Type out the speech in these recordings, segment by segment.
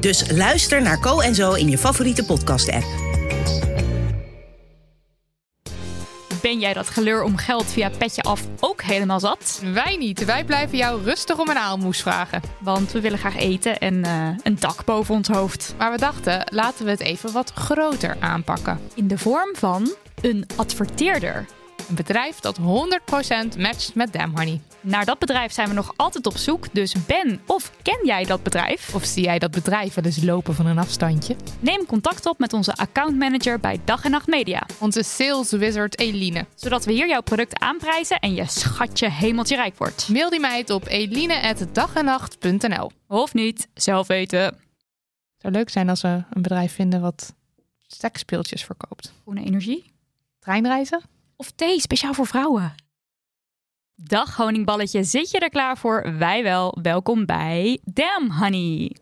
Dus luister naar Co en Zo in je favoriete podcast-app. Ben jij dat geleur om geld via Petje Af ook helemaal zat? Wij niet. Wij blijven jou rustig om een aalmoes vragen. Want we willen graag eten en uh, een dak boven ons hoofd. Maar we dachten, laten we het even wat groter aanpakken. In de vorm van een adverteerder. Een bedrijf dat 100% matcht met Damn Honey. Naar dat bedrijf zijn we nog altijd op zoek. Dus ben of ken jij dat bedrijf? Of zie jij dat bedrijf wel eens lopen van een afstandje? Neem contact op met onze accountmanager bij Dag en Nacht Media. Onze sales wizard Eline. Zodat we hier jouw product aanprijzen en je schatje hemeltje rijk wordt. Mail die meid op eline.dagennacht.nl Of niet, zelf weten. Het zou leuk zijn als we een bedrijf vinden wat seksspeeltjes verkoopt. Groene energie? Treinreizen? Of thee, speciaal voor vrouwen. Dag honingballetje, zit je er klaar voor? Wij wel. Welkom bij Damn Honey.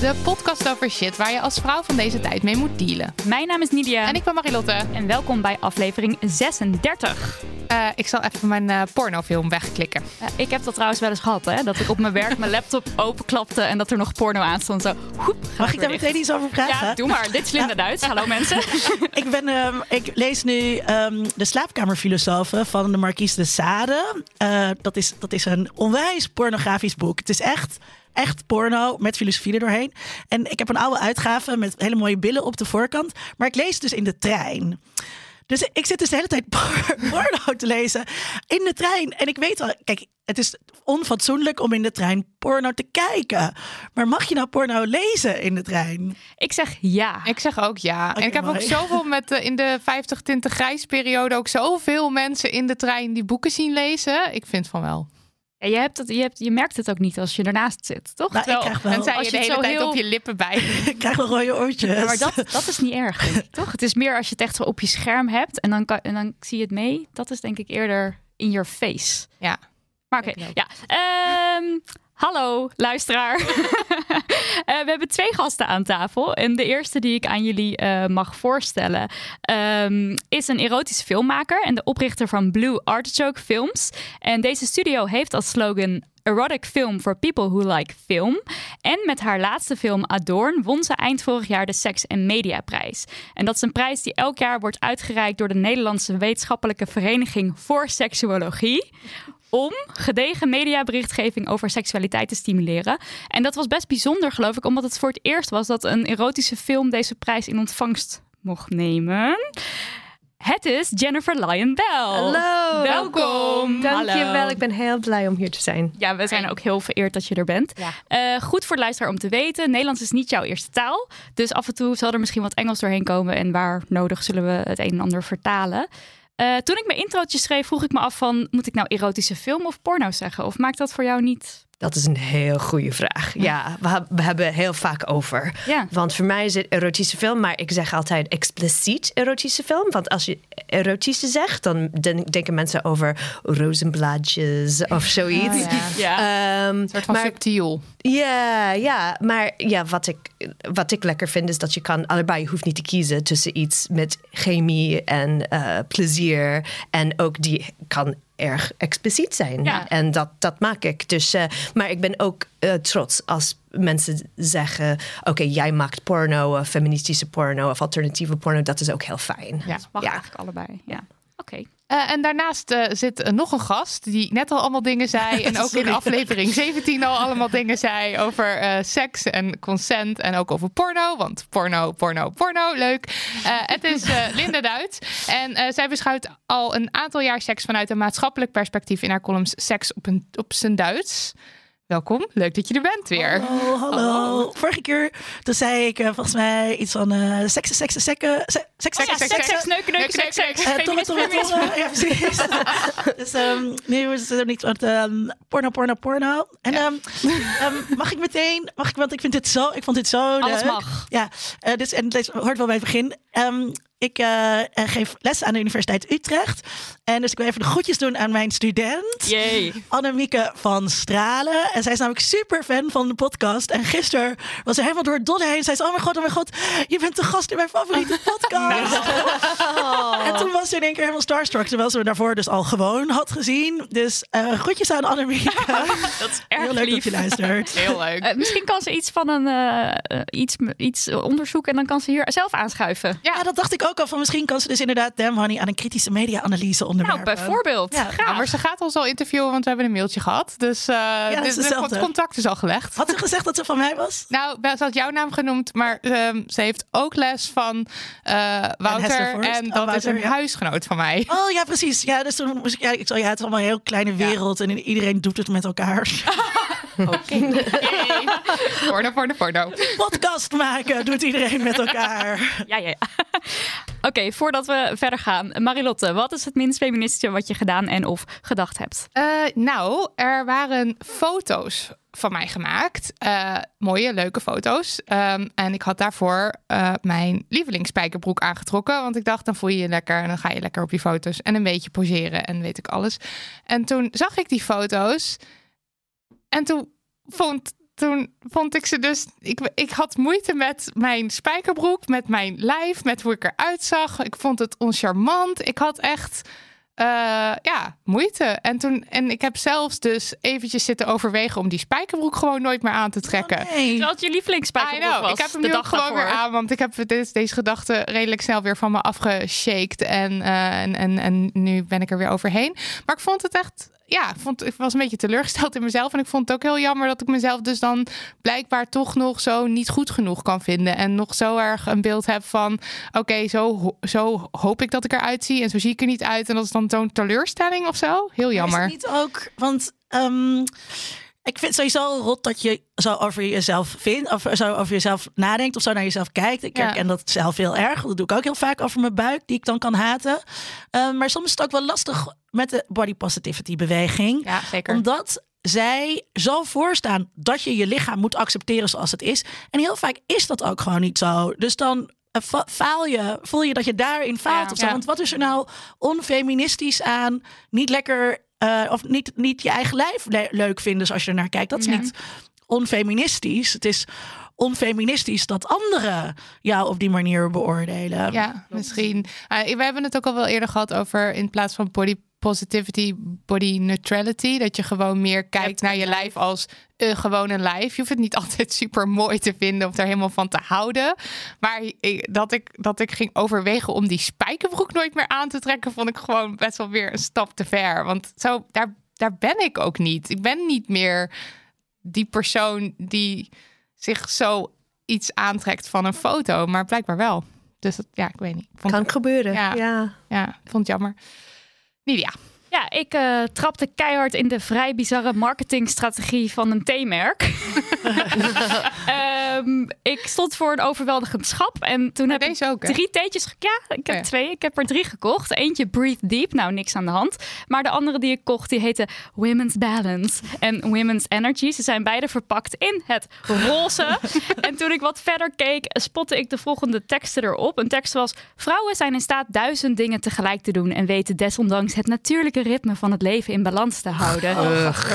De podcast over shit waar je als vrouw van deze tijd mee moet dealen. Mijn naam is Nidia. En ik ben Marilotte. En welkom bij aflevering 36. Uh, ik zal even mijn uh, pornofilm wegklikken. Uh, ik heb dat trouwens wel eens gehad, hè? Dat ik op mijn werk mijn laptop openklapte en dat er nog porno aan stond. Zo, hoep, Mag ik daar meteen iets over vragen? Ja, doe maar. Dit is Linda Duits. Hallo mensen. ik, ben, um, ik lees nu um, De Slaapkamerfilosofen van de Marquise de Sade. dat, is, dat is een onwijs pornografisch boek. Het is echt echt porno met filosofie er doorheen. En ik heb een oude uitgave met hele mooie billen op de voorkant. Maar ik lees dus in de trein. Dus ik zit dus de hele tijd porno te lezen in de trein. En ik weet wel, kijk, het is onfatsoenlijk om in de trein porno te kijken. Maar mag je nou porno lezen in de trein? Ik zeg ja. Ik zeg ook ja. en ik heb ook zoveel met de, in de 50 tinten grijs periode ook zoveel mensen in de trein die boeken zien lezen. Ik vind van wel. Je, hebt het, je, hebt, je merkt het ook niet als je ernaast zit, toch? Nou, ik krijg wel. En zei je de hele tijd heel... op je lippen bij. ik krijg wel rode oortjes. maar dat, dat is niet erg, toch? Het is meer als je het echt zo op je scherm hebt en dan, kan, en dan zie je het mee. Dat is denk ik eerder in your face. Ja. Maar oké, ja. Um, Hallo, luisteraar. uh, we hebben twee gasten aan tafel. En de eerste die ik aan jullie uh, mag voorstellen um, is een erotische filmmaker en de oprichter van Blue Artichoke Films. En deze studio heeft als slogan Erotic Film for People Who Like Film. En met haar laatste film Adorn won ze eind vorig jaar de Sex en Media Prijs. En dat is een prijs die elk jaar wordt uitgereikt door de Nederlandse Wetenschappelijke Vereniging voor Seksuologie om gedegen mediaberichtgeving over seksualiteit te stimuleren. En dat was best bijzonder, geloof ik, omdat het voor het eerst was dat een erotische film deze prijs in ontvangst mocht nemen. Het is Jennifer Lyon Bell. Hallo. Welkom. Dankjewel. Ik ben heel blij om hier te zijn. Ja, we zijn ook heel vereerd dat je er bent. Ja. Uh, goed voor de luisteraar om te weten. Nederlands is niet jouw eerste taal. Dus af en toe zal er misschien wat Engels doorheen komen. En waar nodig zullen we het een en ander vertalen. Uh, toen ik mijn introotje schreef, vroeg ik me af van... moet ik nou erotische film of porno zeggen? Of maakt dat voor jou niet dat is een heel goede vraag. Ja, we, we hebben heel vaak over. Ja. Want voor mij is het erotische film, maar ik zeg altijd expliciet erotische film. Want als je erotische zegt, dan denken mensen over rozenblaadjes of zoiets. Oh, ja. ja. Um, een soort van maar, subtiel. Ja, ja, maar ja, wat, ik, wat ik lekker vind is dat je kan allebei, je hoeft niet te kiezen tussen iets met chemie en uh, plezier. En ook die kan erg expliciet zijn. Ja. En dat, dat maak ik. Dus, eh, maar ik ben ook eh, trots als mensen zeggen: Oké, jij maakt porno, of feministische porno of alternatieve porno. Dat is ook heel fijn. Ja. Mag Ja. eigenlijk allebei. Ja. Oké. Eh, en daarnaast eh, zit eh, nog een gast die net al allemaal dingen zei. En ook in aflevering 17 al allemaal dingen zei over seks en consent. En ook over porno. Want porno, porno, porno, leuk. Het is Linda Duit. En zij beschouwt al een aantal jaar seks vanuit een maatschappelijk perspectief in haar columns Seks op, een, op zijn Duits. Welkom, leuk dat je er bent weer. Oh, hallo. Vorige keer toen zei ik eh, volgens mij iets van eh seksen, seksen, sekken. se- Seksen, Oh ja, seksen, seks, seks, neuken, neuken, Seks, seks, seks, seks. Tomme, tomme, tomme. Ja, precies. dus um, nee, we zitten niet wat ehm, porno, porno, porno. En ehm, ehm, mag ik meteen, mag ik, want ik vind dit zo, ik vond dit zo Alles leuk. mag. Ja, eh, dus, en dit hoort wel bij het begin. Ik eh, eh, geef les aan de Universiteit Utrecht. En dus ik wil even de groetjes doen aan mijn student. Jee. Annemieke van Stralen. En zij is namelijk super fan van de podcast. En gisteren was ze helemaal door het dolle heen. Zij zei, oh mijn god, oh mijn god, je bent de gast in mijn favoriete podcast. En toen was ze in één keer helemaal starstruck. Terwijl ze me daarvoor dus al gewoon had gezien. Dus eh groetjes aan Annemieke. Dat is erg Heel leuk lief. dat je luistert. Heel leuk. Misschien kan ze iets van een iets, iets onderzoeken en dan kan ze hier zelf aanschuiven. Ja, dat dacht ik ook al. Van misschien kan ze dus inderdaad Damn Honey aan een kritische media-analyse Nou, onderwerpen. bijvoorbeeld. Ja. Graag. Ja, maar ze gaat ons al interviewen, want we hebben een mailtje gehad. Dus eh dat is dit- dit- hetzelfde. het contact is al gelegd. Had ze gezegd dat ze van mij was? Nou, ze had jouw naam genoemd, maar ehm, ze heeft ook les van eh, Wouter. Hesselvorst. En Oh, dat is Wouter, een ja. huisgenoot van mij. Oh ja, precies. Ja, dus toen moest ik, ja, ik, zo, ja, het is allemaal een heel kleine wereld en iedereen doet het met elkaar. Yay. Porno, porno, porno. Podcast maken doet iedereen met elkaar. Ja, ja, ja. Oké, voordat we verder gaan. Marilotte, wat is het minst feministische wat je gedaan en of gedacht hebt? Eh, nou, er waren foto's van mij gemaakt. Eh, mooie, leuke foto's. Ehm, en ik had daarvoor eh, mijn lievelingsspijkerbroek aangetrokken. Want ik dacht, dan voel je je lekker en dan ga je lekker op die foto's. En een beetje poseren en weet ik alles. En toen zag ik die foto's. En toen vond, toen vond ik ze dus... Ik, ik had moeite met mijn spijkerbroek, met mijn lijf, met hoe ik eruit zag. Ik vond het oncharmant. Ik had echt... eh, ja, moeite. En, toen, en ik heb zelfs dus eventjes zitten overwegen om die spijkerbroek gewoon nooit meer aan te trekken. Nee. Terwijl het je lievelingsspijkerbroek was. Ik heb hem de nu dag gewoon daarvoor. weer aan, want ik heb deze, deze gedachte redelijk snel weer van me afgeshaked. En, eh, en, en, en nu ben ik er weer overheen. Maar ik vond het echt, ja, ik, vond, ik was een beetje teleurgesteld in mezelf. En ik vond het ook heel jammer dat ik mezelf dus dan blijkbaar toch nog zo niet goed genoeg kan vinden. En nog zo erg een beeld heb van, oké, zo, zo hoop ik dat ik eruit zie. En zo zie ik er niet uit. En dat is dan zo'n teleurstelling of zo. Heel Maar jammer. Is het niet ook, want ehm, ik vind het sowieso rot dat je zo over jezelf vindt, of zo over jezelf nadenkt of zo naar jezelf kijkt. Ik Ja. herken dat zelf heel erg. Dat doe ik ook heel vaak over mijn buik, die ik dan kan haten. Ehm, maar soms is het ook wel lastig met de body positivity beweging. Ja, zeker. Omdat zij zo voorstaan dat je je lichaam moet accepteren zoals het is. En heel vaak is dat ook gewoon niet zo. Dus dan eh, fa- faal je, voel je dat je daarin faalt. Ja. of zo. Ja. Want wat is er nou onfeministisch aan niet lekker eh, of niet, niet je eigen lijf le- leuk vinden als je er naar kijkt? Dat is Ja. niet onfeministisch. Het is onfeministisch dat anderen jou op die manier beoordelen. Ja, misschien. Uh, we hebben het ook al wel eerder gehad over in plaats van body positivity, body neutrality. Dat je gewoon meer kijkt naar je lijf als een gewone lijf. Je hoeft het niet altijd super mooi te vinden of er helemaal van te houden. Maar ik- dat ik, dat ik ging overwegen om die spijkerbroek nooit meer aan te trekken, vond ik gewoon best wel weer een stap te ver. Want zo, daar, daar ben ik ook niet. Ik ben niet meer die persoon die zich zo iets aantrekt van een foto, maar blijkbaar wel. Dus dat, ja, ik weet niet. Vond, Kan gebeuren. Ja. ja. ja, vond het jammer. Nidia. Ja, ik eh, trapte keihard in de vrij bizarre marketingstrategie van een theemerk. Ehm, ik stond voor een overweldigend schap en toen heb deze ik ook, drie theetjes... Ja, ik heb Oh ja. twee. Ik heb er drie gekocht. Eentje Breathe Deep, nou niks aan de hand. Maar de andere die ik kocht, die heette Women's Balance en Women's Energy. Ze zijn beide verpakt in het roze. en toen ik wat verder keek, spotte ik de volgende teksten erop. Een tekst was... Vrouwen zijn in staat duizend dingen tegelijk te doen... en weten desondanks het natuurlijke ritme van het leven in balans te houden.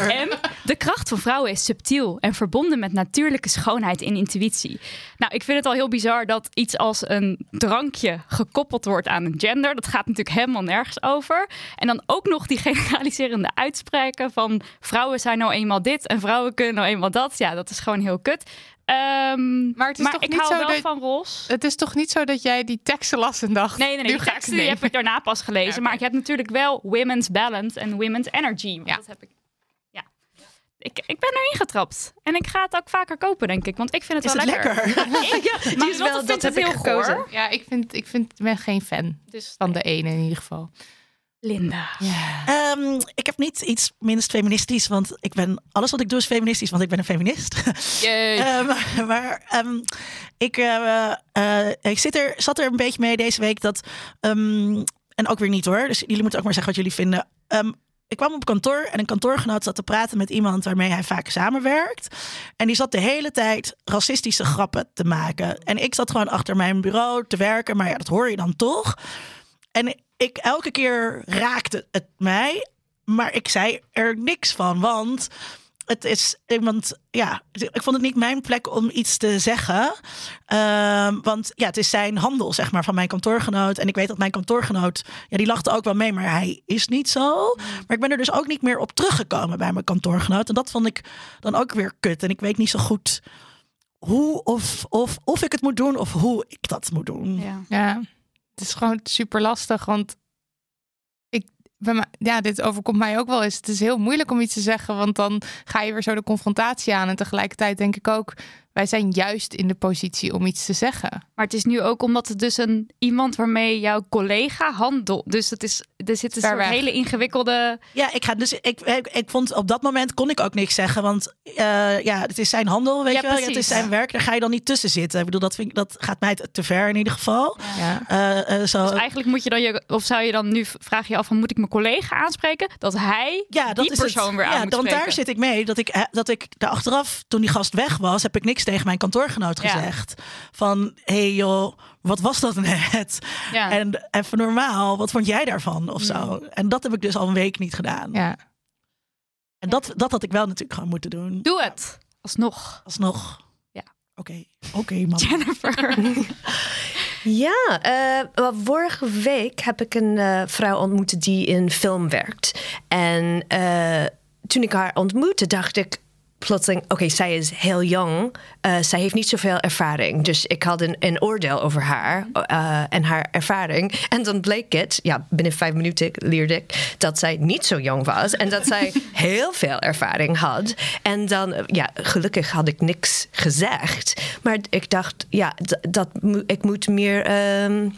En de kracht van vrouwen is subtiel en verbonden met natuurlijke schoonheid en intuïtie. Nou, ik vind het al heel bizar dat iets als een drankje gekoppeld wordt aan een gender. Dat gaat natuurlijk helemaal nergens over. En dan ook nog die generaliserende uitspraken van vrouwen zijn nou eenmaal dit en vrouwen kunnen nou eenmaal dat. Ja, dat is gewoon heel kut. Ehm, Maar het is toch ik niet hou zo wel dat- van Ros. Het is toch niet zo dat jij die teksten las en dacht... Nee, nee, nee. nu Die ga ik die heb ik daarna pas gelezen. Ja. Maar ik heb natuurlijk wel women's balance en women's energy. Want Ja. Dat heb ik. Ik, ik ben erin getrapt. En ik ga het ook vaker kopen, denk ik. Want ik vind het Is wel het lekker. lekker? Ja, die maar is Lotte wel- dat het heb ik heel gekozen. goor. Ja, ik, vind, ik vind, ik ben geen fan Dus van de ene in ieder geval. Linda. Ehm, ik heb niet iets minst feministisch, want ik ben alles wat ik doe is feministisch, want ik ben een feminist. Ehm, maar ehm, ik, eh, eh, ik zit er, zat er een beetje mee deze week dat. ehm, en ook weer niet hoor. Dus jullie moeten ook maar zeggen wat jullie vinden. Ehm, ik kwam op kantoor en een kantoorgenoot zat te praten met iemand waarmee hij vaak samenwerkt. En die zat de hele tijd racistische grappen te maken. En ik zat gewoon achter mijn bureau te werken, maar ja, dat hoor je dan toch. En ik elke keer raakte het mij, maar ik zei er niks van, want het is iemand, ja, ik vond het niet mijn plek om iets te zeggen. Ehm, want ja, het is zijn handel, zeg maar, van mijn kantoorgenoot. En ik weet dat mijn kantoorgenoot, ja, die lachte ook wel mee, maar hij is niet zo. Maar ik ben er dus ook niet meer op teruggekomen bij mijn kantoorgenoot. En dat vond ik dan ook weer kut. En ik weet niet zo goed hoe of, of, of ik het moet doen of hoe ik dat moet doen. Ja. Ja, het is gewoon super lastig, want ja, dit overkomt mij ook wel eens. Het is heel moeilijk om iets te zeggen, want dan ga je weer zo de confrontatie aan. En tegelijkertijd denk ik ook, wij zijn juist in de positie om iets te zeggen. Maar het is nu ook omdat het dus een iemand waarmee jouw collega handelt. Dus het is, er zit een soort hele ingewikkelde. Ja, ik ga dus. Ik, ik, ik vond op dat moment kon ik ook niks zeggen. Want eh, ja, het is zijn handel, weet Ja, je wel. Ja, het is zijn werk. Daar ga je dan niet tussen zitten. Ik bedoel, dat, vind ik, dat gaat mij te- ver in ieder geval. Ja. Eh, eh, zo, Dus eigenlijk moet je dan je, of zou je dan nu vraag je af van moet ik mijn collega aanspreken dat hij ja, dat die is persoon het. weer aan ja, moet dan spreken. daar zit ik mee. Dat ik, dat ik daar achteraf, toen die gast weg was, heb ik niks tegen mijn kantoorgenoot Ja. gezegd. Van, hé hey joh, wat was dat net? Ja. Mm. En even normaal, wat vond jij daarvan? Of zo. En dat heb ik dus al een week niet gedaan. Ja. En dat, dat had ik wel natuurlijk gewoon moeten doen. Doe het alsnog. Alsnog. Ja. Oké, oké man. Jennifer. Ja, eh, vorige week heb ik een eh, vrouw ontmoet die in film werkt. En eh, toen ik haar ontmoette, dacht ik plotseling: oké, zij is heel jong. Eh, zij heeft niet zoveel ervaring. Dus ik had een, een oordeel over haar eh, en haar ervaring. En dan bleek het, ja, binnen vijf minuten leerde ik dat zij niet zo jong was. En dat zij heel veel ervaring had. En dan, eh, ja, gelukkig had ik niks gezegd. Maar ik dacht, ja, dat ik moet meer. ehm,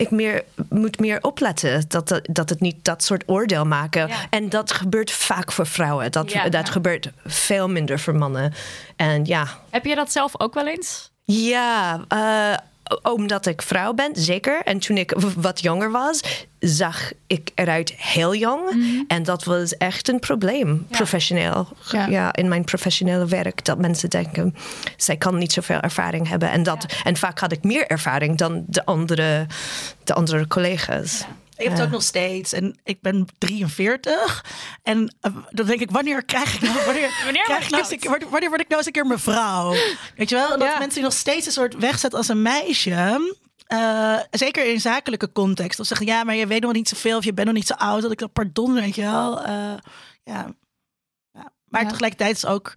ik meer, moet meer opletten dat, dat, het niet dat soort oordeel maken. Ja. En dat gebeurt vaak voor vrouwen. Dat, Ja. dat gebeurt veel minder voor mannen. En ja, Heb je dat zelf ook wel eens? ja, eh, omdat ik vrouw ben, zeker. En toen ik wat jonger was, zag ik eruit heel jong. En dat was echt een probleem, professioneel. Ja. Ja. in mijn professionele werk. Dat mensen denken, zij kan niet zoveel ervaring hebben. En, dat, en vaak had ik meer ervaring dan de andere, de andere collega's. Ik heb het ook nog steeds. En ik ben 43. En eh, dan denk ik, wanneer krijg ik nou... Wanneer, Wanneer krijg ik nou eens een keer- wanneer, wanneer word ik nou eens een keer mevrouw? Weet je wel? En Dat mensen die nog steeds een soort wegzet als een meisje... eh, zeker in zakelijke context. Of zeggen, ja, maar je weet nog niet zoveel... of je bent nog niet zo oud. Dat ik dat, pardon, weet je wel. Eh, ja. ja. Maar Ja. tegelijkertijd is ook...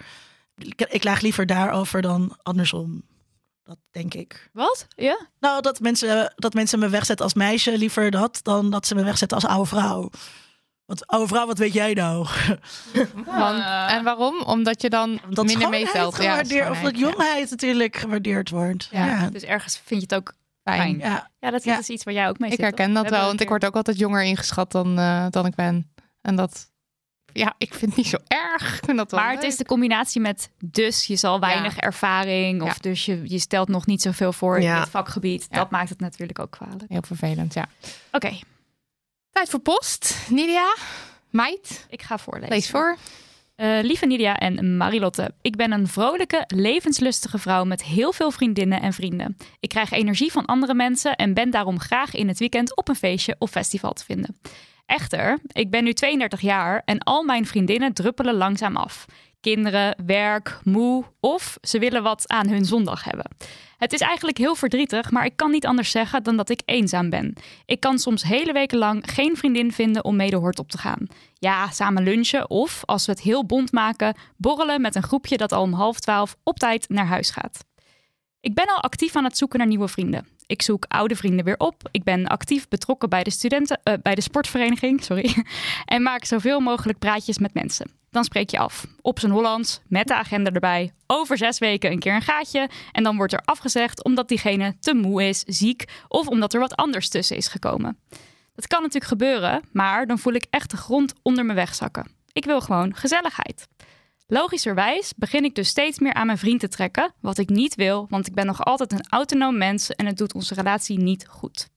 Ik, ik laag liever daarover dan andersom. Dat denk ik. Wat? Ja? Nou, dat mensen, dat mensen me wegzetten als meisje, liever dat dan dat ze me wegzetten als oude vrouw. Want oude vrouw, wat weet jij nou? Want, en waarom? Omdat je dan Dat minder meetelt. gewaardeerd, of dat ja. jongheid natuurlijk gewaardeerd wordt. Ja. Ja, ja. Dus ergens vind je het ook Fijn. fijn. ja. Ja, dat Ja. is iets waar jij ook mee Ik zit. herken toch? dat We wel, want ik word ook altijd jonger ingeschat dan, eh, dan ik ben. En dat, ja, ik vind het niet zo erg. Ik vind dat wel Maar het is de combinatie met dus je zal weinig ervaring of Ja. dus je, je stelt nog niet zoveel voor in dit vakgebied. Ja. Dat maakt het natuurlijk ook kwalijk. heel vervelend, ja. Oké, Tijd voor post. Nidia, meid, ik ga voorlezen. lees voor. Eh, lieve Nidia en Marilotte, ik ben een vrolijke, levenslustige vrouw met heel veel vriendinnen en vrienden. Ik krijg energie van andere mensen en ben daarom graag in het weekend op een feestje of festival te vinden. Echter, ik ben nu 32 jaar en al mijn vriendinnen druppelen langzaam af. Kinderen, werk, moe of ze willen wat aan hun zondag hebben. Het is eigenlijk heel verdrietig, maar ik kan niet anders zeggen dan dat ik eenzaam ben. Ik kan soms hele weken lang geen vriendin vinden om mee de hort op te gaan. Ja, samen lunchen of, als we het heel bond maken, borrelen met een groepje dat al om half twaalf op tijd naar huis gaat. Ik ben al actief aan het zoeken naar nieuwe vrienden. Ik zoek oude vrienden weer op. Ik ben actief betrokken bij de studenten, eh, bij de sportvereniging, sorry, en maak zoveel mogelijk praatjes met mensen. Dan spreek je af, op zijn Hollands, met de agenda erbij, over zes weken een keer een gaatje, en dan wordt er afgezegd omdat diegene te moe is, ziek of omdat er wat anders tussen is gekomen. Dat kan natuurlijk gebeuren, maar dan voel ik echt de grond onder me wegzakken. Ik wil gewoon gezelligheid. Logischerwijs begin ik dus steeds meer aan mijn vriend te trekken, wat ik niet wil, want ik ben nog altijd een autonoom mens en het doet onze relatie niet goed.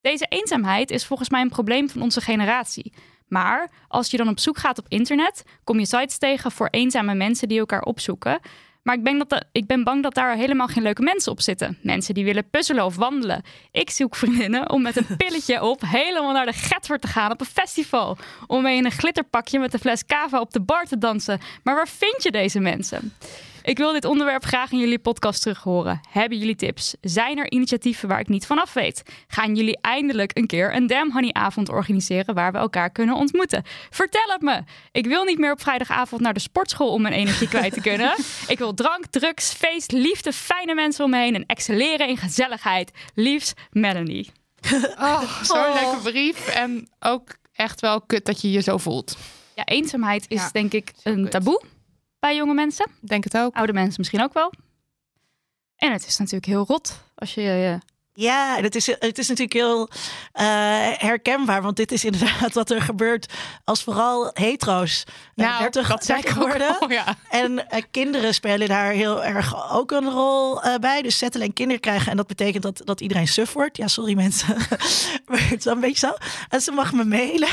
Deze eenzaamheid is volgens mij een probleem van onze generatie. Maar als je dan op zoek gaat op internet, kom je sites tegen voor eenzame mensen die elkaar opzoeken. Maar ik ben, dat, ik ben bang dat daar helemaal geen leuke mensen op zitten. Mensen die willen puzzelen of wandelen. Ik zoek vriendinnen om met een pilletje op helemaal naar de Getver te gaan op een festival. Om mee in een glitterpakje met een fles cava op de bar te dansen. Maar waar vind je deze mensen? Ik wil dit onderwerp graag in jullie podcast terug horen. Hebben jullie tips? Zijn er initiatieven waar ik niet vanaf weet? Gaan jullie eindelijk een keer een Damn Honey avond organiseren waar we elkaar kunnen ontmoeten? Vertel het me! Ik wil niet meer op vrijdagavond naar de sportschool om mijn energie kwijt te kunnen. Ik wil drank, drugs, feest, liefde, fijne mensen om me heen en excelleren in gezelligheid. Liefs, Melanie. Oh, zo'n leuke brief. En ook echt wel kut dat je je zo voelt. Ja, eenzaamheid is Ja, denk ik een kut. taboe bij jonge mensen. Denk het ook. Oude mensen misschien ook wel. En het is natuurlijk heel rot als je je Ja, en het is, het is natuurlijk heel eh, herkenbaar. Want dit is inderdaad wat er gebeurt als vooral hetero's uh, Nou, 30, dat zei ik 30 ook worden. al, ja. En eh, kinderen spelen daar heel erg ook een rol eh, bij. Dus zetten en kinderen krijgen. En dat betekent dat, dat iedereen suf wordt. Ja, sorry mensen. maar het is wel een beetje zo. En ze mag me mailen.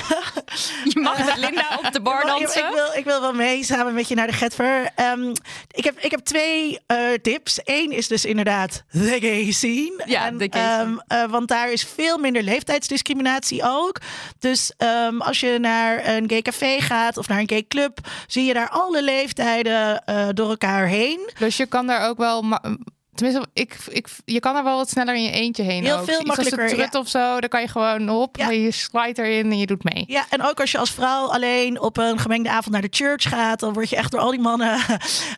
Je mag met Linda op de bar dansen. Ik wil, ik wil wel mee samen met je naar de Getver. Ehm, ik, heb, ik heb twee eh, tips. Eén is dus inderdaad de gay scene. Ja, En, ehm, eh, want daar is veel minder leeftijdsdiscriminatie ook. Dus ehm, als je naar een gay café gaat of naar een gay club... zie je daar alle leeftijden eh, door elkaar heen. Dus je kan daar ook wel. Tenminste, ik, ik, je kan er wel wat sneller in je eentje heen. Heel ook. veel Iets als een trut of zo, dan kan je gewoon op. Ja. Je slide erin en je doet mee. Ja, en ook als je als vrouw alleen op een gemengde avond naar de church gaat, dan word je echt door al die mannen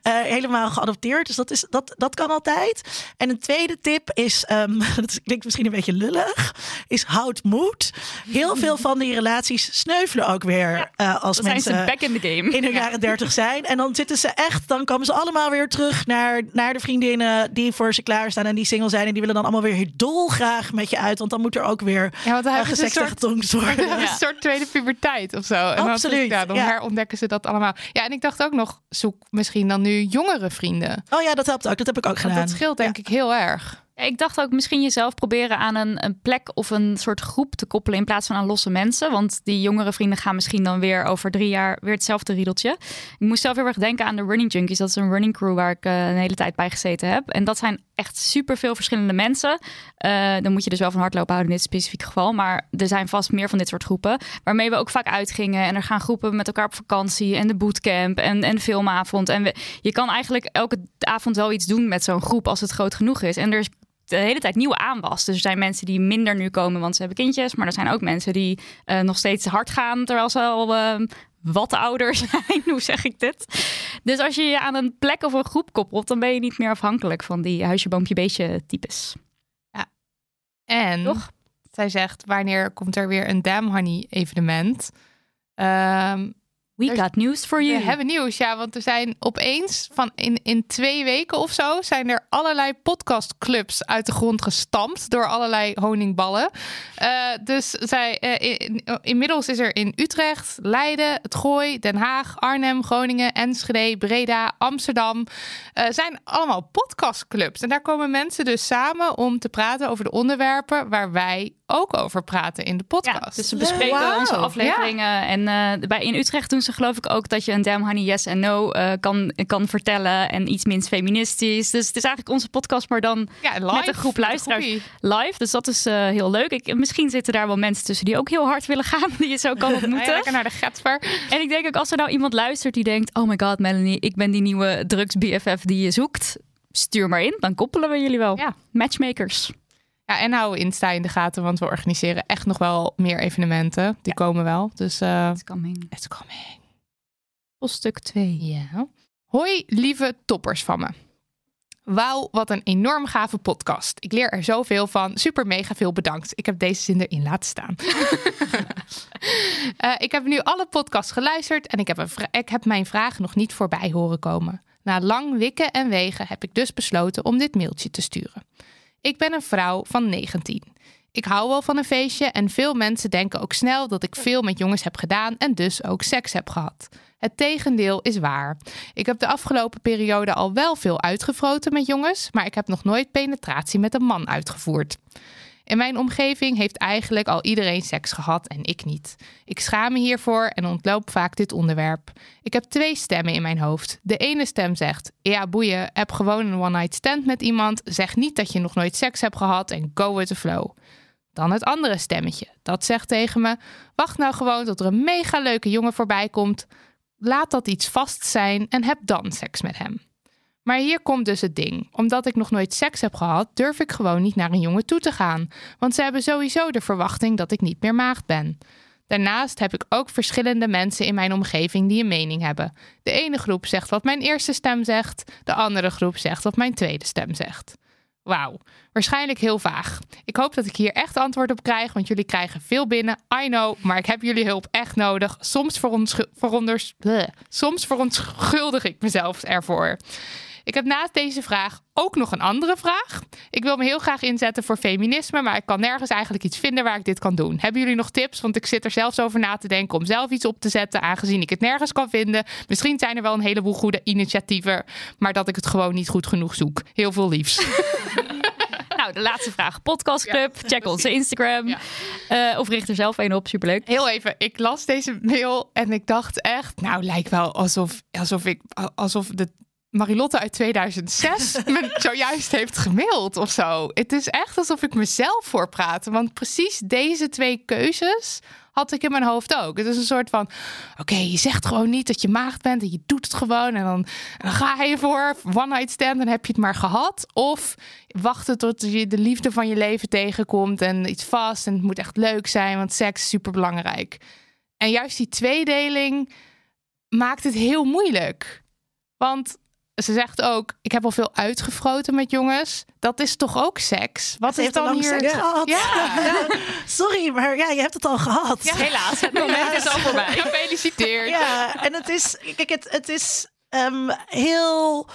eh, helemaal geadopteerd. Dus dat, is, dat, dat kan altijd. En een tweede tip is, ehm, dat klinkt misschien een beetje lullig, is houd moed. Heel veel van die relaties sneuvelen ook weer eh, als Dan zijn mensen ze back in the game. in hun jaren dertig zijn. En dan zitten ze echt, dan komen ze allemaal weer terug naar, naar de vriendinnen die voor ze klaarstaan en die single zijn. En die willen dan allemaal weer dolgraag met je uit, want dan moet er ook weer Ja, want dan uh, hebben ze een soort- worden. Een soort tweede puberteit of zo. En dan- Absoluut, ja, dan ja. herontdekken ze dat allemaal. Ja, en ik dacht ook nog, zoek misschien dan nu jongere vrienden. Oh ja, dat helpt ook. Dat heb ik ook Want gedaan. dat scheelt denk ik heel erg. Ik dacht ook misschien jezelf proberen aan een, een plek of een soort groep te koppelen in plaats van aan losse mensen. Want die jongere vrienden gaan misschien dan weer over drie jaar weer hetzelfde riedeltje. Ik moest zelf heel erg denken aan de Running Junkies. Dat is een running crew waar ik eh, een hele tijd bij gezeten heb. En dat zijn echt super veel verschillende mensen. Eh, dan moet je dus wel van hardlopen houden in dit specifieke geval. Maar er zijn vast meer van dit soort groepen. Waarmee we ook vaak uitgingen. En er gaan groepen met elkaar op vakantie. En de bootcamp en, en filmavond. En je kan eigenlijk elke avond wel iets doen met zo'n groep als het groot genoeg is. En er is de hele tijd nieuwe aanwas. Dus er zijn mensen die minder nu komen, want ze hebben kindjes. Maar er zijn ook mensen die eh, nog steeds hard gaan, terwijl ze al eh, wat ouder zijn. Hoe zeg ik dit? Dus als je je aan een plek of een groep koppelt, dan ben je niet meer afhankelijk van die huisje, boompje, beestje types. En Toch? zij zegt, wanneer komt er weer een Damn Honey evenement? Ehm, We got news for you. We hebben nieuws, ja, want er zijn opeens van in, in twee weken of zo zijn er allerlei podcastclubs uit de grond gestampt door allerlei honingballen. Eh, dus zij, eh, in- inmiddels is er in Utrecht, Leiden, het Gooi, Den Haag, Arnhem, Groningen, Enschede, Breda, Amsterdam. eh, zijn allemaal podcastclubs. En daar komen mensen dus samen om te praten over de onderwerpen waar wij ook over praten in de Ja, podcast. dus ze bespreken onze afleveringen. En eh, bij, in Utrecht doen ze geloof ik ook dat je een damn honey yes en no eh, kan, kan vertellen en iets minst feministisch. Dus het is eigenlijk onze podcast, maar dan Ja, live. met een groep een luisteraars live. Dus dat is eh, heel leuk. Ik, misschien zitten daar wel mensen tussen die ook heel hard willen gaan, die je zo kan Ja, ontmoeten. lekker naar de Getsper. En ik denk ook als er nou iemand luistert die denkt: Oh my god, Melanie, ik ben die nieuwe drugs BFF die je zoekt. Stuur maar in, dan koppelen we jullie wel. Ja. Matchmakers. Ja, en hou Insta in de gaten, want we organiseren echt nog wel meer evenementen. Die komen wel. Dus eh It's coming. it's coming. Stuk 2. Ja. Hoi, lieve toppers van me. Wauw, wat een enorm gave podcast. Ik leer er zoveel van. Super mega veel bedankt. Ik heb deze zin erin laten staan. Eh, ik heb nu alle podcasts geluisterd en ik heb, ik heb mijn vraag nog niet voorbij horen komen. Na lang wikken en wegen heb ik dus besloten om dit mailtje te sturen. Ik ben een vrouw van 19. Ik hou wel van een feestje en veel mensen denken ook snel dat ik veel met jongens heb gedaan en dus ook seks heb gehad. Het tegendeel is waar. Ik heb de afgelopen periode al wel veel uitgefroten met jongens, maar ik heb nog nooit penetratie met een man uitgevoerd. In mijn omgeving heeft eigenlijk al iedereen seks gehad en ik niet. Ik schaam me hiervoor en ontloop vaak dit onderwerp. Ik heb twee stemmen in mijn hoofd. De ene stem zegt: Ja, boeien, heb gewoon een one-night stand met iemand. Zeg niet dat je nog nooit seks hebt gehad en go with the flow. Dan het andere stemmetje. Dat zegt tegen me: Wacht nou gewoon tot er een mega leuke jongen voorbij komt. Laat dat iets vast zijn en heb dan seks met hem. Maar hier komt dus het ding. Omdat ik nog nooit seks heb gehad, durf ik gewoon niet naar een jongen toe te gaan. Want ze hebben sowieso de verwachting dat ik niet meer maagd ben. Daarnaast heb ik ook verschillende mensen in mijn omgeving die een mening hebben. De ene groep zegt wat mijn eerste stem zegt, de andere groep zegt wat mijn tweede stem zegt. Wauw, waarschijnlijk heel vaag. Ik hoop dat ik hier echt antwoord op krijg, want jullie krijgen veel binnen. I know, maar ik heb jullie hulp echt nodig. Soms, verontschu- veronders- bleh. Soms verontschuldig ik mezelf ervoor. Ik heb naast deze vraag ook nog een andere vraag. Ik wil me heel graag inzetten voor feminisme, maar ik kan nergens eigenlijk iets vinden waar ik dit kan doen. Hebben jullie nog tips? Want ik zit er zelfs over na te denken om zelf iets op te zetten, aangezien ik het nergens kan vinden. Misschien zijn er wel een heleboel goede initiatieven, maar dat ik het gewoon niet goed genoeg zoek. Heel veel liefs. Nou, de laatste vraag. Podcastclub. Check onze Instagram. Ja. Eh, of richt er zelf een op. Superleuk. Heel even, ik las deze mail en ik dacht echt, nou lijkt wel alsof, alsof ik alsof de Marilotte uit 2006 me zojuist heeft gemaild of zo. Het is echt alsof ik mezelf voorpraat, want precies deze twee keuzes had ik in mijn hoofd ook. Het is een soort van, oké, je zegt gewoon niet dat je maagd bent en je doet het gewoon en dan, en dan ga je voor one night stand en heb je het maar gehad. Of wachten tot je de liefde van je leven tegenkomt en iets vast en het moet echt leuk zijn, want seks is super belangrijk. En juist die tweedeling maakt het heel moeilijk. Want ze zegt ook, ik heb al veel uitgefroten met jongens. Dat is toch ook seks? Wat Ze is heeft al dan lang hier... seks gehad. Ja. Ja, Sorry, maar ja, je hebt het al gehad. Ja. Helaas, het moment is al voorbij. Gefeliciteerd. Ja, en het is, kijk, het, het is ehm, heel.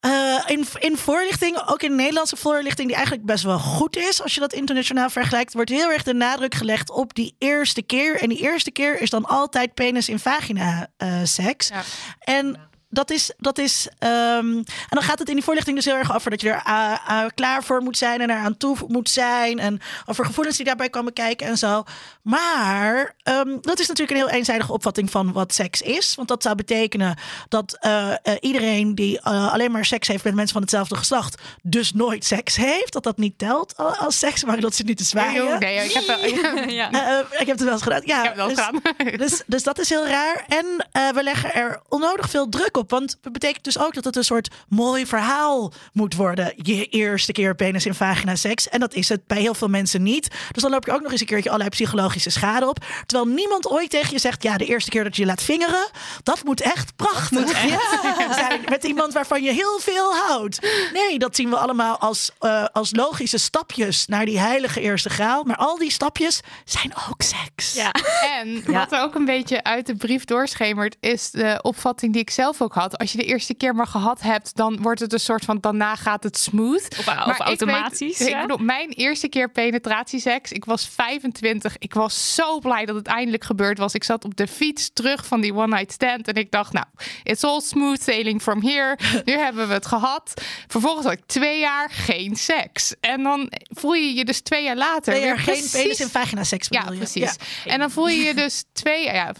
eh, in, in voorlichting, ook in Nederlandse voorlichting, die eigenlijk best wel goed is, als je dat internationaal vergelijkt, wordt heel erg de nadruk gelegd op die eerste keer. En die eerste keer is dan altijd penis in vagina eh, seks. Ja. En dat is, dat is ehm, en dan gaat het in die voorlichting dus heel erg over dat je er ah, ah, klaar voor moet zijn en eraan toe moet zijn. En over gevoelens die daarbij komen kijken en zo. Maar ehm, dat is natuurlijk een heel eenzijdige opvatting van wat seks is. Want dat zou betekenen dat eh, eh, iedereen die eh, alleen maar seks heeft met mensen van hetzelfde geslacht, dus nooit seks heeft. Dat dat niet telt al- als seks, maar dat zit niet te zwaaien. Nee, ik heb wel, ja, Ja. Eh, eh, ik heb het wel eens gedaan. Ja, ik heb het wel dus- gedaan. dus, dus dat is heel raar. En eh, we leggen er onnodig veel druk op. Want het betekent dus ook dat het een soort mooi verhaal moet worden. Je eerste keer penis in vagina seks. En dat is het bij heel veel mensen niet. Dus dan loop je ook nog eens een keertje allerlei psychologische schade op. Terwijl niemand ooit tegen je zegt... ja, de eerste keer dat je je laat vingeren... dat moet echt prachtig Ja, zijn. Met iemand waarvan je heel veel houdt. Nee, dat zien we allemaal als, eh, als logische stapjes... naar die heilige eerste graal. Maar al die stapjes zijn ook seks. Ja. En wat er ook een beetje uit de brief doorschemert, is de opvatting die ik zelf ook had. Als je de eerste keer maar gehad hebt, dan wordt het een soort van daarna gaat het smooth. Of, Maar of ik automatisch. weet- ik ja. bedoel, mijn eerste keer penetratieseks, ik was 25. Ik was zo blij dat het eindelijk gebeurd was. Ik zat op de fiets terug van die one night stand en ik dacht, nou, it's all smooth sailing from here. Nu hebben we het gehad. Vervolgens had ik twee jaar geen seks. En dan voel je je dus twee jaar later Twee jaar weer geen precies penis in vagina seks ja, precies. En dan voel je je dus twee, ja,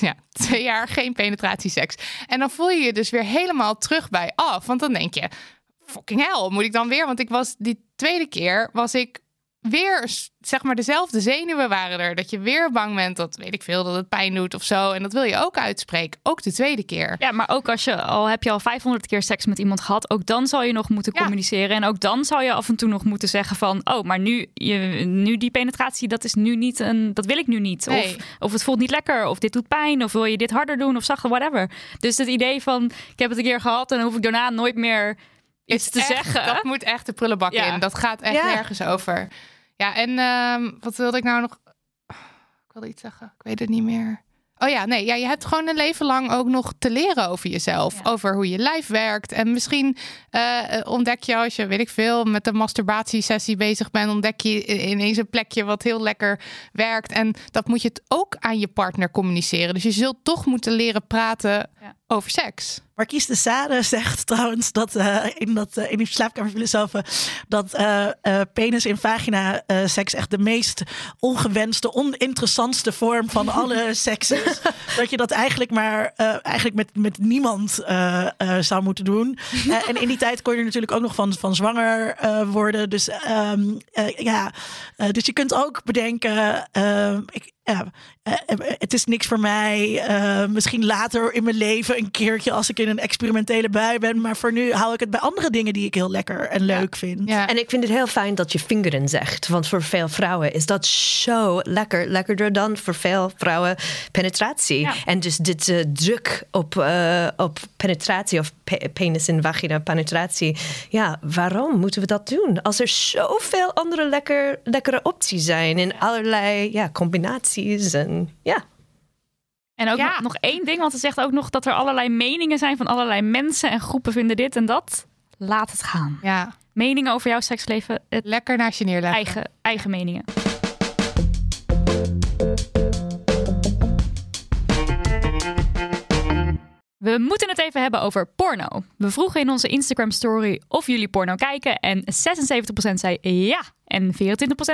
ja, twee jaar geen penetratieseks. En dan voel je je dus weer helemaal terug bij af. Want dan denk je, fucking hell, moet ik dan weer? Want ik was die tweede keer, was ik weer, zeg maar, dezelfde zenuwen waren er. Dat je weer bang bent dat, weet ik veel, dat het pijn doet of zo. En dat wil je ook uitspreken. Ook de tweede keer. Ja, maar ook als je al heb je al 500 keer seks met iemand gehad, ook dan zal je nog moeten Ja. communiceren. En ook dan zal je af en toe nog moeten zeggen van, oh, maar nu, je, nu die penetratie, dat is nu niet een, dat wil ik nu niet. Nee. Of, of het voelt niet lekker, of dit doet pijn, of wil je dit harder doen, of zachter, whatever. Dus het idee van, ik heb het een keer gehad en dan hoef ik daarna nooit meer iets te echt- zeggen. Dat moet echt de prullenbak Ja. in. Dat gaat echt Ja. nergens over. Ja, en ehm, wat wilde ik nou nog? Ik wilde iets zeggen. Ik weet het niet meer. Oh ja, nee, ja, je hebt gewoon een leven lang ook nog te leren over jezelf. Ja. Over hoe je lijf werkt. En misschien eh, ontdek je als je, weet ik veel, met een masturbatiesessie bezig bent, ontdek je ineens een plekje wat heel lekker werkt. En dat moet je het ook aan je partner communiceren. Dus je zult toch moeten leren praten Ja. Over seks. Marquise de Sade zegt trouwens dat eh, in, dat, eh, in die slaapkamerfilosofen dat eh, penis in vagina seks echt de meest ongewenste, oninteressantste vorm van alle seks is. dat je dat eigenlijk maar eigenlijk met, met niemand zou moeten doen. En in die tijd kon je er natuurlijk ook nog van, van zwanger worden. Dus ehm, eh, ja, dus je kunt ook bedenken. ik, ja, eh, eh, het is niks voor mij. Eh, misschien later in mijn leven een keertje als ik in een experimentele bui ben. Maar voor nu hou ik het bij andere dingen die ik heel lekker en leuk vind. Ja. En ik vind het heel fijn dat je vingeren zegt. Want voor veel vrouwen is dat zo lekker. Lekkerder dan voor veel vrouwen penetratie. Ja. En dus dit druk op, eh, op penetratie of pe- penis in vagina penetratie. Ja, waarom moeten we dat doen? Als er zoveel andere lekker, lekkere opties zijn. In allerlei ja, combinaties. En ja. En ook Ja. nog, nog één ding, want ze zegt ook nog dat er allerlei meningen zijn van allerlei mensen en groepen vinden dit en dat. Laat het gaan. ja, Meningen over jouw seksleven, het lekker naast je neerleggen. eigen, eigen meningen. We moeten het even hebben over porno. We vroegen in onze Instagram story of jullie porno kijken en 76% zei ja en 24%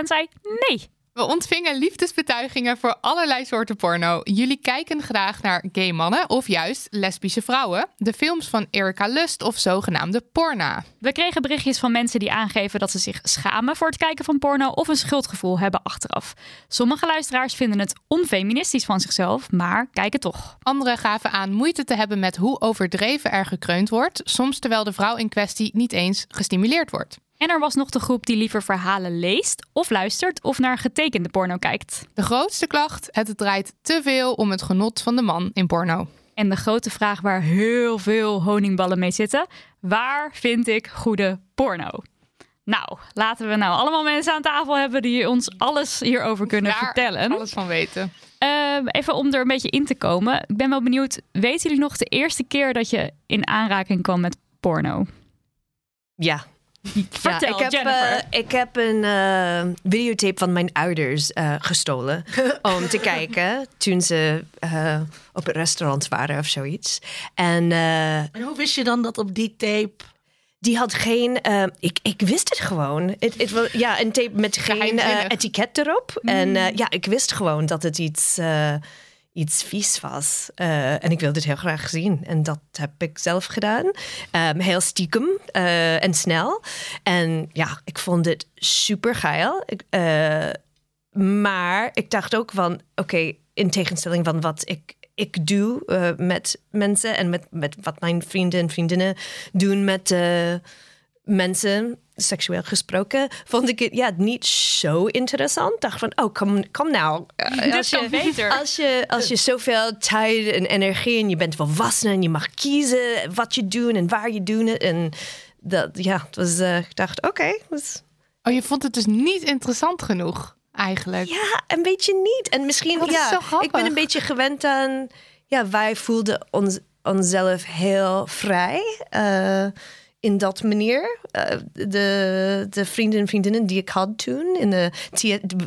zei nee. We ontvingen liefdesbetuigingen voor allerlei soorten porno. Jullie kijken graag naar gay mannen of juist lesbische vrouwen. De films van Erika Lust of zogenaamde porna. We kregen berichtjes van mensen die aangeven dat ze zich schamen voor het kijken van porno of een schuldgevoel hebben achteraf. Sommige luisteraars vinden het onfeministisch van zichzelf, maar kijken toch. Anderen gaven aan moeite te hebben met hoe overdreven er gekreund wordt, soms terwijl de vrouw in kwestie niet eens gestimuleerd wordt. En er was nog de groep die liever verhalen leest of luistert of naar getekende porno kijkt. De grootste klacht: het draait te veel om het genot van de man in porno. En de grote vraag waar heel veel honingballen mee zitten: waar vind ik goede porno? Nou, laten we nou allemaal mensen aan tafel hebben die ons alles hierover kunnen Daar vertellen. Alles van weten. Ehm, even om er een beetje in te komen. Ik ben wel benieuwd, weten jullie nog de eerste keer dat je in aanraking kwam met porno? Ja, Vertel, ja, ik heb, eh, ik heb een eh, videotape van mijn ouders eh, gestolen om te kijken toen ze eh, op het restaurant waren of zoiets. En eh, En hoe wist je dan dat op die tape... die had geen. eh, ik, ik wist het gewoon. Het, het was, ja, een tape met geen eh, etiket erop. En eh, ja, ik wist gewoon dat het iets. Iets vies was. Eh, en ik wilde het heel graag zien. En dat heb ik zelf gedaan. Ehm, heel stiekem eh, en snel. En ja, ik vond het super geil. Ik, eh, maar ik dacht ook van, oké, in tegenstelling van wat ik, ik doe met mensen en met, met wat mijn vrienden en vriendinnen doen met mensen, seksueel gesproken, vond ik het ja, niet zo interessant. Dacht van, oh, kom, kom nou. Als je, beter. Als je, als je zoveel tijd en energie en je bent volwassen en je mag kiezen wat je doet en waar je doet het. En dat, ja, het was, eh, ik dacht, oké, dus Oh, je vond het dus niet interessant genoeg, eigenlijk. Ja, een beetje niet. En misschien, Dat is ja, ik ben een beetje gewend aan, ja, wij voelden ons, onszelf heel vrij eh, in dat manier. Eh, de, de vrienden en vriendinnen die ik had toen, in de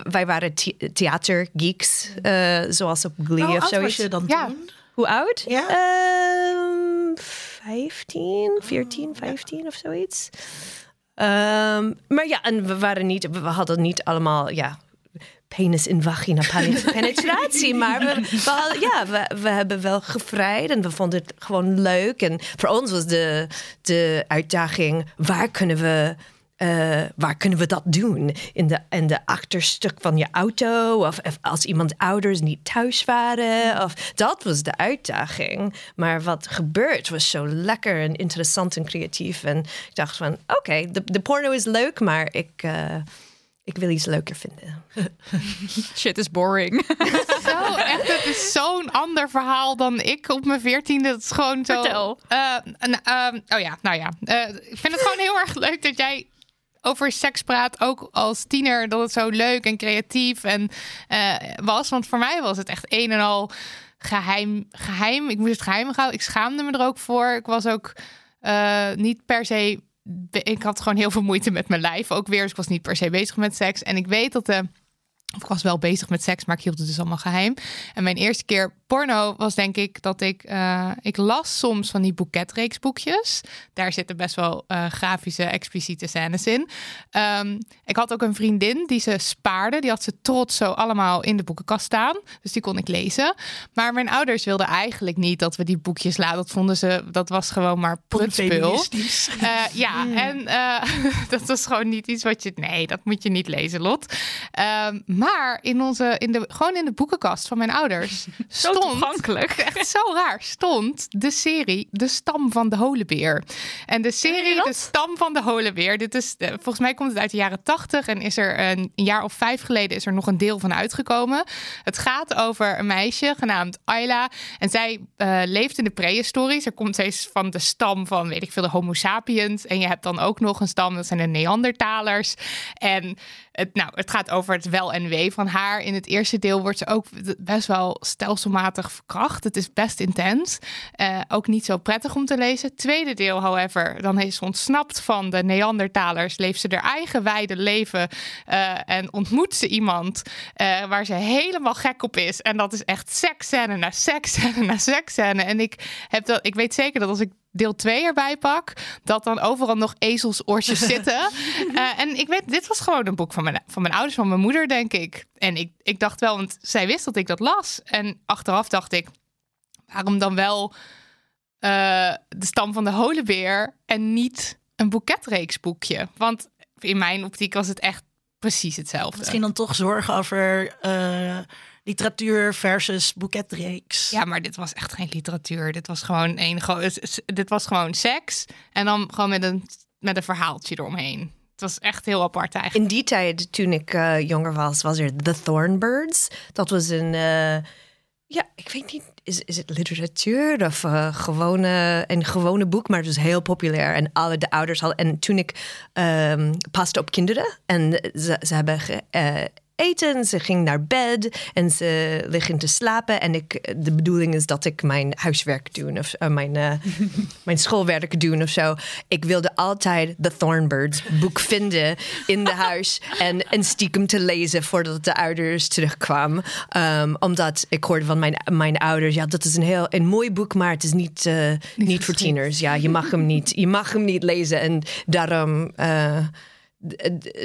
wij waren the- theatergeeks, eh, zoals op Glee of oud was zoiets. je dan Ja. toen? Hoe oud? Ja. Ehm, 15, 14, 15 of zoiets. Ehm, maar ja, en we waren niet, we hadden niet allemaal, ja, penis in vagina penetratie. maar we, we, ja, we, we hebben wel gevrijd en we vonden het gewoon leuk. En voor ons was de, de uitdaging, waar kunnen we uh, waar kunnen we dat doen? In de, in de achterstuk van je auto? Of, of, als iemand ouders niet thuis waren? Of, dat was de uitdaging. Maar wat gebeurt was zo lekker en interessant en creatief. En ik dacht van, oké, okay, de, de porno is leuk, maar ik... Uh, ik wil iets leuker vinden. Shit is boring. Zo, echt, het is zo'n ander verhaal dan ik op mijn veertiende. Het is gewoon zo. Vertel. Uh, uh, oh ja, nou ja. Uh, ik vind het gewoon heel erg leuk dat jij over seks praat, ook als tiener, dat het zo leuk en creatief en uh, was. Want voor mij was het echt een en al geheim. geheim. Ik moest het geheim houden. Ik schaamde me er ook voor. Ik was ook uh, niet per se. Ik had gewoon heel veel moeite met mijn lijf ook weer. Dus ik was niet per se bezig met seks. En ik weet dat de. Of ik was wel bezig met seks, maar ik hield het dus allemaal geheim. En mijn eerste keer porno was denk ik dat ik... Uh, ik las soms van die boeketreeksboekjes. Daar zitten best wel uh, grafische, expliciete scènes in. Um, ik had ook een vriendin die ze spaarde. Die had ze trots zo allemaal in de boekenkast staan. Dus die kon ik lezen. Maar mijn ouders wilden eigenlijk niet dat we die boekjes laten. Dat vonden ze, dat was gewoon maar prutspul. Uh, ja, mm. en dat was gewoon niet iets wat je... Nee, dat moet je niet lezen, Lot. Um, maar in onze, in de, gewoon in de boekenkast van mijn ouders stond toegankelijk. Echt zo raar. Stond de serie De Stam van de Holenbeer. En de serie De Stam van de Holenbeer. Dit is, eh, volgens mij komt het uit de jaren tachtig. En is er een, een, jaar of vijf geleden is er nog een deel van uitgekomen. Het gaat over een meisje genaamd Ayla. En zij uh, leeft in de prehistorie. Ze komt steeds van de stam van, weet ik veel, de Homo sapiens. En je hebt dan ook nog een stam, dat zijn de Neandertalers. En het, nou, het gaat over het wel en wee van haar. In het eerste deel wordt ze ook best wel stelselmatig verkracht. Het is best intens. Uh, ook niet zo prettig om te lezen. Tweede deel, however, dan is ze ontsnapt van de Neandertalers. Leeft ze haar eigen wijde leven. Uh, en ontmoet ze iemand uh, waar ze helemaal gek op is. En dat is echt seksscène na seksscène na seksscène. En ik, heb dat, ik weet zeker dat als ik deel 2 erbij pak, dat dan overal nog ezelsoortjes zitten. Uh, en ik weet, dit was gewoon een boek van mijn, van mijn ouders, van mijn moeder, denk ik. En ik, ik dacht wel, want zij wist dat ik dat las. En achteraf dacht ik, waarom dan wel uh, de stam van de holenbeer en niet een boeketreeksboekje? Want in mijn optiek was het echt precies hetzelfde. Misschien dan toch zorgen over... Uh literatuur versus boeketreeks. Ja, maar dit was echt geen literatuur. Dit was gewoon een dit was gewoon seks en dan gewoon met een met een verhaaltje eromheen. Het was echt heel apart eigenlijk. In die tijd, toen ik uh, jonger was, was er The Thornbirds. Dat was een, uh, ja, ik weet niet, is, is het literatuur of uh, gewone, een gewone boek, maar het was heel populair. En alle de ouders hadden. En toen ik um, paste op kinderen en ze, ze hebben eten, ze ging naar bed en ze liggen te slapen. En ik, de bedoeling is dat ik mijn huiswerk doe of uh, mijn, uh, mijn schoolwerk doen of zo. Ik wilde altijd The Thornbirds boek vinden in de huis en, en stiekem te lezen voordat de ouders terugkwamen. Um, omdat ik hoorde van mijn, mijn ouders, ja, dat is een heel een mooi boek, maar het is niet, uh, niet, niet voor tieners. Ja, je mag hem niet, je mag hem niet lezen en daarom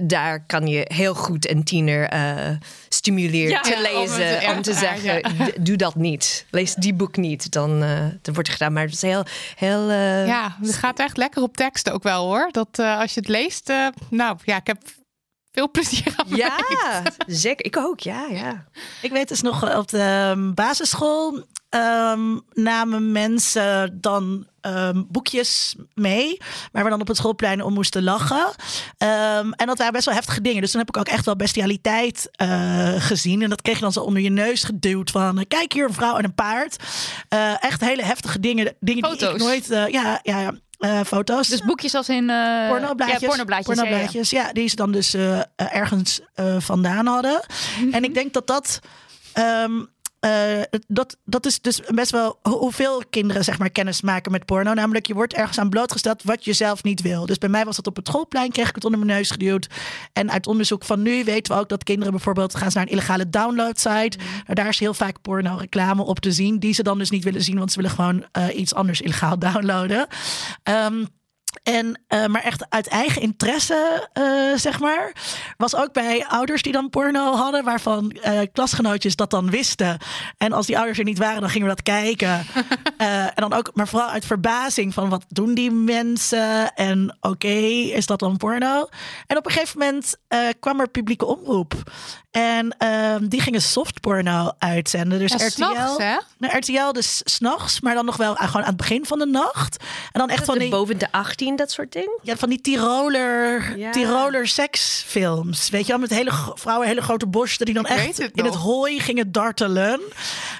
daar kan je heel goed een tiener uh, stimuleren ja, te lezen. Om, te, zeggen, doe dat niet. Lees die boek niet. Dan, uh, dan wordt het gedaan. Maar het is heel... heel uh, ja, het gaat echt lekker op tekst ook wel hoor. Dat als je het leest... nou ja, ik heb veel plezier aan Ja, zeker. Ik ook, ja, ja. Ik weet dus nog op de basisschool um, namen mensen dan um, boekjes mee. Waar we dan op het schoolplein om moesten lachen. Um, en dat waren best wel heftige dingen. Dus toen heb ik ook echt wel bestialiteit uh, gezien. En dat kreeg je dan zo onder je neus geduwd. Van kijk hier een vrouw en een paard. Uh, echt hele heftige dingen. Dingen Foto's. die ik nooit... Uh, ja, ja, ja. Uh, foto's. Dus boekjes als in uh, pornoblaadjes. Ja, pornoblaadjes. pornoblaadjes ja, ja. ja, die ze dan dus uh, ergens vandaan hadden. Mm -hmm. En ik denk dat dat um, uh, dat, dat is dus best wel hoeveel kinderen zeg maar, kennis maken met porno. Namelijk, je wordt ergens aan blootgesteld wat je zelf niet wil. Dus bij mij was dat op het schoolplein, kreeg ik het onder mijn neus geduwd. En uit onderzoek van nu weten we ook dat kinderen bijvoorbeeld gaan naar een illegale downloadsite. Mm. Daar is heel vaak porno-reclame op te zien, die ze dan dus niet willen zien, want ze willen gewoon uh, iets anders illegaal downloaden. Um, en, uh, maar echt uit eigen interesse, uh, zeg maar, was ook bij ouders die dan porno hadden, waarvan eh, klasgenootjes dat dan wisten. En als die ouders er niet waren, dan gingen we dat kijken. Eh, en dan ook, maar vooral uit verbazing van wat doen die mensen? En oké, is dat dan porno? En op een gegeven moment eh, kwam er publieke omroep. En ehm, die gingen softporno uitzenden. Dus Ja, RTL. s'nachts, hè? Nou, RTL dus s'nachts, maar dan nog wel gewoon aan het begin van de nacht. En dan echt van die, boven de 18, dat soort ding. ja, van die Tiroler, Ja. Tiroler seksfilms. Weet je wel, met hele vrouwen, hele grote borsten die dan Ik echt het in het hooi gingen dartelen.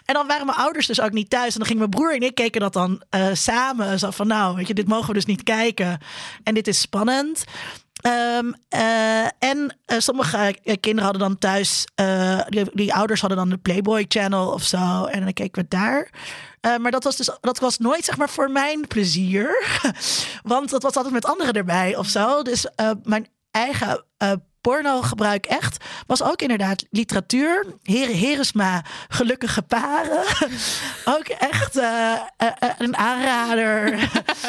En dan waren mijn ouders dus ook niet thuis. En dan ging mijn broer en ik keken dat dan eh, samen. Zo van, nou, weet je, dit mogen we dus niet kijken. En dit is spannend. Ehm, eh, en eh, sommige kinderen hadden dan thuis, eh, die, die ouders hadden dan de Playboy Channel of zo. En dan keken we daar. Eh, maar dat was dus dat was nooit zeg maar voor mijn plezier. Want dat was altijd met anderen erbij of zo. Dus eh, mijn eigen eh porno gebruik echt was ook inderdaad literatuur. Heren Heresma, gelukkige paren. ook echt een aanrader.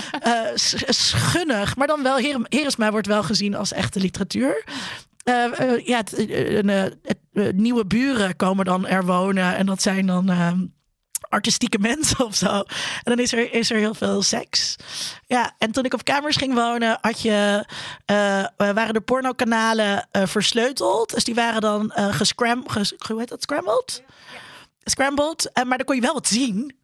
S- schunnig. Maar dan wel, Here- Heresma wordt wel gezien als echte literatuur. Ja, nieuwe buren komen dan er wonen. En dat zijn dan ehm, artistieke mensen of zo. En dan is er, is er heel veel seks. Ja, en toen ik op kamers ging wonen, had je, eh, waren de pornokanalen eh versleuteld. Dus die waren dan gescram, ges, hoe heet dat? Scrambled? Scrambled. Maar dan kon je wel wat zien.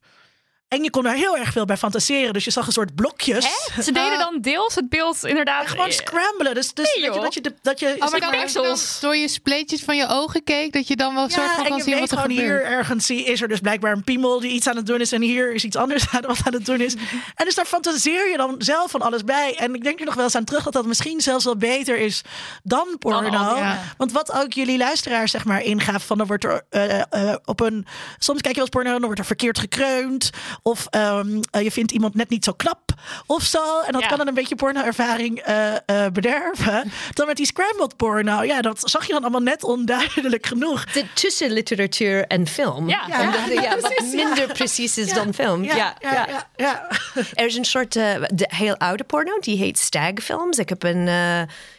En je kon daar heel erg veel bij fantaseren. Dus je zag een soort blokjes. Ze deden dan deels het beeld inderdaad. Gewoon eh, scramblen. Dus, dus Nee, weet je, joh. dat je, de, dat je Oh, maar Ik dan pixels. door je spleetjes van je ogen keek, dat je dan wel soort van kan je zien weet wat er gewoon gebeurt. hier ergens zie- is er dus blijkbaar een piemel die iets aan het doen is. En hier is iets anders aan, wat aan het doen is. En dus daar fantaseer je dan zelf van alles bij. En ik denk er nog wel eens aan terug dat dat misschien zelfs wel beter is dan porno. al, ja. Want wat ook jullie luisteraars zeg maar ingaf van dan wordt er eh, eh, op een... Soms kijk je wel eens porno en dan wordt er verkeerd gekreund. Of ehm, eh, je vindt iemand net niet zo knap of zo. En dat Ja. kan dan een beetje porno-ervaring eh, eh, bederven. Dan met die scrambled porno. Ja, dat zag je dan allemaal net onduidelijk genoeg. De tussen literatuur en film. Ja. Ja. Omdat het, ja, wat Precies, ja. minder precies is dan film. Ja, ja, ja, ja. Er is een soort de heel oude porno, die heet Stagfilms. Ik heb een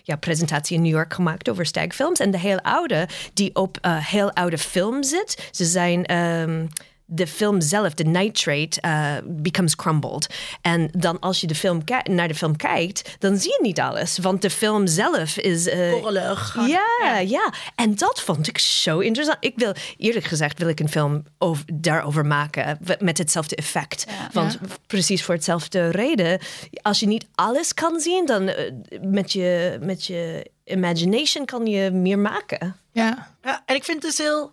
ja, presentatie in New York gemaakt over Stagfilms. En de heel oude, die op heel oude film zit. Ze zijn... ehm, de film zelf, de nitrate, eh, becomes crumbled. En dan als je de film naar de film kijkt, dan zie je niet alles. Want de film zelf is... Korrelig. ja, ja, En dat vond ik zo interessant. Ik wil, eerlijk gezegd, wil ik een film over, daarover maken. Met hetzelfde effect. Want precies voor hetzelfde reden. Als je niet alles kan zien, dan eh, met, je, met je imagination kan je meer maken. Ja. Ja, en ik vind het dus heel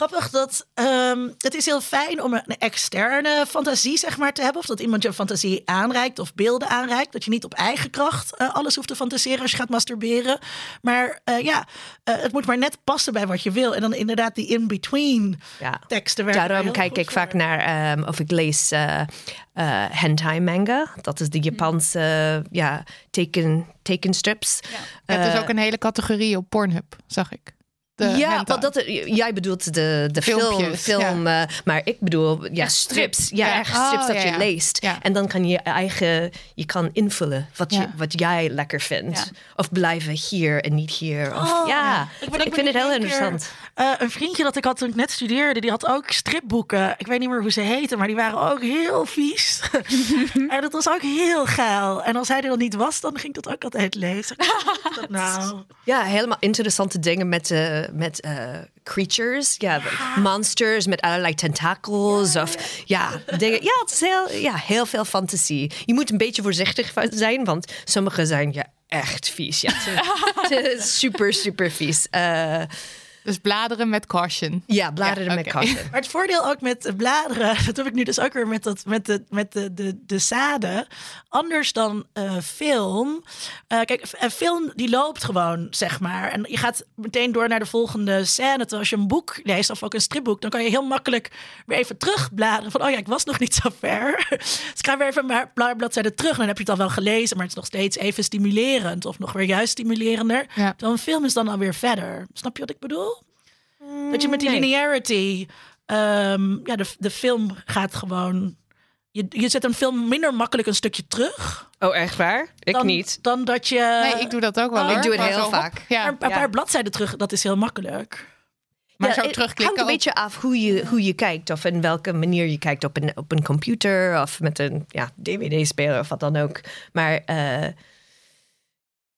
grappig dat ehm, het is heel fijn om een externe fantasie zeg maar te hebben. Of dat iemand je fantasie aanreikt of beelden aanreikt. Dat je niet op eigen kracht eh, alles hoeft te fantaseren als je gaat masturberen. Maar eh, ja, eh, het moet maar net passen bij wat je wil. En dan inderdaad die in-between Ja. teksten. werken Daarom heel kijk goed ik voor. vaak naar ehm, of ik lees eh, eh, hentai manga. Dat is de Japanse ja, teken, tekenstrips. Het is ook een hele categorie op Pornhub, zag ik. De ja, want dat, jij bedoelt de, de film, film eh, maar ik bedoel ja, strips. Ja, echt strips Oh, dat je leest. En dan kan je eigen, je kan invullen wat, je, wat jij lekker vindt. Of blijven hier en niet hier. Of, Oh, ja, Ik, ik, ben- ik vind het heel keer, interessant. eh, een vriendje dat ik had toen ik net studeerde, die had ook stripboeken. Ik weet niet meer hoe ze heten, maar die waren ook heel vies. en dat was ook heel geil. En als hij er dan niet was, dan ging ik dat ook altijd lezen. Dat nou. Ja, helemaal interessante dingen met, eh, met eh, creatures. Ja, monsters met allerlei tentakels. Of ja, dingen. Ja, het is heel, ja, heel veel fantasie. Je moet een beetje voorzichtig zijn, want sommige zijn ja, echt vies. Ja, het is super, super vies. Eh, Dus bladeren met caution. ja, bladeren Ja, met caution. Maar het voordeel ook met de bladeren, dat heb ik nu dus ook weer met, dat, met, de, met de, de, de zaden. Anders dan eh, film. Eh, kijk, een film die loopt gewoon, zeg maar. En je gaat meteen door naar de volgende scène. Terwijl als je een boek leest, of ook een stripboek, dan kan je heel makkelijk weer even terugbladeren. Van, oh ja, ik was nog niet zo ver. Dus ik ga weer even een paar bladzijden terug. Dan heb je het al wel gelezen, maar het is nog steeds even stimulerend. Of nog weer juist stimulerender. Ja. Terwijl een film is dan alweer verder. Snap je wat ik bedoel? Dat je met die Nee. linearity, ehm, ja, de, de film gaat gewoon je, je zet een film minder makkelijk een stukje terug. Oh, echt waar? Ik dan, niet. Dan dat je Nee, ik doe dat ook wel. Oh, ik doe het heel vaak. Ja. een, een paar bladzijden terug. Dat is heel makkelijk. Maar Ja, zo het terugklikken hangt een beetje af hoe je, hoe je kijkt. Of in welke manier je kijkt op een, op een computer. Of met een ja, dvd-speler of wat dan ook. Maar eh,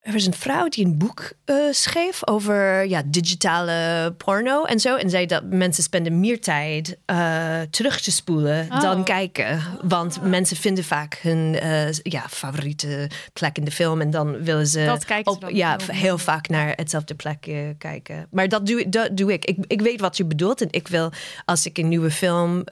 er was een vrouw die een boek eh, schreef over ja, digitale porno en zo. En zei dat mensen spenden meer tijd eh, terug te spoelen Oh. dan kijken. Want mensen vinden vaak hun eh, ja, favoriete plek in de film. En dan willen ze, Dat kijken ze op, dan ja, heel vaak naar hetzelfde plekje kijken. Maar dat doe, dat doe ik. ik. Ik weet wat je bedoelt. En ik wil, als ik een nieuwe film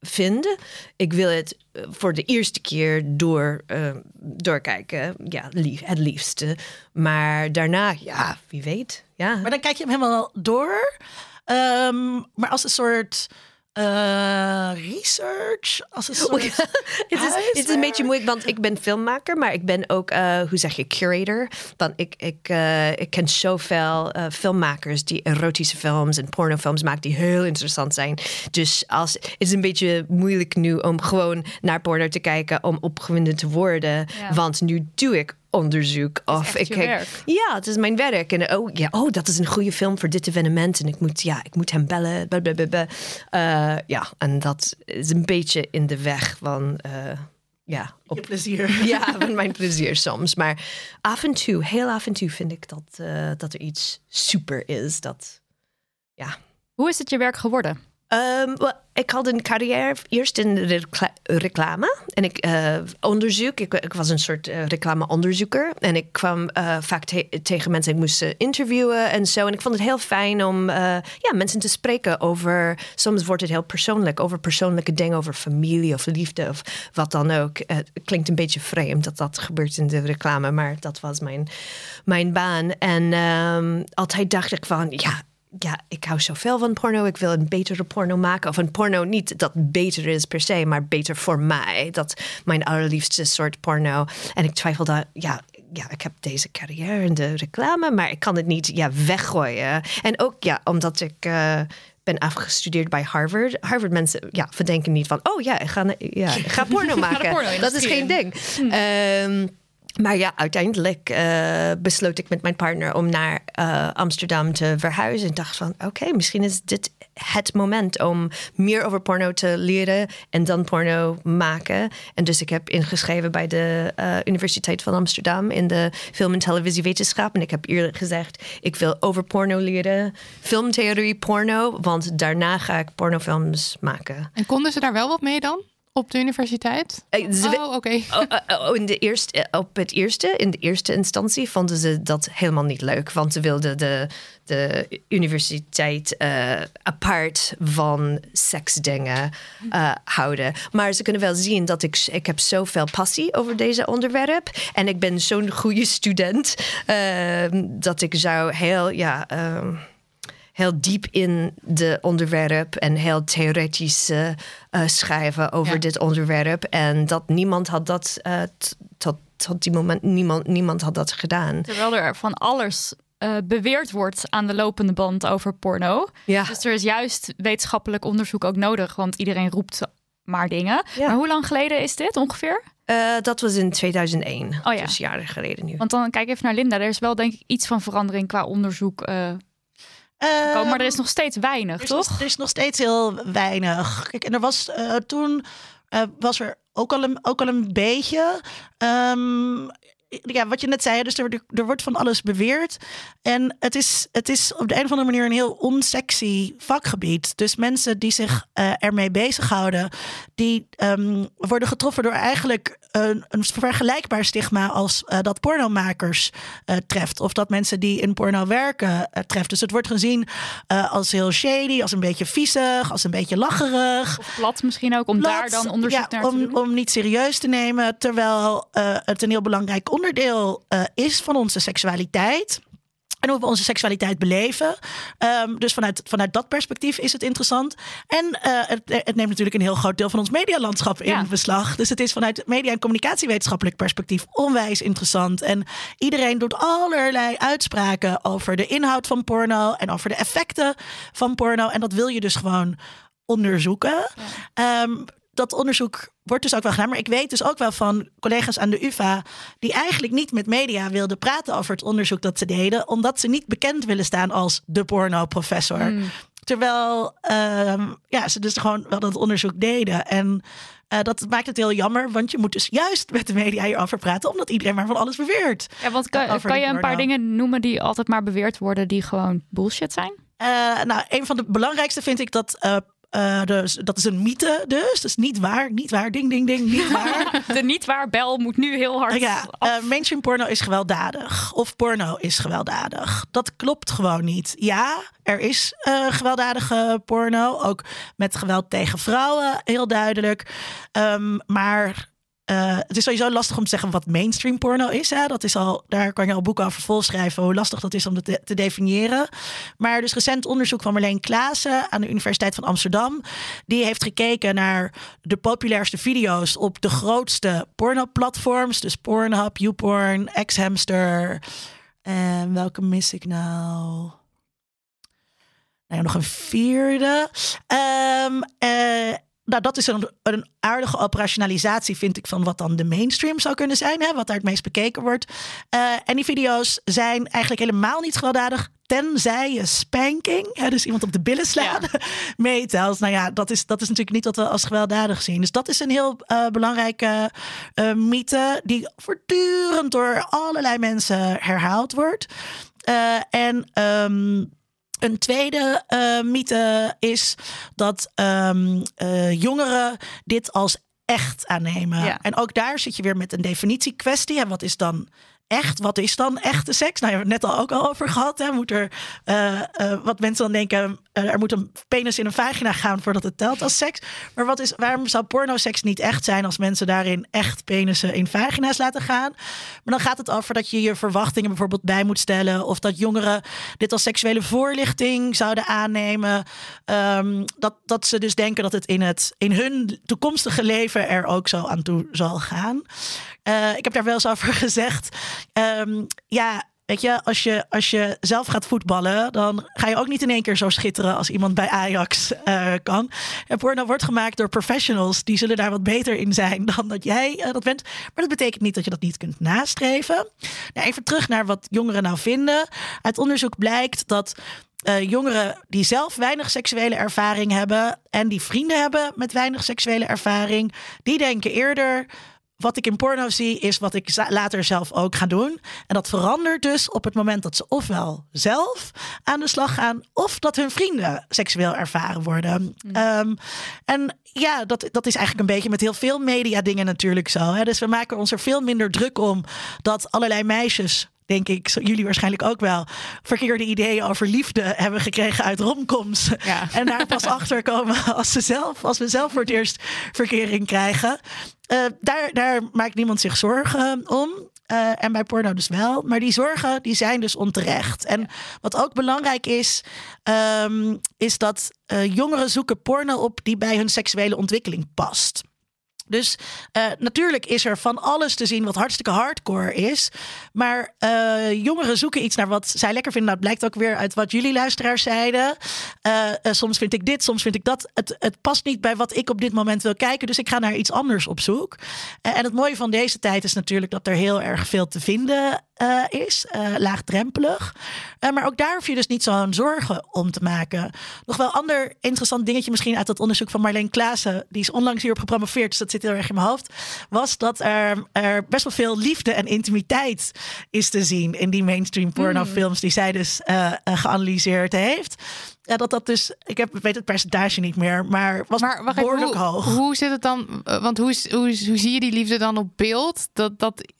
eh, vind, ik wil het eh, voor de eerste keer door, eh, doorkijken. Ja, het liefste. Maar daarna, ja, wie weet. Ja. Maar dan kijk je hem helemaal door. Ehm, maar als een soort eh, research. Als een soort. het, is, het is een beetje moeilijk, want ik ben filmmaker, maar ik ben ook, eh, hoe zeg je, curator. Want ik, ik, eh, ik ken zoveel filmmakers die erotische films en pornofilms maken die heel interessant zijn. Dus als, het is een beetje moeilijk nu om gewoon naar porno te kijken om opgewonden te worden. Ja. Want nu doe ik onderzoek of echt ik je kijk- werk. ja, het is mijn werk. En oh, ja, oh, dat is een goede film voor dit evenement. En ik moet, ja, ik moet hem bellen. Blablabla. Eh, ja, en dat is een beetje in de weg van, eh, ja, Je op, plezier. ja, van mijn plezier soms. Maar af en toe, heel af en toe vind ik dat, eh, dat er iets super is. Dat, Hoe is het je werk geworden? Ehm, ik had een carrière eerst in de recla- reclame. En ik eh, onderzoek. Ik, ik was een soort eh, reclameonderzoeker. En ik kwam eh, vaak te- tegen mensen. Ik moest interviewen en zo. En ik vond het heel fijn om ja, mensen te spreken over. Soms wordt het heel persoonlijk. Over persoonlijke dingen. Over familie of liefde of wat dan ook. Het klinkt een beetje vreemd dat dat gebeurt in de reclame. Maar dat was mijn, mijn baan. En ehm, altijd dacht ik van ja ja, ik hou zoveel van porno. Ik wil een betere porno maken. Of een porno niet dat beter is per se, maar beter voor mij. Dat mijn allerliefste soort porno. En ik twijfelde, ja, ja, ik heb deze carrière in de reclame, maar ik kan het niet ja, weggooien. En ook ja, omdat ik. eh, ben afgestudeerd bij Harvard. Harvard mensen ja, verdenken niet van... oh ja, ik ga, ja, ik ga porno maken. dat is geen ding. Ehm, maar ja, uiteindelijk eh, besloot ik met mijn partner om naar eh, Amsterdam te verhuizen. En dacht van, oké, misschien is dit het moment om meer over porno te leren en dan porno maken. En dus ik heb ingeschreven bij de eh, Universiteit van Amsterdam in de film- en televisiewetenschap. En ik heb eerlijk gezegd, ik wil over porno leren, filmtheorie, porno, want daarna ga ik pornofilms maken. En konden ze daar wel wat mee dan? Op de universiteit? Eh, ze- Oh, oké. Oh, oh, oh, in de eerste, op het eerste, in de eerste instantie vonden ze dat helemaal niet leuk. Want ze wilden de, de universiteit eh, apart van seksdingen eh, houden. Maar ze kunnen wel zien dat ik, ik heb zoveel passie over deze onderwerp. En ik ben zo'n goede student eh, dat ik zou heel, ja... ehm, heel diep in de onderwerp en heel theoretisch eh, eh, schrijven over Ja. dit onderwerp. En dat niemand had dat t- tot, tot die moment, niemand, niemand had dat gedaan. Terwijl er van alles beweerd wordt aan de lopende band over porno. Ja. Dus er is juist wetenschappelijk onderzoek ook nodig, want iedereen roept maar dingen. Ja. Maar hoe lang geleden is dit ongeveer? Dat was in 2001, Oh ja. dus jaren geleden nu. Want dan kijk even naar Linda. Er is wel denk ik iets van verandering qua onderzoek Eh, gekomen, maar er is nog steeds weinig, er toch? nog, er is nog steeds heel weinig. Kijk, en er was eh, toen eh, was er ook al een, ook al een beetje. ehm, ja, wat je net zei, dus er, er wordt van alles beweerd. En het is, het is op de een of andere manier een heel onsexy vakgebied. Dus mensen die zich eh, ermee bezighouden, die ehm, worden getroffen door eigenlijk een, een vergelijkbaar stigma als eh, dat pornomakers eh, treft. Of dat mensen die in porno werken treft. Dus het wordt gezien als heel shady, als een beetje viezig, als een beetje lacherig Of plat misschien ook, om daar dan onderzoek ja, naar te om, doen. om niet serieus te nemen, terwijl het een heel belangrijk onderdeel eh, is van onze seksualiteit. En hoe we onze seksualiteit beleven. Ehm, dus vanuit, vanuit dat perspectief is het interessant. En eh, het, het neemt natuurlijk een heel groot deel van ons medialandschap in Ja. beslag. Dus het is vanuit media- en communicatiewetenschappelijk perspectief onwijs interessant. En iedereen doet allerlei uitspraken over de inhoud van porno en over de effecten van porno. En dat wil je dus gewoon onderzoeken. Ehm, dat onderzoek wordt dus ook wel gedaan. Maar ik weet dus ook wel van collega's aan de UvA... die eigenlijk niet met media wilden praten over het onderzoek dat ze deden... omdat ze niet bekend willen staan als de porno-professor. Hmm. Terwijl ehm, ja, ze dus gewoon wel dat onderzoek deden. En eh, dat maakt het heel jammer, want je moet dus juist met de media hierover praten... omdat iedereen maar van alles beweert. Ja, want kan, kan je een paar dingen noemen die altijd maar beweerd worden die gewoon bullshit zijn? Eh, nou, een van de belangrijkste vind ik dat. Eh, dus, dat is een mythe, dus. Dat is niet waar, niet waar, ding, ding, ding, niet waar. De niet waar bel moet nu heel hard ja, af. eh, mainstream porno is gewelddadig. Of porno is gewelddadig. Dat klopt gewoon niet. Ja, er is eh, gewelddadige porno. Ook met geweld tegen vrouwen, heel duidelijk. Ehm, maar eh, het is sowieso lastig om te zeggen wat mainstream porno is. Hè? Dat is al, daar kan je al boeken over volschrijven. Hoe lastig dat is om dat te, definiëren. Maar dus recent onderzoek van Marleen Klaassen aan de Universiteit van Amsterdam. Die heeft gekeken naar de populairste video's op de grootste pornoplatforms. Dus Pornhub, YouPorn, Xhamster. En welke mis ik nou? Nou nog een vierde. Eh, nou, dat is een, een aardige operationalisatie, vind ik, van wat dan de mainstream zou kunnen zijn. Hè, wat daar het meest bekeken wordt. Eh, en die video's zijn eigenlijk helemaal niet gewelddadig. Tenzij je spanking, hè, dus iemand op de billen slaan, meetelt. Nou ja, dat is, dat is natuurlijk niet wat we als gewelddadig zien. Dus dat is een heel eh, belangrijke eh, mythe die voortdurend door allerlei mensen herhaald wordt. En ehm, een tweede eh, mythe is dat ehm, eh, jongeren dit als echt aannemen. Ja. En ook daar zit je weer met een definitiekwestie. En wat is dan echt? Wat is dan echte seks? Nou, je hebt het net al ook al over gehad. Hè? Moet er, eh, eh, wat mensen dan denken, eh, er moet een penis in een vagina gaan voordat het telt als seks. Maar wat is, waarom zou pornoseks niet echt zijn als mensen daarin echt penissen in vagina's laten gaan? Maar dan gaat het over dat je je verwachtingen bijvoorbeeld bij moet stellen. Of dat jongeren dit als seksuele voorlichting zouden aannemen. Ehm, dat, dat ze dus denken dat het in, het in hun toekomstige leven er ook zo aan toe zal gaan. Eh, ik heb daar wel eens over gezegd. Ehm, ja, weet je als, je, als je zelf gaat voetballen, dan ga je ook niet in één keer zo schitteren als iemand bij Ajax eh, kan. En porno wordt gemaakt door professionals, die zullen daar wat beter in zijn dan dat jij eh, dat bent. Maar dat betekent niet dat je dat niet kunt nastreven. Nou, even terug naar wat jongeren nou vinden. Uit onderzoek blijkt dat eh, jongeren die zelf weinig seksuele ervaring hebben en die vrienden hebben met weinig seksuele ervaring, die denken eerder. Wat ik in porno zie, is wat ik later zelf ook ga doen. En dat verandert dus op het moment dat ze ofwel zelf aan de slag gaan, of dat hun vrienden seksueel ervaren worden. Ehm, en ja, dat, dat is eigenlijk een beetje met heel veel media dingen natuurlijk zo. Hè? Dus we maken ons er veel minder druk om dat allerlei meisjes denk ik, jullie waarschijnlijk ook wel, verkeerde ideeën over liefde hebben gekregen uit romcoms. Ja. En daar pas achter komen als, ze zelf, als we zelf voor het eerst verkering krijgen. Eh, daar, daar maakt niemand zich zorgen om. Eh, en bij porno dus wel. Maar die zorgen die zijn dus onterecht. En wat ook belangrijk is, ehm, is dat eh, jongeren zoeken porno op die bij hun seksuele ontwikkeling past. Dus eh, natuurlijk is er van alles te zien wat hartstikke hardcore is. Maar eh, jongeren zoeken iets naar wat zij lekker vinden. Nou, het blijkt ook weer uit wat jullie luisteraars zeiden. Eh, soms vind ik dit, soms vind ik dat. Het, het past niet bij wat ik op dit moment wil kijken. Dus ik ga naar iets anders op zoek. En het mooie van deze tijd is natuurlijk dat er heel erg veel te vinden is. laagdrempelig. Maar ook daar hoef je dus niet zo'n zorgen om te maken. Nog wel ander interessant dingetje misschien uit dat onderzoek van Marleen Klaassen. Die is onlangs hierop gepromoveerd, dus dat zit heel erg in mijn hoofd. Was dat er, er best wel veel liefde en intimiteit is te zien in die mainstream pornofilms die zij dus eh, eh, geanalyseerd heeft. Ja, dat dat dus, ik heb, weet het percentage niet meer, maar was Maar wacht behoorlijk hoe, hoog. hoe zit het dan? eh, Want hoe, hoe, hoe zie je die liefde dan op beeld? Dat, dat,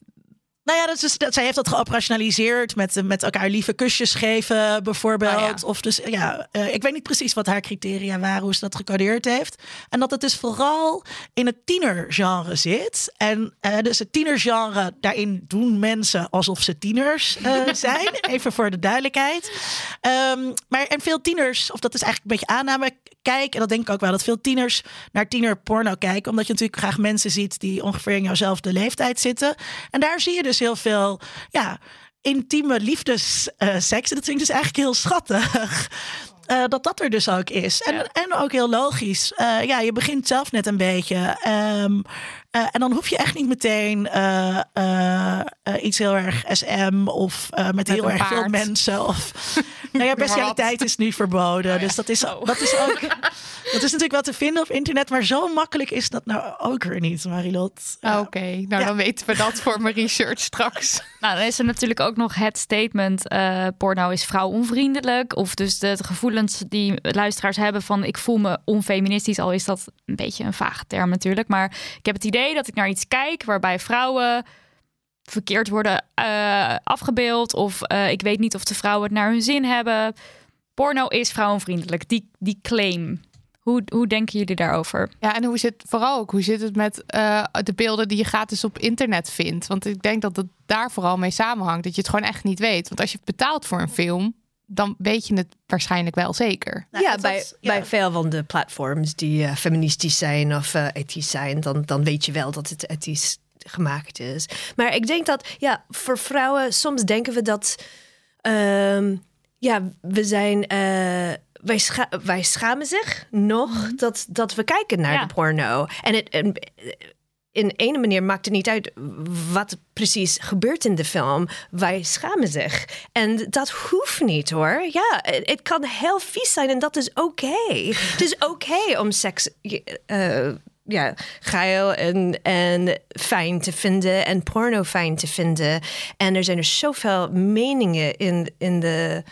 Nou ja, dat is, dus- dat, zij heeft dat geoperationaliseerd met, met elkaar lieve kusjes geven, bijvoorbeeld. Oh ja. Of dus, ja, eh, ik weet niet precies wat haar criteria waren, hoe ze dat gecodeerd heeft. En dat het dus vooral in het tienergenre zit. En eh, dus het tienergenre, daarin doen mensen alsof ze tieners eh, zijn. Even voor de duidelijkheid. Ehm, maar en veel tieners, of dat is eigenlijk een beetje aanname, kijken. En dat denk ik ook wel, dat veel tieners naar tienerporno kijken. Omdat je natuurlijk graag mensen ziet die ongeveer in jouwzelfde leeftijd zitten. En daar zie je dus heel veel, ja, intieme liefdesseks. en dat vind ik dus eigenlijk heel schattig. eh, dat dat er dus ook is. En, Ja. en ook heel logisch. Eh, ja, je begint zelf net een beetje. Ehm, eh, en dan hoef je echt niet meteen eh, eh, iets heel erg SM of eh, met, heel erg veel mensen. Of, nou ja, bestialiteit is nu verboden. Dus dat is, Oh. dat is ook. Dat is natuurlijk wel te vinden op internet, maar zo makkelijk is dat nou ook weer niet, Marilot. Ja. Oké, nou Ja. dan weten we dat voor mijn research straks. Nou, dan is er natuurlijk ook nog het statement: eh, porno is vrouwonvriendelijk. Of dus de, de gevoelens die luisteraars hebben van ik voel me onfeministisch. Al is dat een beetje een vage term natuurlijk. Maar ik heb het idee dat ik naar iets kijk waarbij vrouwen verkeerd worden eh, afgebeeld. Of eh, ik weet niet of de vrouwen het naar hun zin hebben. Porno is vrouwonvriendelijk. Die, die claim. Hoe, hoe denken jullie daarover? Ja, en hoe zit vooral ook hoe zit het met eh, de beelden die je gratis op internet vindt? Want ik denk dat het daar vooral mee samenhangt. Dat je het gewoon echt niet weet. Want als je betaalt voor een film, dan weet je het waarschijnlijk wel zeker. Nou, ja, bij, was- ja. bij veel van de platforms die eh, feministisch zijn of eh, ethisch zijn, dan, dan weet je wel dat het ethisch gemaakt is. Maar ik denk dat, ja, voor vrouwen, soms denken we dat, ehm, ja, we zijn, eh, wij, scha wij schamen zich nog dat, dat we kijken naar Ja. de porno. En het, en, in ene manier maakt het niet uit wat precies gebeurt in de film. Wij schamen zich. En dat hoeft niet hoor. Ja, het, kan heel vies zijn en dat is oké. het is oké om seks eh, ja, geil en, en fijn te vinden en porno fijn te vinden. En er zijn er zoveel meningen in, in de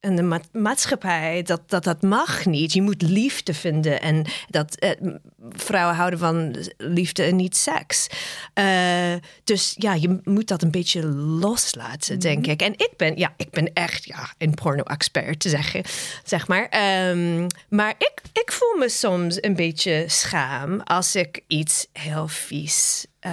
in de ma- maatschappij dat, dat dat mag niet. Je moet liefde vinden en dat eh, vrouwen houden van liefde en niet seks. Eh, dus ja, je moet dat een beetje loslaten, denk ik. En ik ben, ja, ik ben echt ja, een porno-expert, te zeggen, zeg maar. Ehm, maar ik, ik voel me soms een beetje schaam als ik iets heel vies eh,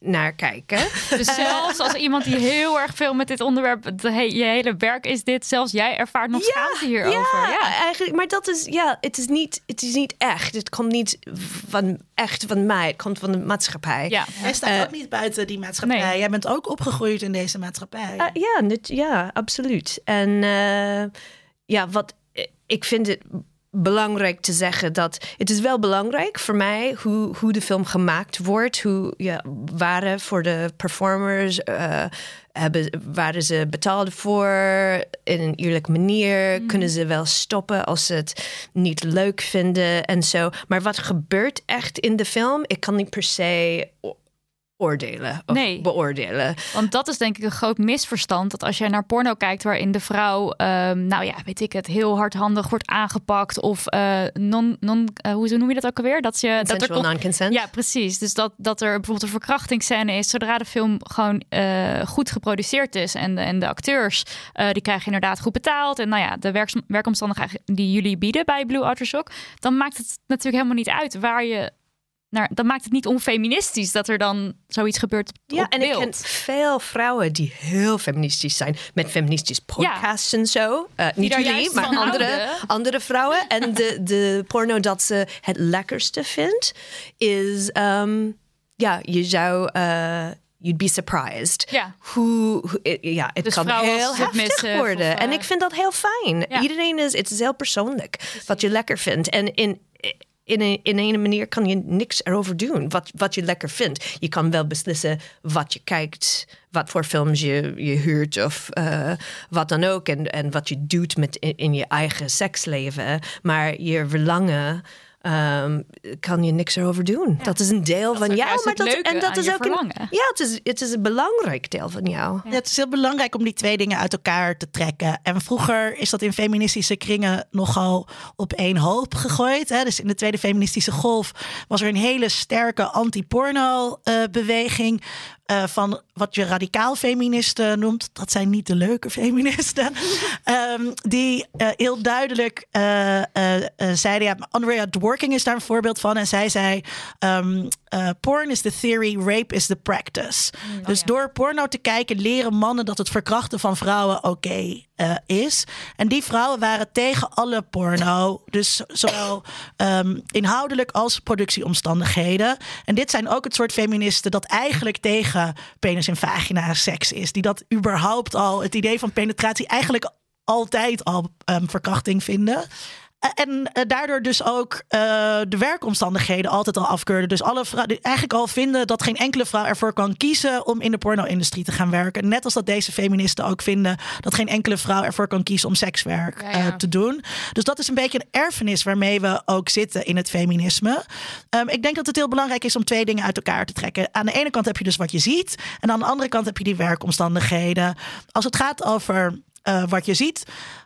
naar kijken. Dus zelfs als iemand die heel erg veel met dit onderwerp, de he- je hele werk is dit, zelfs jij ervaart nog schaamte hierover. Ja, Ja. eigenlijk. Maar dat is, ja, het is niet, het is niet echt. Het komt niet van echt van mij. Het komt van de maatschappij. Ja. Jij staat Eh, ook niet buiten die maatschappij. nee. Jij bent ook opgegroeid in deze maatschappij. Eh, ja, ja, absoluut. En eh, ja, wat ik vind het belangrijk te zeggen dat het is wel belangrijk voor mij hoe, hoe de film gemaakt wordt, hoe ja, waren voor de performers. eh, hebben, waren ze betaald voor in een eerlijke manier? Kunnen ze wel stoppen als ze het niet leuk vinden en zo? Maar wat gebeurt echt in de film? Ik kan niet per se oordelen of Nee. beoordelen. Want dat is denk ik een groot misverstand. Dat als jij naar porno kijkt waarin de vrouw, ehm, nou ja, weet ik het, heel hardhandig wordt aangepakt. Of eh, non, non eh, hoe noem je dat ook alweer? Dat, je, dat er non-consent. Ja, precies. Dus dat, dat er bijvoorbeeld een verkrachtingsscène is. Zodra de film gewoon eh, goed geproduceerd is. En de, en de acteurs, die krijgen inderdaad goed betaald. En nou ja, de werks, werkomstandigheden die jullie bieden bij Blue Otter Shock. Dan maakt het natuurlijk helemaal niet uit waar je... Naar, dan maakt het niet onfeministisch dat er dan zoiets gebeurt Ja, op en ik ken veel vrouwen die heel feministisch zijn. Met feministisch podcasts en zo. Eh, niet jullie, maar andere, houden. andere vrouwen. En de, de porno dat ze het lekkerste vindt is... ehm, ja, je zou... eh, you'd be surprised. Ja. Hoe, hoe- eh, ja, het Dus kan heel heftig worden. of, en eh, ik vind dat heel fijn. Ja. Iedereen is... Het is heel persoonlijk wat je lekker vindt. En in... In een, in een manier kan je niks erover doen. Wat, wat je lekker vindt. Je kan wel beslissen wat je kijkt. Wat voor films je, je huurt. Of eh, wat dan ook. En, en wat je doet met in, in je eigen seksleven. Maar je verlangen. Ehm, kan je niks erover doen. Dat is een deel van jou. Maar het dat, en dat is ook een, ja, het is, het is een belangrijk deel van jou. Ja, het is heel belangrijk om die twee dingen uit elkaar te trekken. En vroeger is dat in feministische kringen nogal op één hoop gegooid. Hè? Dus in de tweede feministische golf was er een hele sterke anti-porno-beweging. Eh, van wat je radicaal feministen noemt. Dat zijn niet de leuke feministen. Ehm, die eh, heel duidelijk eh, zeiden... Ja, Andrea Dworkin is daar een voorbeeld van. En zij zei... ehm, eh, porn is the theory, rape is the practice. dus door porno te kijken leren mannen dat het verkrachten van vrouwen oké is. En die vrouwen waren tegen alle porno. Dus zowel ehm, inhoudelijk als productieomstandigheden. En dit zijn ook het soort feministen dat eigenlijk penis en vagina seks is. Die dat überhaupt al, het idee van penetratie eigenlijk altijd al um, verkrachting vinden. En uh, daardoor dus ook uh, de werkomstandigheden altijd al afkeurden. Dus alle vrouwen eigenlijk al vinden dat geen enkele vrouw ervoor kan kiezen om in de porno-industrie te gaan werken. Net als dat deze feministen ook vinden dat geen enkele vrouw ervoor kan kiezen om sekswerk ja, ja. Te doen. Dus dat is een beetje een erfenis waarmee we ook zitten in het feminisme. Um, ik denk dat het heel belangrijk is om twee dingen uit elkaar te trekken. Aan de ene kant heb je dus wat je ziet. En aan de andere kant heb je die werkomstandigheden. Als het gaat over uh, wat je ziet,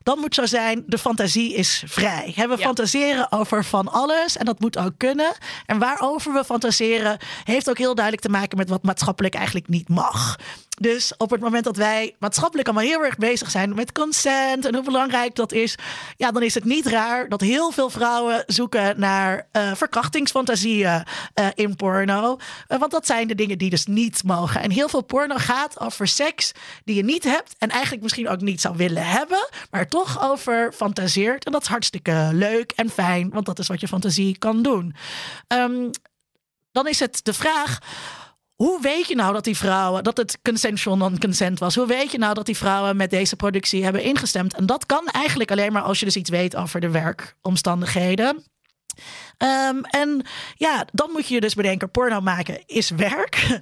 dan moet zo zijn: de fantasie is vrij. we ja. fantaseren over van alles en dat moet ook kunnen. En waarover we fantaseren, heeft ook heel duidelijk te maken met wat maatschappelijk eigenlijk niet mag. Dus op het moment dat wij maatschappelijk allemaal heel erg bezig zijn met consent en hoe belangrijk dat is, ja, dan is het niet raar dat heel veel vrouwen zoeken naar uh, verkrachtingsfantasieën uh, in porno. Uh, want dat zijn de dingen die dus niet mogen. En heel veel porno gaat over seks die je niet hebt en eigenlijk misschien ook niet zou willen hebben, maar er toch over fantaseert. En dat is hartstikke leuk en fijn, want dat is wat je fantasie kan doen. Um, dan is het de vraag hoe weet je nou dat die vrouwen, dat het consensual non-consent was? Hoe weet je nou dat die vrouwen met deze productie hebben ingestemd? En dat kan eigenlijk alleen maar als je dus iets weet over de werkomstandigheden. Um, en ja, dan moet je je dus bedenken: porno maken is werk.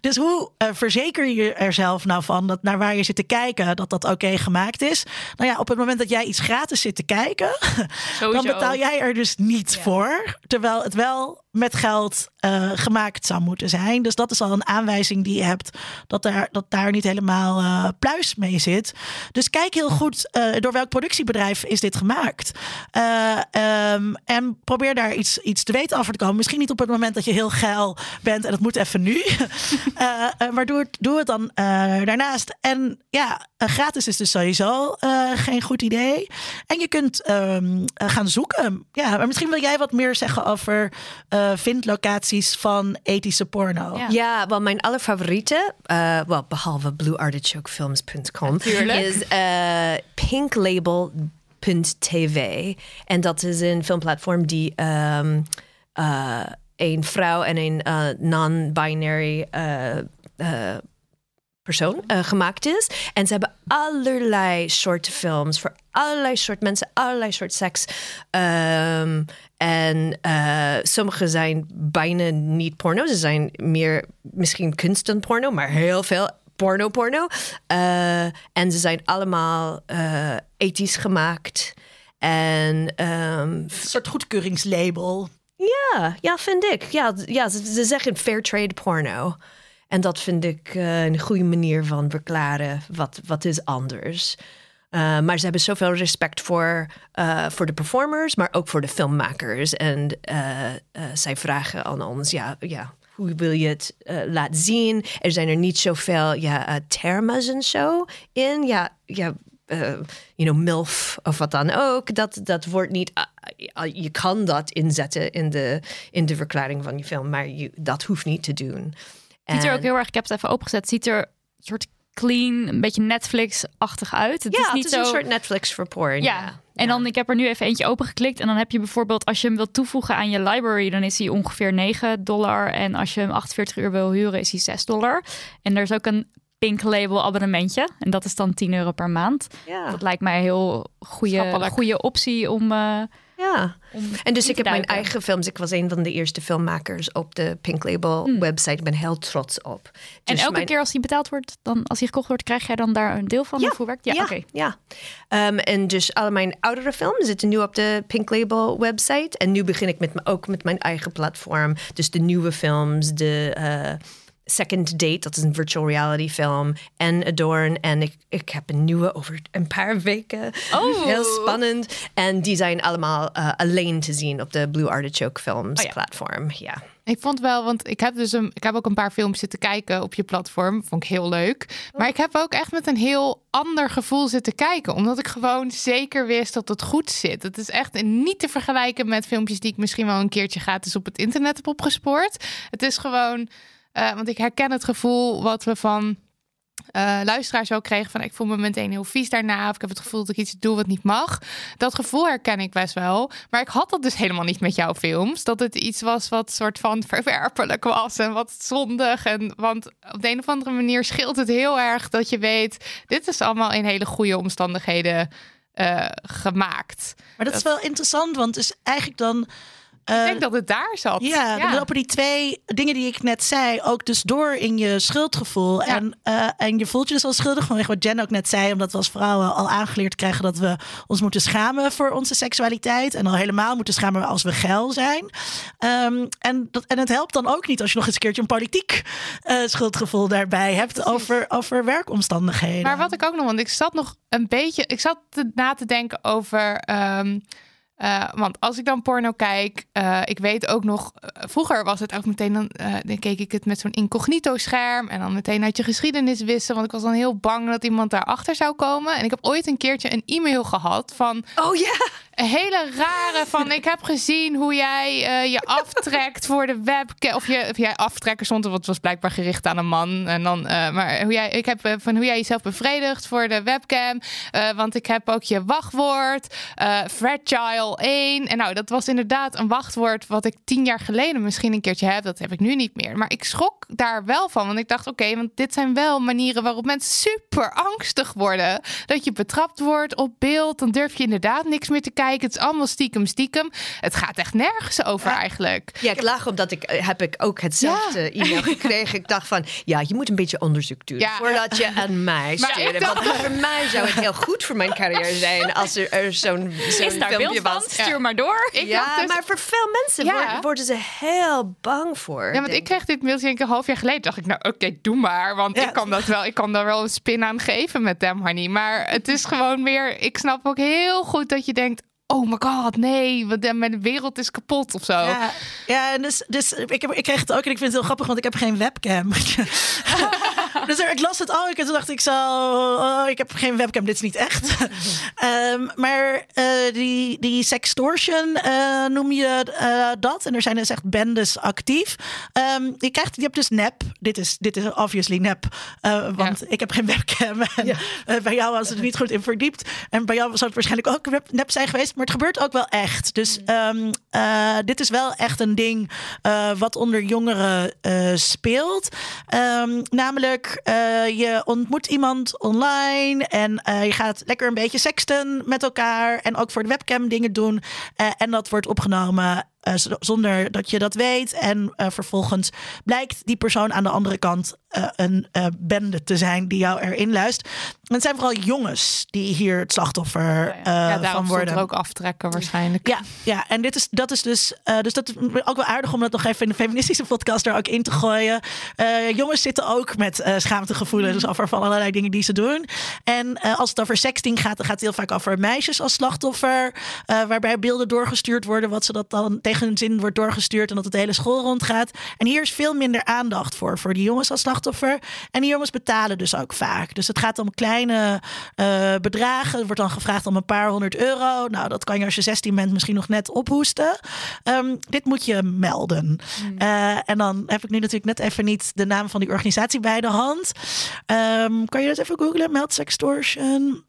Dus hoe uh, verzeker je er zelf nou van dat naar waar je zit te kijken, dat dat oké okay gemaakt is? Nou ja, op het moment dat jij iets gratis zit te kijken, Sowieso. dan betaal jij er dus niet ja. voor. Terwijl het wel met geld uh, gemaakt zou moeten zijn. Dus dat is al een aanwijzing die je hebt dat daar, dat daar niet helemaal uh, pluis mee zit. Dus kijk heel goed uh, door welk productiebedrijf is dit gemaakt. Um, en probeer daar iets, iets te weten over te komen. Misschien niet op het moment dat je heel geil bent en het moet even nu. maar doe het, doe het dan daarnaast. En ja, gratis is dus sowieso geen goed idee. En je kunt um, gaan zoeken. Ja, maar misschien wil jij wat meer zeggen over uh, vindlocaties van ethische porno. Ja, ja wel mijn allerfavoriete, uh, well, behalve blueartichokefilms.com, is uh, pinklabel.tv. En dat is een filmplatform die um, een vrouw en een non-binary persoon uh, gemaakt is. En ze hebben allerlei soorten films voor allerlei soort mensen, allerlei soort seks. Um, en sommige zijn bijna niet porno. Ze zijn meer misschien kunst dan porno, maar heel veel porno-porno. Uh, en ze zijn allemaal uh, ethisch gemaakt. En um, een soort goedkeuringslabel. Ja, ja, vind ik. Ja, ja ze, ze zeggen fair trade porno. En dat vind ik uh, een goede manier van verklaren wat, wat is anders. Uh, maar ze hebben zoveel respect voor, uh, voor de performers, maar ook voor de filmmakers. En zij vragen aan ons, ja, ja, hoe wil je het laten zien? Er zijn er niet zoveel ja, termen en zo in. Ja, ja uh, you know, MILF of wat dan ook. Dat, dat wordt niet. Uh, je kan dat inzetten in de, in de verklaring van je film, maar je, dat hoeft niet te doen. Ziet er ook heel erg, ik heb het even opengezet, ziet er een soort clean, een beetje Netflix-achtig uit. Het ja, is niet het is zo... een soort Netflix voor porn. Ja. ja. En dan, ik heb er nu even eentje opengeklikt. En dan heb je bijvoorbeeld, als je hem wilt toevoegen aan je library, dan is hij ongeveer 9 dollar. En als je hem 48 uur wil huren, is hij 6 dollar. En er is ook een pink label abonnementje. En dat is dan 10 euro per maand. Ja. Dat lijkt mij een heel goede, goede optie om... Uh, ja, en dus ik heb mijn eigen films. Ik was een van de eerste filmmakers op de Pink Label hmm. website. Ik ben heel trots op. Dus en elke keer als die betaald wordt, dan als die gekocht wordt, krijg jij dan daar een deel van? Ja, of hoe werkt? Ja, ja. ja. Um, en dus alle mijn oudere films zitten nu op de Pink Label website. En nu begin ik met me, ook met mijn eigen platform. Dus de nieuwe films, de... Uh, Second Date, dat is een virtual reality film. En Adorn. En ik, ik heb een nieuwe over een paar weken. Oh. Heel spannend. En die zijn allemaal uh, alleen te zien op de Blue Artichoke Films oh, ja. platform. Ja. Ik vond wel, want ik heb dus een, ik heb ook een paar films zitten kijken op je platform. Vond ik heel leuk. Maar ik heb ook echt met een heel ander gevoel zitten kijken. Omdat ik gewoon zeker wist dat het goed zit. Het is echt niet te vergelijken met filmpjes die ik misschien wel een keertje gratis op het internet heb opgespoord. Het is gewoon uh, want ik herken het gevoel wat we van eh, luisteraars ook kregen van ik voel me meteen heel vies daarna of ik heb het gevoel dat ik iets doe wat niet mag. Dat gevoel herken ik best wel, maar ik had dat dus helemaal niet met jouw films. Dat het iets was wat soort van verwerpelijk was en wat zondig en want op de een of andere manier scheelt het heel erg dat je weet dit is allemaal in hele goede omstandigheden uh, gemaakt. Maar dat, is wel interessant, want is eigenlijk dan ik denk eh, dat het daar zat. Ja, dan lopen die twee dingen die ik net zei ook dus door in je schuldgevoel. En, uh, en je voelt je dus al schuldig vanwege wat Jen ook net zei. Omdat we als vrouwen al aangeleerd krijgen dat we ons moeten schamen voor onze seksualiteit. En al helemaal moeten schamen als we geil zijn. Um, en, dat, en het helpt dan ook niet als je nog eens een keertje een politiek uh, schuldgevoel daarbij hebt over, over werkomstandigheden. Maar wat ik ook nog, want ik zat nog een beetje, ik zat na te denken over... Um, uh, want als ik dan porno kijk, uh, ik weet ook nog, uh, vroeger was het ook meteen, dan, dan keek ik het met zo'n incognito scherm en dan meteen uit je geschiedenis wissen, want ik was dan heel bang dat iemand daarachter zou komen. En ik heb ooit een keertje een e-mail gehad van, oh ja, hele rare van, ik heb gezien hoe jij je aftrekt voor de webcam, of, je, of jij aftrekken stond, want het was blijkbaar gericht aan een man. En dan, maar hoe jij, ik heb van hoe jij jezelf bevredigt voor de webcam, want ik heb ook je wachtwoord, fragile 1. En nou, dat was inderdaad een wachtwoord wat ik tien jaar geleden misschien een keertje heb. Dat heb ik nu niet meer. Maar ik schrok daar wel van. Want ik dacht, oké, want dit zijn wel manieren waarop mensen super angstig worden. Dat je betrapt wordt op beeld. Dan durf je inderdaad niks meer te kijken. Het is allemaal stiekem, stiekem. Het gaat echt nergens over eigenlijk. Ja, ik lag omdat ik eh, heb ik ook hetzelfde e-mail gekregen. Ik dacht van, ja, je moet een beetje onderzoek doen voordat je aan mij stuurde. Want voor mij zou het heel goed voor mijn carrière zijn als er, er zo'n zo'n filmpje was stuur maar door. Ik ja, dus... maar voor veel mensen worden, worden, ze heel bang voor. Ja, want ik kreeg dit mailtje een half jaar geleden. dacht ik, nou oké, doe maar. Want ik kan dat wel, ik kan daar wel een spin aan geven met Dem Honey. Maar het is gewoon weer, ik snap ook heel goed dat je denkt, oh my god, nee, mijn wereld is kapot of zo. Ja, ja en dus, dus ik, heb, ik kreeg het ook en ik vind het heel grappig, want ik heb geen webcam. dus er, ik las het ook en toen dacht ik zo, oh, ik heb geen webcam, dit is niet echt. um, maar uh, die, die sextortion uh, noem je uh, dat. En er zijn dus echt bendes actief. Um, je, krijgt, je hebt dus nep. Dit is, dit is obviously nep, want ja. ik heb geen webcam. En, ja. bij jou was het niet goed in verdiept. En bij jou zou het waarschijnlijk ook nep zijn geweest. Maar het gebeurt ook wel echt. Dus um, uh, dit is wel echt een ding uh, wat onder jongeren uh, speelt. Um, namelijk, je ontmoet iemand online en je gaat lekker een beetje sexten met elkaar. En ook voor de webcam dingen doen. en dat wordt opgenomen uh, zonder dat je dat weet. En uh, vervolgens blijkt die persoon aan de andere kant uh, een bende te zijn die jou erin luistert. En het zijn vooral jongens die hier het slachtoffer ja, ja. van worden. ook aftrekken waarschijnlijk. Ja, ja en dit is, dat is dus, dus dat is ook wel aardig om dat nog even in de feministische podcast er ook in te gooien. jongens zitten ook met schaamtegevoelens mm. over van allerlei dingen die ze doen. En als het over sexting gaat, dan gaat het heel vaak over meisjes als slachtoffer. waarbij beelden doorgestuurd worden, wat ze dat dan tegen hun zin wordt doorgestuurd en dat het de hele school rondgaat. En hier is veel minder aandacht voor, voor die jongens als slachtoffer. En die jongens betalen dus ook vaak. Dus het gaat om kleine uh, bedragen. Er wordt dan gevraagd om een paar honderd euro. Nou, dat kan je als je 16 bent misschien nog net ophoesten. Um, dit moet je melden. Mm. Uh, en dan heb ik nu natuurlijk net even niet de naam van die organisatie bij de hand. Um, kan je dat even googlen? Meld sextortion.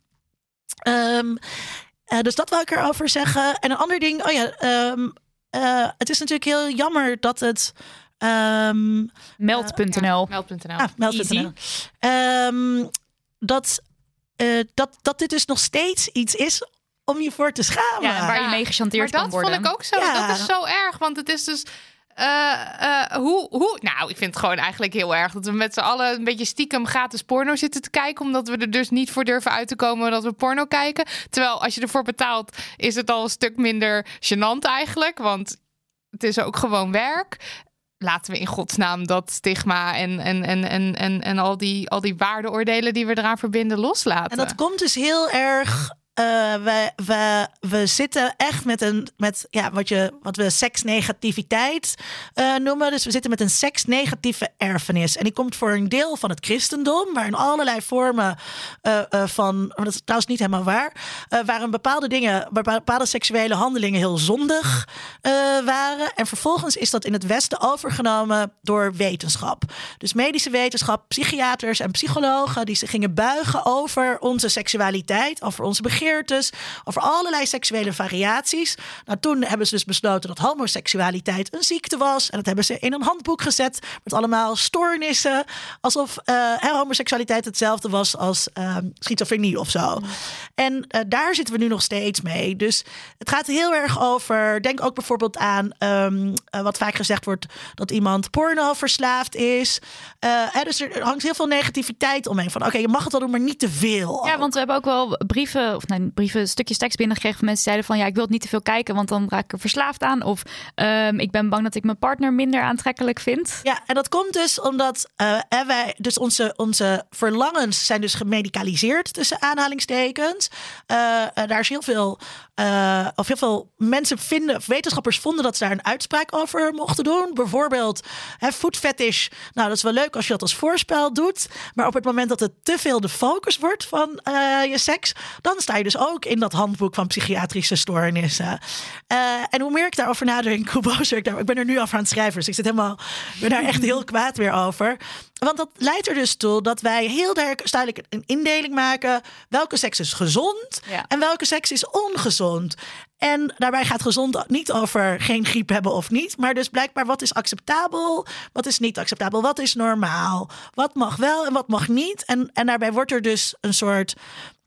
Um, uh, dus dat wil ik erover zeggen. En een ander ding, oh ja, um, uh, het is natuurlijk heel jammer dat het. Um, meld.nl. Uh, meld.nl. Ah, meld.nl. Um, dat, uh, dat, dat dit dus nog steeds iets is om je voor te schamen. Ja, waar je mee gechanteerd kan worden. Dat vond ik ook zo. Ja. Dat is zo erg, want het is dus hoe, hoe? Nou, ik vind het gewoon eigenlijk heel erg dat we met z'n allen een beetje stiekem gratis porno zitten te kijken. Omdat we er dus niet voor durven uit te komen dat we porno kijken. Terwijl als je ervoor betaalt, is het al een stuk minder gênant eigenlijk. Want het is ook gewoon werk. Laten we in godsnaam dat stigma en, en, en, en, en, en al, die, al die waardeoordelen die we eraan verbinden loslaten. En dat komt dus heel erg eh, we, we, we zitten echt met een, met ja, wat, je, wat we seksnegativiteit eh, noemen. Dus we zitten met een seksnegatieve erfenis. En die komt voor een deel van het christendom, waarin allerlei vormen eh, eh, van, dat is trouwens niet helemaal waar, eh waarin bepaalde dingen, bepaalde seksuele handelingen heel zondig eh, waren. En vervolgens is dat in het Westen overgenomen door wetenschap. Dus medische wetenschap, psychiaters en psychologen die zich gingen buigen over onze seksualiteit, over onze begeertes, over allerlei seksuele variaties. Nou, toen hebben ze dus besloten dat homoseksualiteit een ziekte was. En dat hebben ze in een handboek gezet met allemaal stoornissen. Alsof hè, homoseksualiteit hetzelfde was als eh, schizofrenie of zo. En eh, daar zitten we nu nog steeds mee. Dus het gaat heel erg over. Denk ook bijvoorbeeld aan ehm, eh, wat vaak gezegd wordt: dat iemand porno verslaafd is. Hè, dus er hangt heel veel negativiteit omheen. Van oké, je mag het wel doen, maar niet te veel. Ja, want we hebben ook wel brieven, of nee, brieven, stukjes tekst binnengekregen van mensen zeiden van ja, ik wil het niet te veel kijken, want dan raak ik er verslaafd aan. Of ehm, ik ben bang dat ik mijn partner minder aantrekkelijk vind. Ja, en dat komt dus omdat eh, wij, dus onze, onze verlangens zijn dus gemedicaliseerd tussen aanhalingstekens. Eh, daar is heel veel, eh, of heel veel mensen vinden, wetenschappers vonden dat ze daar een uitspraak over mochten doen. Bijvoorbeeld hè, food fetish. Nou, dat is wel leuk als je dat als voorspel doet. Maar op het moment dat het te veel de focus wordt van eh, je seks, dan sta je dus ook in dat handboek van psychiatrische stoornissen. Eh, en hoe meer ik daarover nadenk, hoe bozer ik daar. Ik ben er nu af aan het schrijven, dus ik zit helemaal, ben daar echt heel kwaad weer over. Want dat leidt er dus toe dat wij heel duidelijk een indeling maken. Welke seks is gezond Ja. en welke seks is ongezond. En daarbij gaat gezond niet over geen griep hebben of niet. Maar dus blijkbaar wat is acceptabel, wat is niet acceptabel, wat is normaal. Wat mag wel en wat mag niet. En, en daarbij wordt er dus een soort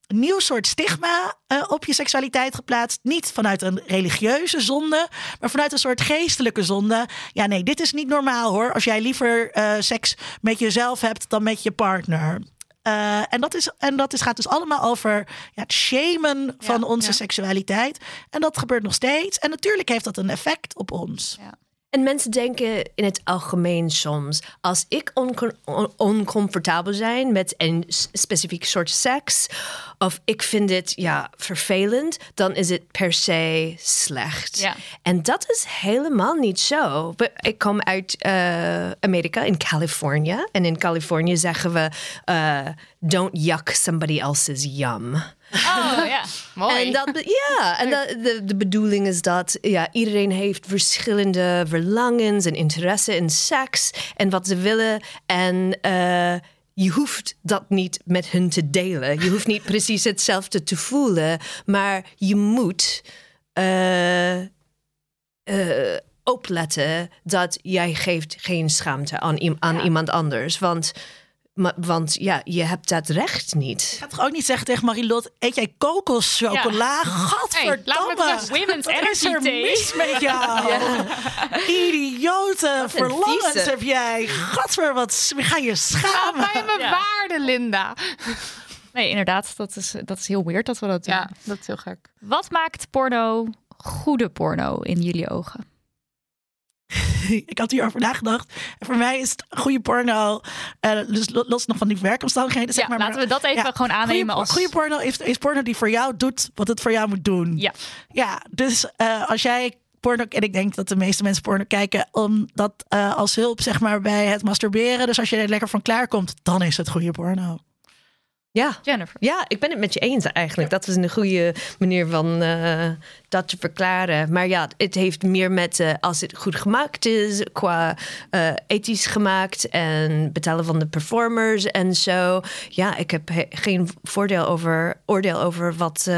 nieuw soort stigma eh, op je seksualiteit geplaatst. Niet vanuit een religieuze zonde, maar vanuit een soort geestelijke zonde. Ja, nee, dit is niet normaal hoor. Als jij liever eh, seks met jezelf hebt dan met je partner. Eh, en dat, is, en dat is, gaat dus allemaal over ja, het shamen van onze seksualiteit. En dat gebeurt nog steeds. En natuurlijk heeft dat een effect op ons. En mensen denken in het algemeen soms: als ik onco- on- oncomfortabel zijn met een specifiek soort seks, of ik vind het ja, vervelend, dan is het per se slecht. Ja. En dat is helemaal niet zo. Ik kom uit eh, Amerika, in Californië. En in Californië zeggen we: eh, don't yuck somebody else's yum. Oh ja. Mooi. En dat, ja, en dat, de, de bedoeling is dat ja, iedereen heeft verschillende verlangens en interesse in seks en wat ze willen. En eh, je hoeft dat niet met hun te delen. Je hoeft niet precies hetzelfde te voelen, maar je moet eh, eh, opletten dat jij geeft geen schaamte aan, aan iemand anders. Want, ma- want ja, je hebt dat recht niet. Ik ga toch ook niet zeggen tegen Marilot: eet jij kokoschocola? Hey, Gadverdamme! Women's Wat is energy er mis met jou? Idiote een verlangens heb jij. Gadver, wat ga je schamen. Bij mijn Ja. waarde, Linda. Nee, inderdaad, dat is, dat is heel weird dat we dat doen. Ja, dat is heel gek. Wat maakt porno goede porno in jullie ogen? Ik had hierover nagedacht. En voor mij is het goede porno, eh, dus lo- los nog van die werkomstandigheden, zeg Ja, maar. laten maar- we dat even gewoon aannemen goede, als- Goede porno is, is porno die voor jou doet wat het voor jou moet doen. Ja. Ja, dus eh, als jij porno... En ik denk dat de meeste mensen porno kijken omdat eh, als hulp zeg maar bij het masturberen. Dus als je er lekker van klaarkomt, dan is het goede porno. Ja. Jennifer. Ja, ik ben het met je eens eigenlijk. Dat is een goede manier van eh, dat te verklaren. Maar ja, het heeft meer met eh, als het goed gemaakt is, qua eh, ethisch gemaakt en betalen van de performers en zo. Ja, ik heb he- geen voordeel over, oordeel over wat,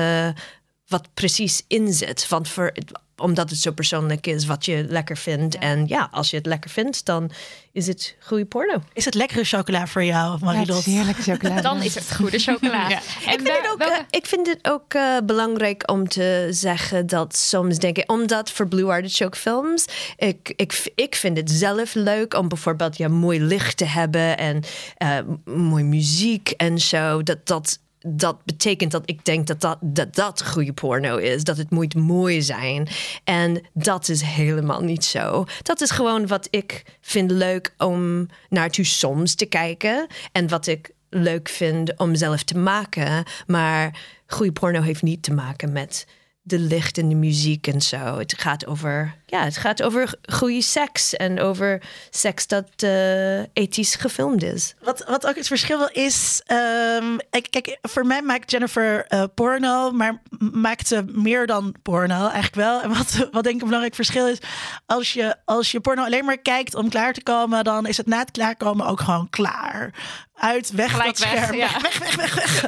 wat precies in zit. Want voor, omdat het zo persoonlijk is wat je lekker vindt. En ja, als je het lekker vindt, dan is het goede porno. Is het lekkere chocola voor jou, Marilot? heerlijke chocolade. Dan is het goede chocola. En Ik vind, wel- het ook, eh, ik vind het ook eh, belangrijk om te zeggen dat soms denk ik, omdat voor Blue Artichoke films, ik, ik, ik vind het zelf leuk om bijvoorbeeld ja, mooi licht te hebben en eh, mooi muziek en zo. Dat, dat, dat betekent dat ik denk dat dat, dat dat goede porno is. Dat het moet mooi zijn. En dat is helemaal niet zo. Dat is gewoon wat ik vind leuk om naartoe soms te kijken. En wat ik leuk vind om zelf te maken. Maar goede porno heeft niet te maken met de licht en de muziek en zo. Het gaat over, ja, het gaat over goede seks en over seks dat eh, ethisch gefilmd is. Wat, wat ook het verschil wel is. ehm, ik, kijk, voor mij maakt Jennifer eh, porno, maar maakt ze meer dan porno eigenlijk wel. En wat, wat denk ik een belangrijk verschil is. Als je, als je porno alleen maar kijkt om klaar te komen, dan is het na het klaarkomen ook gewoon klaar. Uit, weg Gelijk dat weg, scherm. ja. Weg, weg, weg, weg.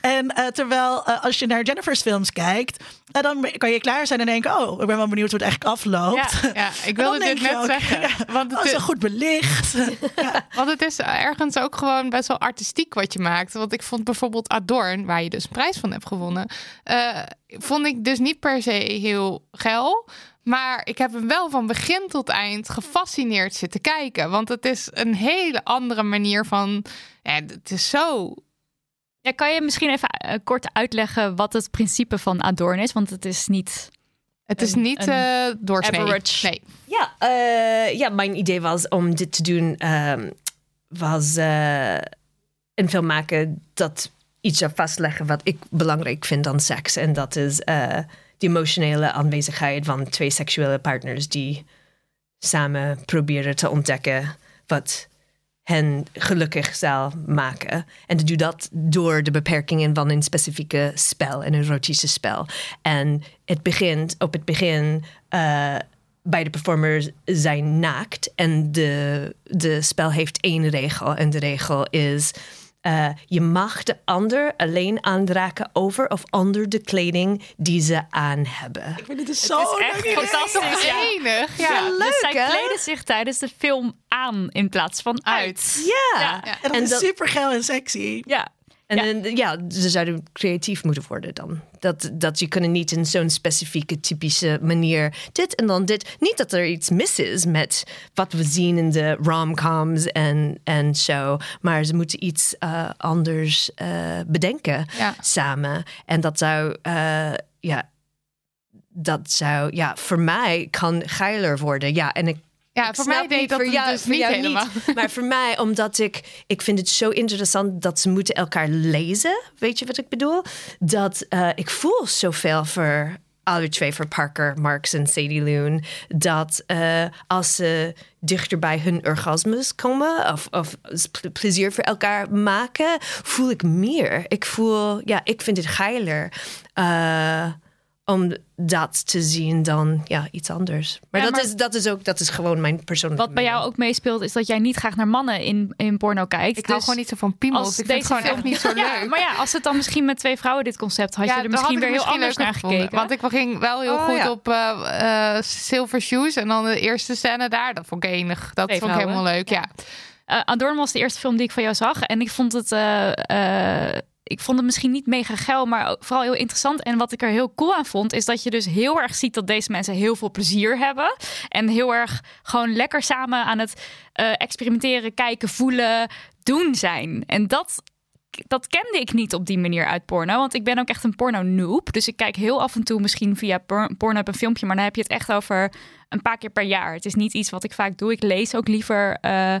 En eh, terwijl als je naar Jennifer's films kijkt, dan kan je klaar zijn en denken: Oh, ik ben wel benieuwd hoe het eigenlijk afloopt. Ja, Ja, ik wilde dit net ook, zeggen. ja, Want Oh, het, zo is, goed belicht. ja. want het is ergens ook gewoon best wel artistiek wat je maakt. Want ik vond bijvoorbeeld Adorn, waar je dus een prijs van hebt gewonnen, eh, vond ik dus niet per se heel geil. Maar ik heb hem wel van begin tot eind gefascineerd zitten kijken. Want het is een hele andere manier van. Ja, het is zo. Ja, kan je misschien even eh, kort uitleggen wat het principe van Adorn is? Want het is niet... Het is Een- niet een eh doorsnee. average. Nee. Ja, eh, ja, mijn idee was om dit te doen, ehm, was eh, een film maken dat iets zou vastleggen wat ik belangrijk vind aan seks. En dat is eh de emotionele aanwezigheid van twee seksuele partners die samen proberen te ontdekken wat hen gelukkig zal maken. En te doen dat door de beperkingen van een specifieke spel, een erotische spel. En het begint op het begin. eh, beide performers zijn naakt en de, de spel heeft één regel. En de regel is: eh, je mag de ander alleen aanraken over of onder de kleding die ze aan hebben. Ik vind het is zo is echt leuk. fantastisch. Ja. Enig. Ja. dus leuk, zij hè? kleden zich tijdens de film aan in plaats van uit. Ja. Ja. En dat En is dat- super geil en sexy. Ja. En Ja. dan, ja, ze zouden creatief moeten worden dan. Dat, dat je kunnen niet in zo'n specifieke, typische manier dit en dan dit. Niet dat er iets mis is met wat we zien in de romcoms en, en zo. Maar ze moeten iets eh, anders eh, bedenken Ja. samen. En dat zou, eh, ja, dat zou, ja, voor mij kan geiler worden. Ja, en ik Ja, ik voor mij deed niet, dat voor jou, dus voor niet jou helemaal. Maar voor mij, omdat ik, ik vind het zo interessant dat ze moeten elkaar lezen. Weet je wat ik bedoel? Dat eh, ik voel zoveel voor alle twee, voor Parker, Marks en Sadie Loon. Dat eh, als ze dichter bij hun orgasmes komen of, of ple- plezier voor elkaar maken, voel ik meer. Ik voel, ja, ik vind het geiler. eh, om dat te zien dan ja, iets anders. Maar, Ja, dat, maar- Is, dat is ook dat is gewoon mijn persoonlijke Wat bij jou ook meespeelt, is dat jij niet graag naar mannen in, in porno kijkt. Ik hou Dus gewoon niet zo van piemels. Ik vind het gewoon film- echt niet zo Ja, leuk. maar ja, als het dan misschien met twee vrouwen dit concept had, je er misschien weer heel misschien anders naar gevonden. gekeken. Want ik ging wel heel Oh, goed ja. op eh, eh, Silver Shoes. En dan de eerste scène daar, dat vond ik enig. Dat Twee vond ik vrouwen. helemaal leuk, ja. Eh, Adorn was de eerste film die ik van jou zag. En ik vond het, eh, eh, ik vond het misschien niet mega geil, maar vooral heel interessant. En wat ik er heel cool aan vond, is dat je dus heel erg ziet dat deze mensen heel veel plezier hebben. En heel erg gewoon lekker samen aan het eh, experimenteren, kijken, voelen, doen zijn. En dat. Dat kende ik niet op die manier uit porno. Want ik ben ook echt een porno-noob. Dus ik kijk heel af en toe misschien via por- Pornhub een filmpje. Maar dan heb je het echt over een paar keer per jaar. Het is niet iets wat ik vaak doe. Ik lees ook liever... eh,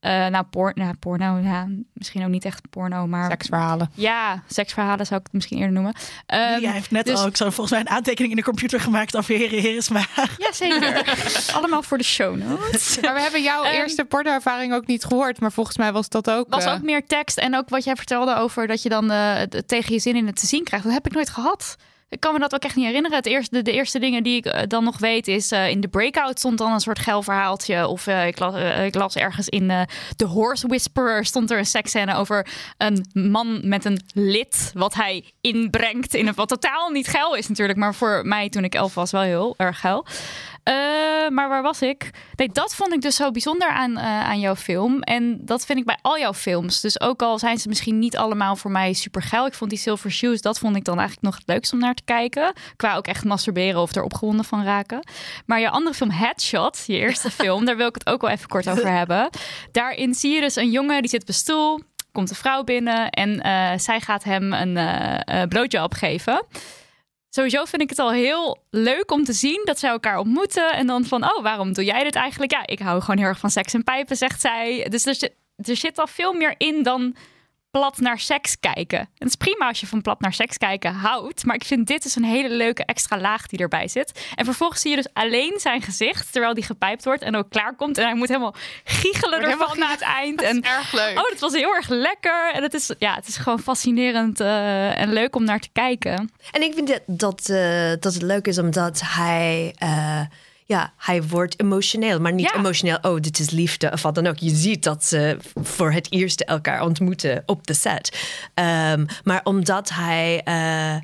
eh, nou, por nou, porno, ja, misschien ook niet echt porno, maar Seksverhalen. ja, seksverhalen zou ik het misschien eerder noemen. Ehm, Jij heeft net dus- ook zo volgens mij een aantekening in de computer gemaakt over Heren Heresma. Ja, zeker. Allemaal voor de show notes. Maar we hebben jouw Ehm, eerste porno-ervaring ook niet gehoord. Maar volgens mij was dat ook... was eh, ook meer tekst en ook wat jij vertelde over dat je dan eh, tegen je zin in het te zien krijgt. Dat heb ik nooit gehad. Ik kan me dat ook echt niet herinneren. Het eerste, de, eerste dingen die ik eh, dan nog weet is... eh, in de breakout stond dan een soort geil verhaaltje. Of eh, ik, las, ik las ergens in The Horse Whisperer... stond er een seksscène over een man met een lid... wat hij inbrengt in een... wat totaal niet geil is natuurlijk... maar voor mij toen ik elf was wel heel erg geil. Eh, maar waar was ik? Nee, dat vond ik dus zo bijzonder aan, eh, aan jouw film. En dat vind ik bij al jouw films. Dus ook al zijn ze misschien niet allemaal voor mij super geil. Ik vond die Silver Shoes, dat vond ik dan eigenlijk nog het leukst om naar te kijken. Qua ook echt masturberen of er opgewonden van raken. Maar je andere film, Headshot, je eerste film, daar wil ik het ook wel even kort over hebben. Daarin zie je dus een jongen die zit op een stoel. Komt een vrouw binnen en eh, zij gaat hem een eh eh, blowjob geven. Sowieso vind ik het al heel leuk om te zien dat zij elkaar ontmoeten. En dan van, oh, waarom doe jij dit eigenlijk? Ja, ik hou gewoon heel erg van seks en pijpen, zegt zij. Dus er er zit al veel meer in dan plat naar seks kijken. En het is prima als je van plat naar seks kijken houdt. Maar ik vind dit is een hele leuke extra laag die erbij zit. En vervolgens zie je dus alleen zijn gezicht terwijl die gepijpt wordt en ook klaarkomt. En hij moet helemaal giechelen Wordt ervan helemaal na het eind. Dat is En erg leuk. Oh, dat was heel erg lekker. En het is, ja, het is gewoon fascinerend eh, en leuk om naar te kijken. En ik vind dat, dat, eh, dat het leuk is omdat hij, eh, ja, hij wordt emotioneel. Maar niet Ja. emotioneel, oh, dit is liefde of wat dan ook. Je ziet dat ze voor het eerst elkaar ontmoeten op de set. Ehm, maar omdat hij eh,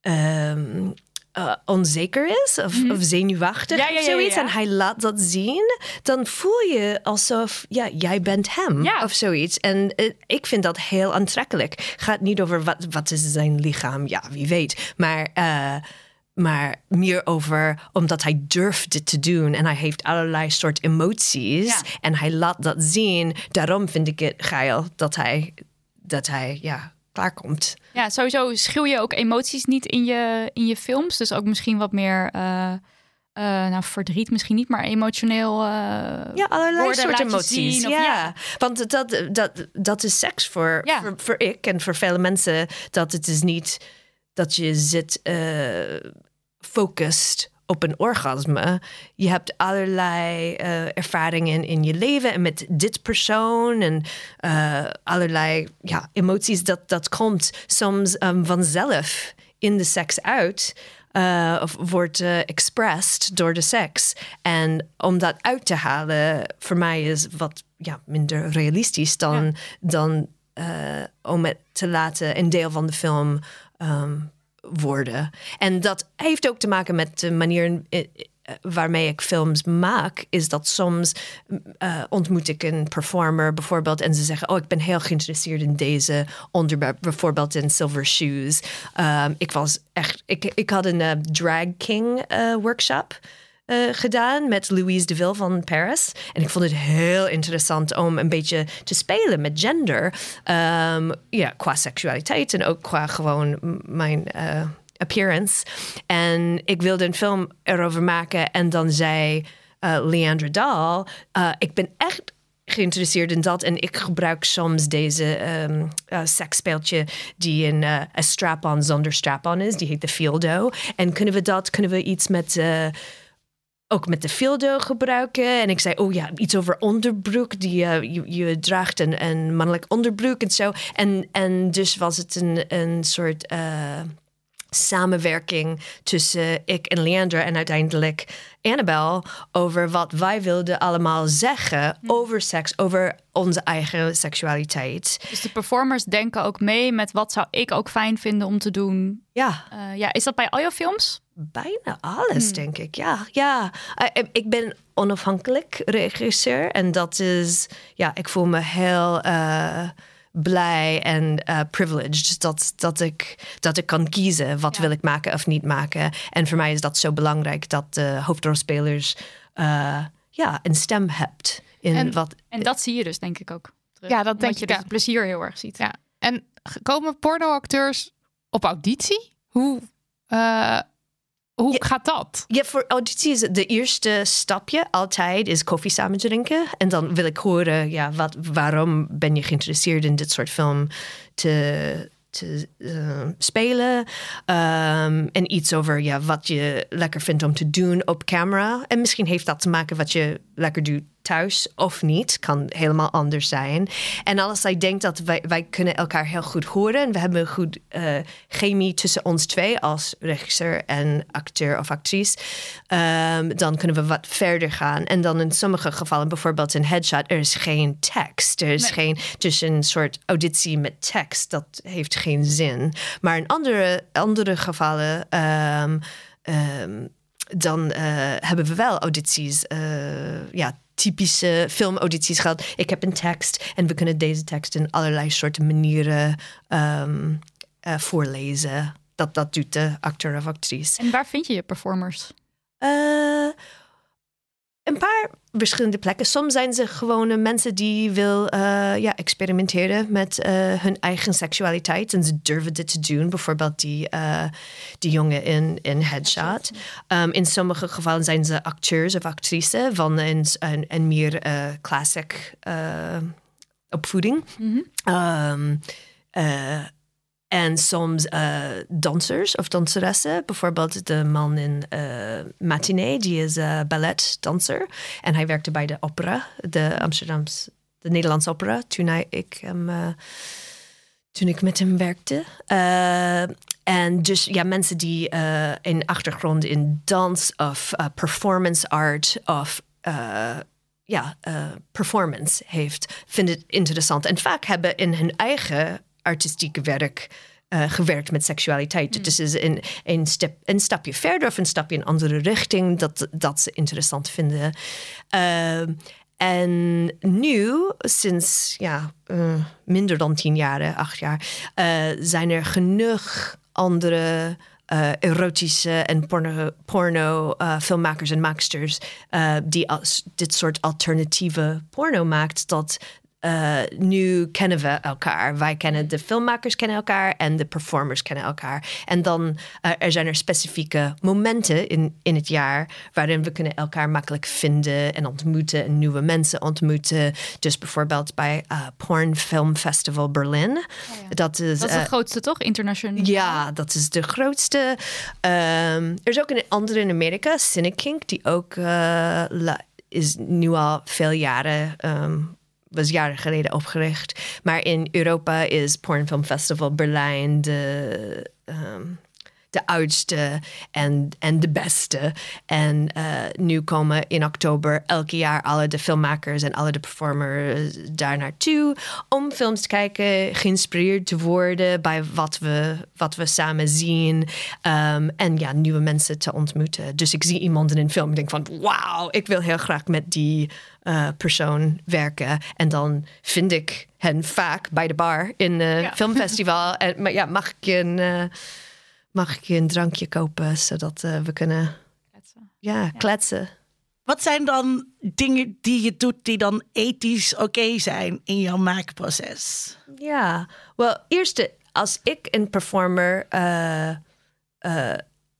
ehm, eh, onzeker is of, of zenuwachtig Mhm. Ja, ja, of zoiets... en hij laat dat zien... dan voel je alsof ja, jij bent hem of zoiets. En eh, ik vind dat heel aantrekkelijk. Gaat niet over wat, wat is zijn lichaam, ja, wie weet. Maar, maar meer over omdat hij durft dit te doen. En hij heeft allerlei soort emoties. Ja. En hij laat dat zien. Daarom vind ik het geil dat hij, dat hij ja, klaarkomt. Ja, sowieso schuw je ook emoties niet in je, in je films. Dus ook misschien wat meer, eh, eh, nou verdriet misschien niet, maar emotioneel. eh, Ja, allerlei soorten je emoties. zien, of ja. ja. want dat, dat, dat is seks voor, Ja. voor, voor ik en voor vele mensen. Dat het is niet dat je zit eh focust op een orgasme. Je hebt allerlei eh, ervaringen in je leven en met dit persoon en eh, allerlei ja, emoties. Dat, dat komt soms ehm, vanzelf in de seks uit. of wordt expressed door de seks. En om dat uit te halen, voor mij is wat ja, minder realistisch dan, dan om het te laten een deel van de film ehm, worden. En dat heeft ook te maken met de manier eh, eh, waarmee ik films maak. Is dat soms eh, ontmoet ik een performer bijvoorbeeld en ze zeggen: Oh, ik ben heel geïnteresseerd in deze onderwerp, bijvoorbeeld in Silver Shoes. Ehm, ik was echt, ik, ik had een Drag King workshop eh, gedaan met Louise Deville van Paris. En ik vond het heel interessant om een beetje te spelen met gender. Ehm, ja, qua seksualiteit en ook qua gewoon mijn eh, appearance. En ik wilde een film erover maken. En dan zei eh Leandra Dahl, ik ben echt geïnteresseerd in dat. En ik gebruik soms deze ehm eh, seksspeeltje die een, een strap-on zonder strap-on is. Die heet de Fieldo. En kunnen we dat, kunnen we iets met... ook met de Fieldo gebruiken. En ik zei, oh ja, iets over onderbroek. Die eh, je, je draagt een, een mannelijk onderbroek en zo. En, en dus was het een, een soort eh, samenwerking tussen ik en Leander en uiteindelijk Annabel over wat wij wilden allemaal zeggen over seks, over onze eigen seksualiteit. Dus de performers denken ook mee met wat zou ik ook fijn vinden om te doen. Ja. Eh, ja, is dat bij al jouw films? Bijna alles, denk ik. Ja, ja. Eh, Ik ben onafhankelijk regisseur. En dat is, ja, ik voel me heel eh, blij en eh, privileged dat, dat, ik, dat ik kan kiezen wat wil ik maken of niet maken. En voor mij is dat zo belangrijk dat de hoofdrolspelers eh, ja, een stem hebt in En- wat. En dat zie je dus denk ik ook. terug. Ja, dat Omdat denk je ik, dus ja. plezier heel erg ziet. Ja. En komen pornoacteurs op auditie? Hoe, eh, hoe Ja. gaat dat? Ja, voor auditie is het de eerste stapje altijd is koffie samen drinken. En dan wil ik horen, ja, wat, waarom ben je geïnteresseerd in dit soort film te, te eh, spelen? Ehm, en iets over ja, wat je lekker vindt om te doen op camera. En misschien heeft dat te maken wat je lekker doet thuis of niet. Kan helemaal anders zijn. En als zij denkt dat wij, wij kunnen elkaar heel goed horen... en we hebben een goed eh, chemie tussen ons twee... als regisseur en acteur of actrice... ehm, dan kunnen we wat verder gaan. En dan in sommige gevallen, bijvoorbeeld in Headshot... er is geen tekst. Er is geen... Dus een soort auditie met tekst, dat heeft geen zin. Maar in andere, andere gevallen... ehm, ehm, dan eh, hebben we wel audities, eh, ja, typische filmaudities gehad. Ik heb een tekst en we kunnen deze tekst in allerlei soorten manieren ehm, eh, voorlezen. Dat, dat doet de acteur of actrice. En waar vind je je performers? Een paar verschillende plekken. Soms zijn ze gewone mensen die wil eh, ja, experimenteren met eh, hun eigen seksualiteit. En ze durven dit te doen. Bijvoorbeeld die, eh, die jongen in, in Headshot. Um, in sommige gevallen zijn ze acteurs of actrices van een, een, een meer classic... opvoeding. Ehm, eh, en soms eh, dansers of danseressen. Bijvoorbeeld de man in uh, Matinee, die is uh, balletdanser. En hij werkte bij de opera, de Amsterdamse, de Nederlandse opera, toen, ik, toen ik met hem werkte. en dus ja, mensen die een achtergrond in dans of performance art of ja, performance heeft, vinden het interessant. En vaak hebben in hun eigen artistieke werk uh, gewerkt met seksualiteit. Mm. Dus is een, een, step, een stapje verder of een stapje in een andere richting dat, dat ze interessant vinden. Uh, en nu, sinds ja, uh, minder dan tien jaar, acht jaar, zijn er genoeg andere erotische en porno, porno filmmakers en maaksters die als dit soort alternatieve porno maakt, dat uh, nu kennen we elkaar. Wij kennen de filmmakers kennen elkaar en de performers kennen elkaar. En dan uh, er zijn er specifieke momenten in, in het jaar waarin we kunnen elkaar makkelijk vinden en ontmoeten en nieuwe mensen ontmoeten. Dus bijvoorbeeld bij uh, Porn Film Festival Berlin. Oh ja. Dat is, dat is de grootste toch? Internationaal? Ja, dat is de grootste. Um, er is ook een andere in Amerika, Cinekink, die ook is nu al veel jaren um, was jaren geleden opgericht. Maar in Europa is Porn Film Festival Berlijn de, um, de oudste en, en de beste. En uh, nu komen in oktober elk jaar alle de filmmakers en alle de performers daar naartoe om films te kijken, geïnspireerd te worden bij wat we, wat we samen zien. Um, en ja, nieuwe mensen te ontmoeten. Dus ik zie iemand in een film en denk van wauw, ik wil heel graag met die uh, persoon werken. En dan vind ik hen vaak bij de bar in een ja. filmfestival. en, maar ja, mag ik je een, uh, mag ik je een drankje kopen zodat uh, we kunnen kletsen. Ja, ja, kletsen. Wat zijn dan dingen die je doet die dan ethisch oké okay zijn in jouw maakproces? Ja, wel, eerst als ik een performer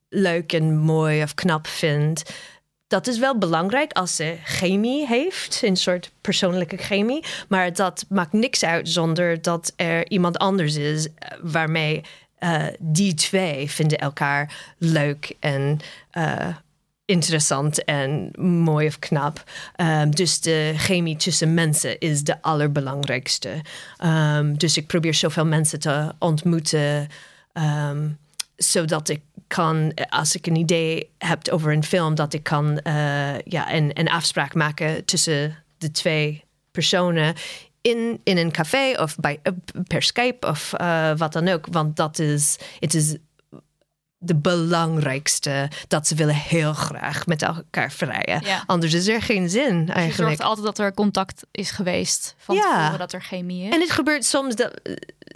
leuk en mooi of knap vind, dat is wel belangrijk als ze chemie heeft, een soort persoonlijke chemie. Maar dat maakt niks uit zonder dat er iemand anders is eh, waarmee uh, die twee vinden elkaar leuk en uh, interessant en mooi of knap. Um, dus de chemie tussen mensen is de allerbelangrijkste. Um, dus ik probeer zoveel mensen te ontmoeten. Um, zodat ik kan, als ik een idee heb over een film, dat ik kan uh, ja, een, een afspraak maken tussen de twee personen in, in een café of bij, per Skype of uh, wat dan ook. Want dat is, het is de belangrijkste. Dat ze willen heel graag met elkaar vrijen. Ja. Anders is er geen zin eigenlijk. Je zorgt altijd dat er contact is geweest. Van ja. tevoren dat er chemie is. En het gebeurt soms dat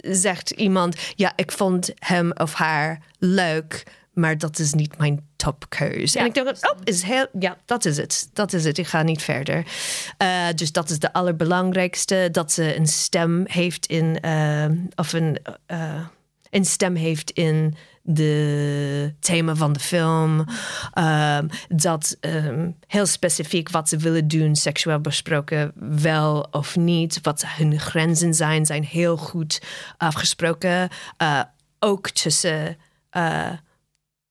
zegt iemand... ja, ik vond hem of haar leuk... maar dat is niet mijn topkeuze. Ja. En ik denk, oh, is heel, ja, dat is het. Dat is het. Ik ga niet verder. Uh, dus dat is de allerbelangrijkste. Dat ze een stem heeft in... Uh, of een, uh, een stem heeft in de thema van de film. Um, dat um, heel specifiek wat ze willen doen, seksueel besproken, wel of niet. Wat hun grenzen zijn, zijn heel goed afgesproken. Uh, ook tussen uh,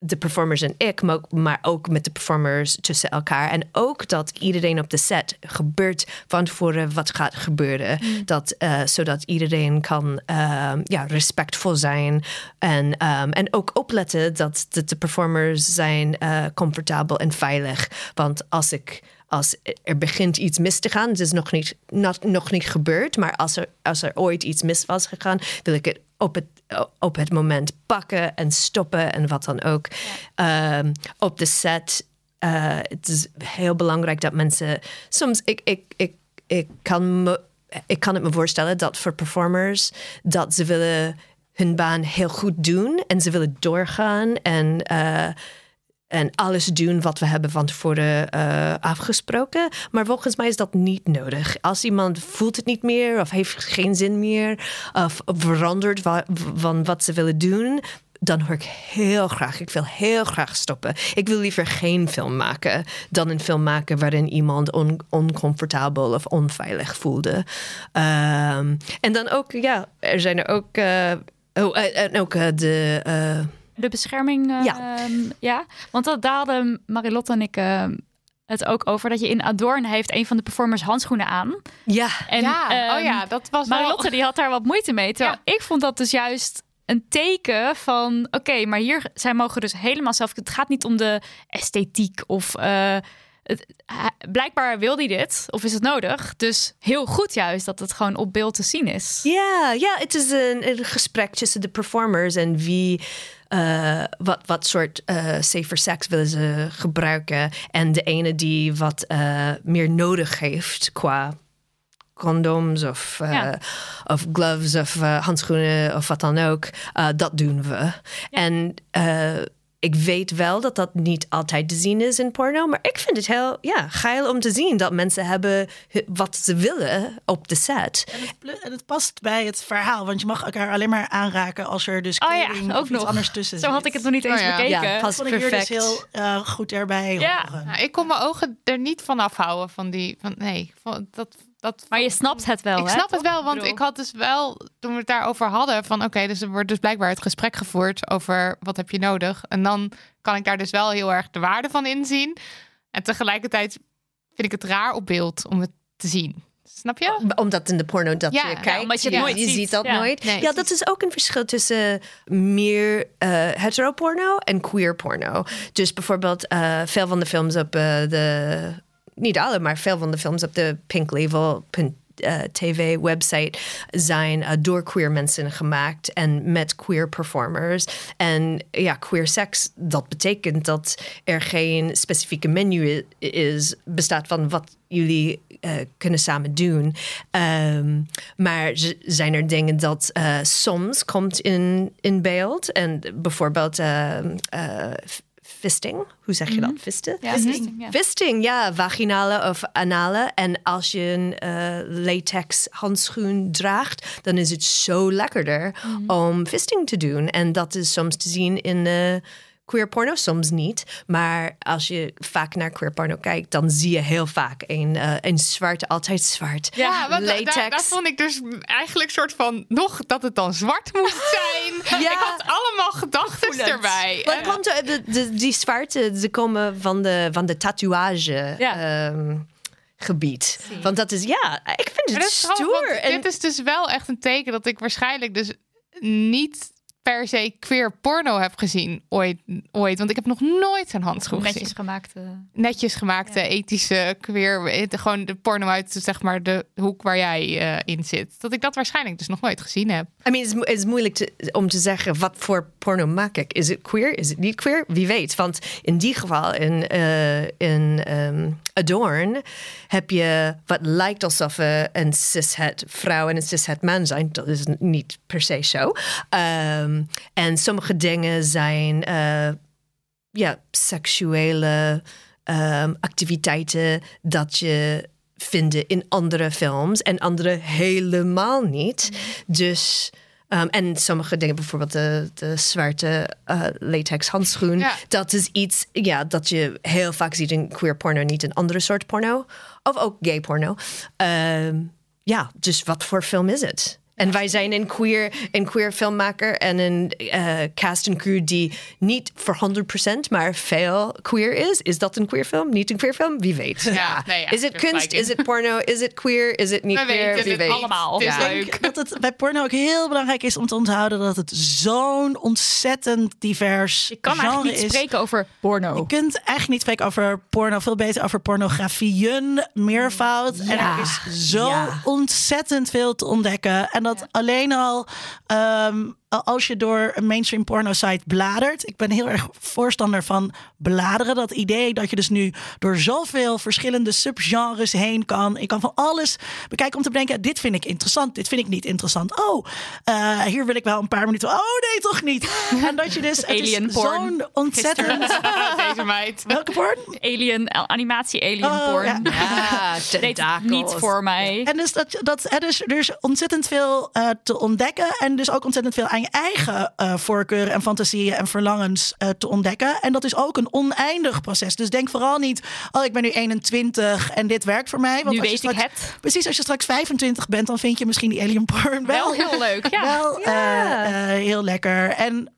de performers en ik, maar ook met de performers tussen elkaar. En ook dat iedereen op de set gebeurt van tevoren wat gaat gebeuren. Mm. Dat, uh, zodat iedereen kan uh, ja, respectvol zijn. En, um, en ook opletten dat de, de performers zijn uh, comfortabel en veilig. Want als ik als er begint iets mis te gaan, het is nog niet, not, nog niet gebeurd, maar als er, als er ooit iets mis was gegaan, wil ik het op het, op het moment pakken en stoppen en wat dan ook. Ja. Um, op de set. Uh, het is heel belangrijk dat mensen. Soms, ik, ik, ik, ik, kan me, ik kan het me voorstellen dat voor performers dat ze willen hun baan heel goed doen en ze willen doorgaan en. Uh, en alles doen wat we hebben van tevoren uh, afgesproken. Maar volgens mij is dat niet nodig. Als iemand voelt het niet meer of heeft geen zin meer of verandert van wat ze willen doen, dan hoor ik heel graag, ik wil heel graag stoppen. Ik wil liever geen film maken dan een film maken waarin iemand on, oncomfortabel of onveilig voelde. Ehm, en dan ook, ja, er zijn er ook, eh, oh, eh, en ook eh, de. De bescherming. Ja. ehm, ja. Want dat, daar hadden Marilotte en ik ehm, het ook over. Dat je in Adorn heeft een van de performers handschoenen aan. ja, En, ja, ehm, oh ja, dat was wel... Marilotte die had daar wat moeite mee. Terwijl ik vond dat dus juist een teken van... Oké, maar hier, zij mogen dus helemaal zelf... Het gaat niet om de esthetiek of... eh, het, blijkbaar wil hij dit, of is het nodig? Dus heel goed juist dat het gewoon op beeld te zien is. Ja, ja, het is een, een gesprek tussen de performers en wie, eh, wat, wat soort eh, safer sex willen ze gebruiken. En de ene die wat eh, meer nodig heeft qua condoms of, Ja. of gloves of handschoenen of wat dan ook. dat doen we. En ik weet wel dat dat niet altijd te zien is in porno. Maar ik vind het heel ja, geil om te zien dat mensen hebben wat ze willen op de set. En het, plu- en het past bij het verhaal, want je mag elkaar alleen maar aanraken als er dus Oh ja, ook of iets nog. anders tussen Zo zit. had ik het nog niet eens Oh ja. bekeken. Ja, past vond ik hier perfect. dus heel eh, goed erbij Ja. Nou, ik kon mijn ogen er niet van afhouden van die... Van, nee, van, dat, dat, Maar je snapt het wel, ik hè, snap toch? het wel, want ik had dus wel, toen we het daarover hadden, van oké, dus er wordt dus blijkbaar het gesprek gevoerd over wat heb je nodig. En dan kan ik daar dus wel heel erg de waarde van inzien. En tegelijkertijd vind ik het raar op beeld om het te zien. Snap je? Omdat in de porno dat Ja, je ja, kijkt. omdat je het ja, nooit je ziet. dat Ja. nooit. Nee, ja, dat is ook een verschil tussen meer eh hetero porno en queer porno. Dus bijvoorbeeld eh, veel van de films op eh, de... Niet alle, maar veel van de films op de Pink Label... eh, TV-website zijn eh, door queer mensen gemaakt en met queer performers. En ja, queer seks, dat betekent dat er geen specifieke menu is, bestaat van wat jullie eh, kunnen samen doen. Ehm, maar zijn er dingen dat soms komt in, in beeld en bijvoorbeeld ehm, eh, fisting, hoe zeg je dat? Fisten? Ja, fisting, ja. Fisting, ja, vaginale of anale. En als je een eh, latex handschoen draagt, dan is het zo lekkerder om fisting te doen. En dat is soms te zien in eh, queer porno, soms niet. Maar als je vaak naar queer porno kijkt, dan zie je heel vaak een, eh, een zwart, altijd zwart. Ja, want latex. daar, daar vond ik dus eigenlijk soort van nog dat het dan zwart moest zijn. Ja. Ik had allemaal gedachten erbij. Wat En- komt de, die zwarte, ze komen van de, van de tatoeage Ja. ehm, gebied. Want dat is, ja, ik vind het grappig, stoer. En- Dit is dus wel echt een teken dat ik waarschijnlijk dus niet per se queer porno heb gezien ooit. ooit want ik heb nog nooit een handschoen Netjes gezien. gemaakt. eh. Netjes gemaakte, ethische, queer, eh, gewoon de porno uit zeg maar de hoek waar jij eh, in zit. Dat ik dat waarschijnlijk dus nog nooit gezien heb. I mean, het is, mo- is moeilijk te- om te zeggen wat voor porno maak ik. Is het queer? Is het niet queer? Wie weet. Want in die geval, in, eh, in ehm, Adorn, heb je wat lijkt alsof we een cishet vrouw en een cishet man zijn. Dat is niet per se zo. Ehm, en sommige dingen zijn eh, ja, seksuele ehm, activiteiten dat je vinden in andere films en andere helemaal niet. Dus ehm, en sommige dingen, bijvoorbeeld de, de zwarte eh, latex handschoen, Ja. dat is iets ja, dat je heel vaak ziet in queer porno, niet een andere soort porno. Of ook gay porno. Ja, dus wat voor film is het? En wij zijn een queer, een queer filmmaker en een eh, cast en crew die niet voor 100% maar veel queer is. Is dat een queer film? Niet een queer film? Wie weet. Ja, nee, ja, is het is kunst? Is het porno? Is het queer? Is het niet We queer? weten Wie het weet. allemaal. Het is Ja. leuk. Ik denk dat het bij porno ook heel belangrijk is om te onthouden dat het zo'n ontzettend divers Je kan genre eigenlijk niet is. spreken over porno. Je kunt echt niet spreken over porno, veel beter over pornografieën, meervoud. En er is zo ja. ontzettend veel te ontdekken. En dat alleen al ehm, als je door een mainstream porno site bladert. Ik ben heel erg voorstander van bladeren. Dat idee dat je dus nu door zoveel verschillende subgenres heen kan. Je kan van alles bekijken om te bedenken, dit vind ik interessant, dit vind ik niet interessant. Oh, eh, hier wil ik wel een paar minuten. Oh nee, toch niet. En dat je dus het is Alien zo'n ontzettend... Deze meid. Welke porn? Alien, animatie alien Oh, porn. ja. Tentakels. niet voor mij. En dus dat, dat er, is, er is ontzettend veel eh, te ontdekken. En dus ook ontzettend veel aan eigen eh, voorkeuren en fantasieën en verlangens eh, te ontdekken. En dat is ook een oneindig proces. Dus denk vooral niet, oh, ik ben nu 21 en dit werkt voor mij. Want Nu weet ik het. Precies, als je straks 25 bent, dan vind je misschien die alien porn wel, Wel heel leuk, ja. wel Ja. eh, heel lekker. En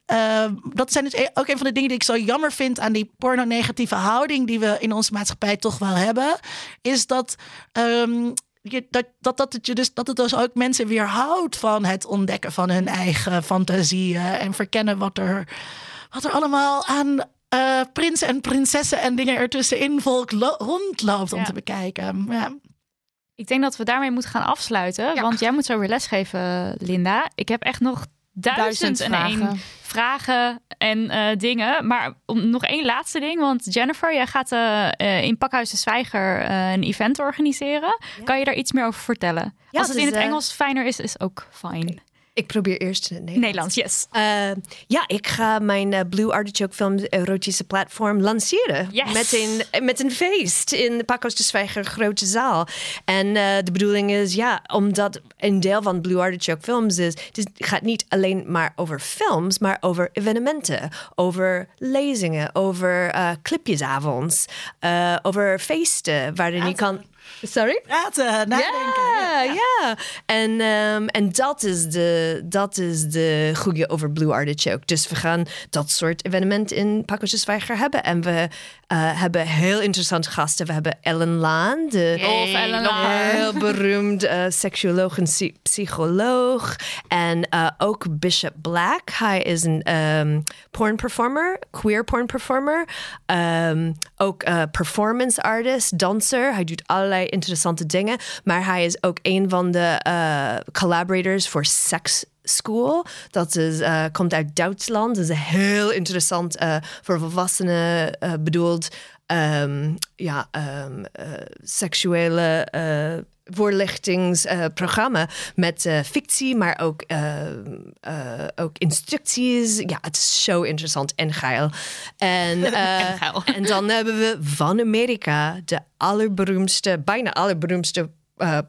dat zijn dus e- ook een van de dingen die ik zo jammer vind aan die porno-negatieve houding die we in onze maatschappij toch wel hebben. Is dat. ehm, je, dat, dat, dat, het je dus, dat het dus ook mensen weerhoudt van het ontdekken van hun eigen fantasieën en verkennen wat er, wat er allemaal aan eh, prinsen en prinsessen en dingen ertussenin volk lo- rondloopt om Ja. te bekijken. Ja. Ik denk dat we daarmee moeten gaan afsluiten. Ja. Want jij moet zo weer lesgeven, Linda. Ik heb echt nog duizend, Duizend en één vragen. en eh, dingen. Maar om, nog één laatste ding. Want Jennifer, jij gaat eh, eh, in Pakhuis de Zwijger een event organiseren. Kan je daar iets meer over vertellen? Ja, Als het dus, in het Engels fijner is, is ook fijn. Ik probeer eerst in het Nederlands. Nederlands, yes. Eh, ja, ik ga mijn eh, Blue Artichoke Film erotische platform lanceren. Yes. Met, een, met een feest in de Paco's de Zwijger grote zaal. En eh, de bedoeling is, ja, omdat een deel van Blue Artichoke Films is... Het is- gaat niet alleen maar over films, maar over evenementen. Over lezingen, over eh clipjesavonds. eh, over feesten waarin je kan... Sorry? Praten, nadenken. Ja, ja. En, ehm, en dat, is de, dat is de goede over Blue Artichoke. Dus we gaan dat soort evenement in Zwijger hebben. En we eh, hebben heel interessante gasten. We hebben Ellen Laan, de Ellen Laan. heel beroemd eh, seksuoloog en psy- psycholoog. En eh, ook Bishop Black. Hij is een ehm, porn performer, queer porn performer. Ehm, ook performance artist, danser. Hij doet allerlei interessante dingen. Maar hij is ook een van de collaborators voor Sex School. Dat is, eh, komt uit Duitsland. Dat is heel interessant eh, voor volwassenen eh, bedoeld. Ehm, ja, ehm, eh, seksuele voorlichtingsprogramma met fictie, maar ook, eh, eh, ook instructies. Ja, het is zo interessant en geil. En, En geil. en dan hebben we van Amerika de allerberoemdste, bijna allerberoemdste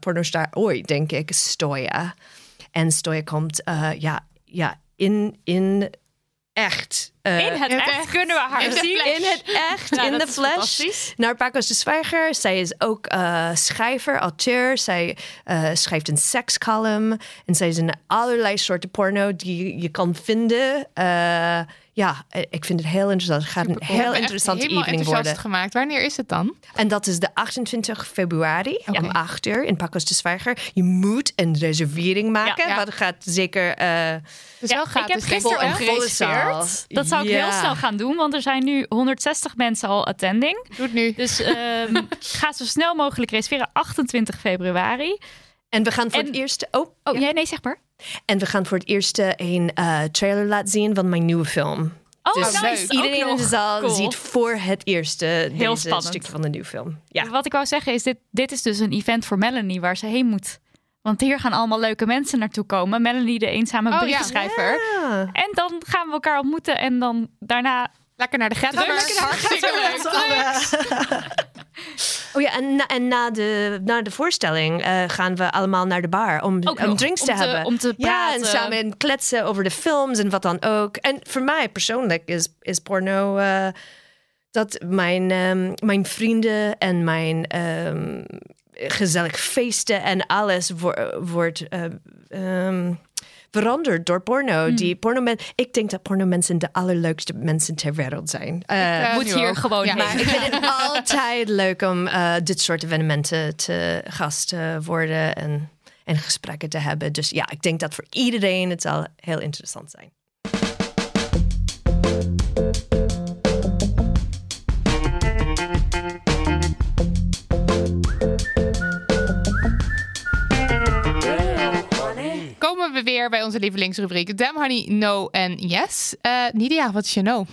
pornostar ooit, denk ik, Stoya. En Stoya komt eh, ja, ja, in, in echt. eh, In het echt echt. kunnen we haar In zien. in het echt, Ja, in de flash. fantastisch. Naar Paco's de Zwijger. Zij is ook eh, schrijver, auteur. Zij schrijft een sekscolumn. En zij is in allerlei soorten porno die je kan vinden. Eh, ja, ik vind het heel interessant. Het gaat een heel interessante evening enthousiast worden. gemaakt. Wanneer is het dan? En dat is de 28 februari om 8 uur in Paco's de Zwijger. Je moet een reservering maken. Ja. Het gaat zeker... eh, Dus Ja, wel ik heb gisteren gereserveerd. Dat zou ik heel snel gaan doen, want er zijn nu 160 mensen al attending. Doe het nu. Dus ehm, ga zo snel mogelijk reserveren. 28 februari. En we gaan voor En- het eerst... Oh, Oh, jij nee, zeg maar. En we gaan voor het eerst een eh, trailer laten zien van mijn nieuwe film. Oh, Dus nice. iedereen in de zaal Cool. ziet voor het eerste Heel deze spannend. stukje van de nieuwe film. Ja. Wat ik wou zeggen is, dit, dit is dus een event voor Melanie waar ze heen moet. Want hier gaan allemaal leuke mensen naartoe komen. Melanie, de eenzame Oh, ja. brievenschrijver. Ja. En dan gaan we elkaar ontmoeten en dan daarna... Lekker naar de Gets. Drugs. Hartstikke leuk. Oh ja, en, na, en na, de, na de voorstelling eh, gaan we allemaal naar de bar om, om nog, drinks om te, te- hebben. om te Ja, en praten. samen kletsen over de films en wat dan ook. En voor mij persoonlijk is, is porno eh, dat mijn, ehm, mijn vrienden en mijn ehm, gezellig feesten en alles wo- wordt ehm, veranderd door porno. Hmm. Die porno men, ik denk dat porno mensen de allerleukste mensen ter wereld zijn. Eh, Eh, moet hier ook. gewoon Ja. maar ik vind het altijd leuk om eh, dit soort evenementen te gast te worden en, en gesprekken te hebben. Dus ja, ik denk dat voor iedereen het zal heel interessant zijn. Bij onze lievelingsrubriek Damn Honey, No en Yes. Eh Nidia, wat is je no?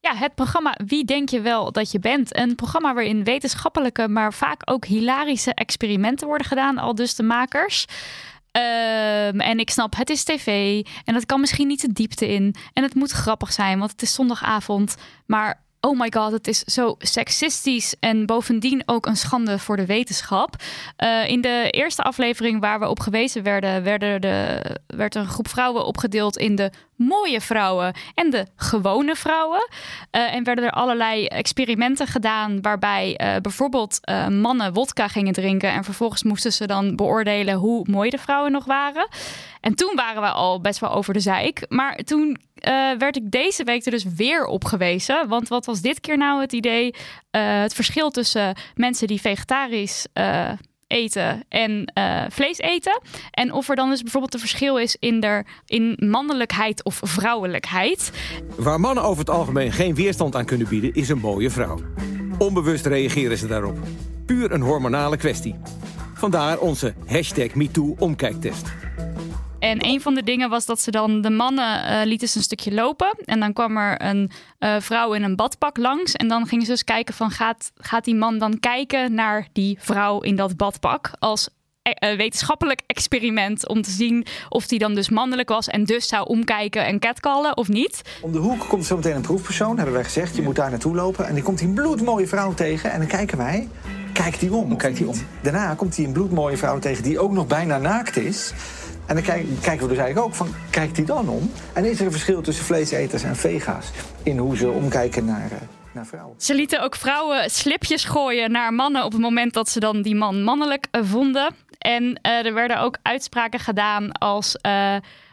Ja, het programma Wie denk je wel dat je bent? Een programma waarin wetenschappelijke, maar vaak ook hilarische experimenten worden gedaan, al dus de makers. Ehm, en ik snap, het is tv en het kan misschien niet de diepte in. En het moet grappig zijn, want het is zondagavond. Maar oh my god, het is zo seksistisch en bovendien ook een schande voor de wetenschap. Uh, in de eerste aflevering waar we op gewezen werden, werden de, werd een groep vrouwen opgedeeld in de mooie vrouwen en de gewone vrouwen. Uh, en werden er allerlei experimenten gedaan waarbij uh, bijvoorbeeld mannen wodka gingen drinken en vervolgens moesten ze dan beoordelen hoe mooi de vrouwen nog waren. En toen waren we al best wel over de zeik. Maar toen werd ik deze week er dus weer op gewezen. Want wat was dit keer nou het idee? het verschil tussen mensen die vegetarisch eten en vlees eten. En of er dan dus bijvoorbeeld een verschil is in, der, in mannelijkheid of vrouwelijkheid. Waar mannen over het algemeen geen weerstand aan kunnen bieden, is een mooie vrouw. Onbewust reageren ze daarop. Puur een hormonale kwestie. Vandaar onze hashtag MeToo-omkijktest. En een van de dingen was dat ze dan de mannen uh, lieten ze een stukje lopen. En dan kwam er een uh, vrouw in een badpak langs. En dan gingen ze dus kijken van gaat, gaat die man dan kijken naar die vrouw in dat badpak als uh, wetenschappelijk experiment om te zien of die dan dus mannelijk was en dus zou omkijken en catcallen of niet. Om de hoek komt zo meteen een proefpersoon, hebben wij gezegd. Je moet daar naartoe lopen en die komt die bloedmooie vrouw tegen en dan kijken wij. Kijkt die om? Kijkt die om? Daarna komt hij een bloedmooie vrouw tegen die ook nog bijna naakt is. En dan kijken we dus eigenlijk ook van, kijkt hij dan om? En is er een verschil tussen vleeseters en vega's in hoe ze omkijken naar, uh, naar vrouwen? Ze lieten ook vrouwen slipjes gooien naar mannen op het moment dat ze dan die man mannelijk vonden. En uh, er werden ook uitspraken gedaan als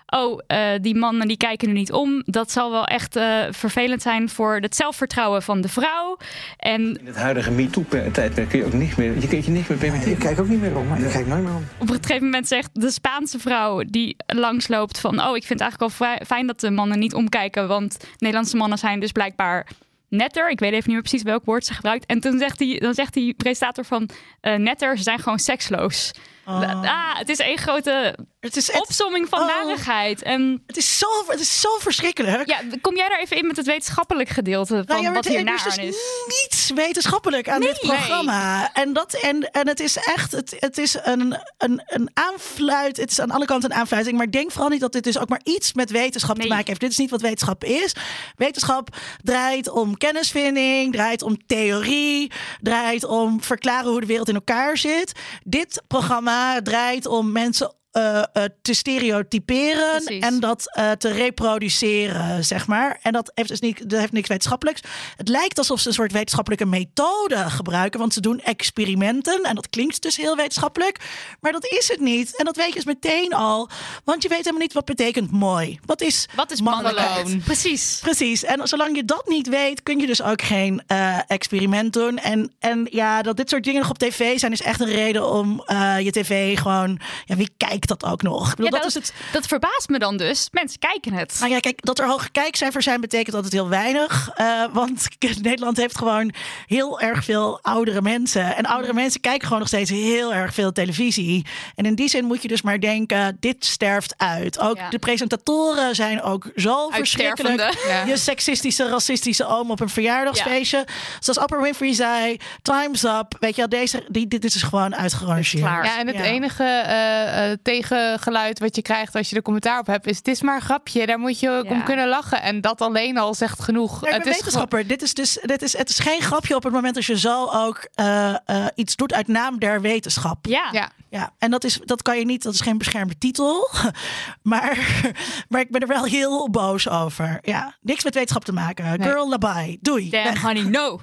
oh, uh, die mannen die kijken nu niet om. Dat zal wel echt uh, vervelend zijn voor het zelfvertrouwen van de vrouw. En in het huidige MeToo-tijdperk kun je ook niet meer, je kunt je niet meer permitteren. Ik kijk ook niet meer om, maar ik kijk nooit meer om. Op een gegeven moment zegt de Spaanse vrouw die langsloopt van, oh, ik vind het eigenlijk wel fijn dat de mannen niet omkijken, want Nederlandse mannen zijn dus blijkbaar netter. Ik weet even niet meer precies welk woord ze gebruikt. En toen zegt die, dan zegt die presentator van uh, netter, ze zijn gewoon seksloos. Oh. Ah, het is één grote het is opsomming van oh. narigheid. En het, is zo, het is zo verschrikkelijk. Ja, kom jij daar even in met het wetenschappelijk gedeelte van nou ja, wat hier naar dus is? niets wetenschappelijk aan dit programma. Nee. En, dat, en, en het is echt, het, het is een, een, een aanfluit. Het is aan alle kanten een aanfluiting. Maar denk vooral niet dat dit dus ook maar iets met wetenschap nee. te maken heeft. Dit is niet wat wetenschap is. Wetenschap draait om kennisvinding, draait om theorie, draait om verklaren hoe de wereld in elkaar zit. Dit programma draait om mensen uh, uh, te stereotyperen Precies. en dat uh, te reproduceren, zeg maar. En dat heeft dus niet, dat heeft niks wetenschappelijks. Het lijkt alsof ze een soort wetenschappelijke methode gebruiken, want ze doen experimenten en dat klinkt dus heel wetenschappelijk, maar dat is het niet. En dat weet je dus meteen al, want je weet helemaal niet wat betekent mooi. Wat is, wat is mannelijk? Precies. Precies. En zolang je dat niet weet, kun je dus ook geen experiment doen. En, en ja, dat dit soort dingen nog op tv zijn, is echt een reden om je tv gewoon, ja, wie kijkt dat ook nog. Bedoel, ja, dat, dat, is het... dat verbaast me dan dus. Mensen kijken het. Nou ja, kijk, dat er hoge kijkcijfers zijn, betekent altijd heel weinig. Uh, want Nederland heeft gewoon heel erg veel oudere mensen. En oudere mensen kijken gewoon nog steeds heel erg veel televisie. En in die zin moet je dus maar denken, dit sterft uit. Ook ja. de presentatoren zijn ook zo verschrikkelijk. Ja. Je seksistische, racistische oom op een verjaardagsfeestje. Zoals Oprah Winfrey zei, time's up. Weet je wel, deze, die, dit is gewoon uitgerangeerd. Ja, en het enige uh, tegengeluid wat je krijgt als je er commentaar op hebt, is het is maar een grapje. Daar moet je ook ja. om kunnen lachen. En dat alleen al zegt genoeg. Ja, het is wetenschapper. Dit is dus dit is, het is geen grapje op het moment als je zo ook uh, uh, iets doet uit naam der wetenschap. Ja. ja. Ja, en dat, is, dat kan je niet, dat is geen beschermde titel. Maar, maar ik ben er wel heel boos over. Ja, niks met wetenschap te maken. Nee. Girl, labai. Doei. Damn honey, no. Oké,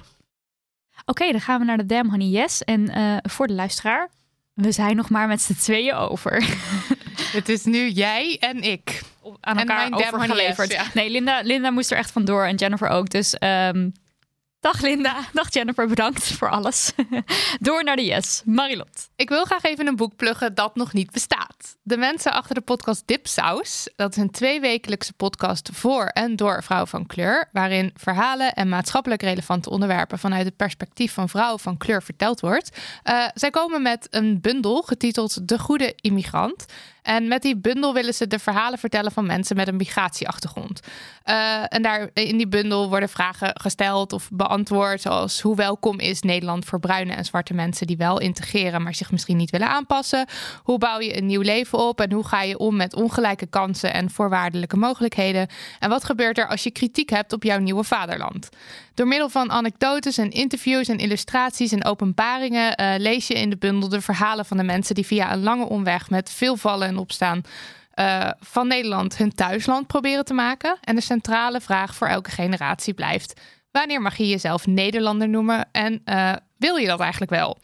okay, dan gaan we naar de Damn Honey Yes. En uh, voor de luisteraar, we zijn nog maar met z'n tweeën over. Het is nu jij en ik. Aan elkaar en overgeleverd. Yes, ja. Nee, Linda, Linda moest er echt vandoor en Jennifer ook. Dus um, Dag Linda, dag Jennifer, bedankt voor alles. Door naar de yes. Marilot. Ik wil graag even een boek pluggen dat nog niet bestaat. De mensen achter de podcast Dipsaus. Dat is een tweewekelijkse podcast voor en door vrouwen van kleur. Waarin verhalen en maatschappelijk relevante onderwerpen vanuit het perspectief van vrouwen van kleur verteld wordt. Uh, zij komen met een bundel getiteld De Goede Immigrant. En met die bundel willen ze de verhalen vertellen van mensen met een migratieachtergrond. Uh, en daar in die bundel worden vragen gesteld of beantwoord, zoals hoe welkom is Nederland voor bruine en zwarte mensen die wel integreren, maar zich misschien niet willen aanpassen? Hoe bouw je een nieuw leven op en hoe ga je om met ongelijke kansen en voorwaardelijke mogelijkheden? En wat gebeurt er als je kritiek hebt op jouw nieuwe vaderland? Door middel van anekdotes en interviews en illustraties en openbaringen uh, lees je in de bundel de verhalen van de mensen die via een lange omweg met veel vallen en opstaan uh, van Nederland hun thuisland proberen te maken. En de centrale vraag voor elke generatie blijft: wanneer mag je jezelf Nederlander noemen en uh, wil je dat eigenlijk wel?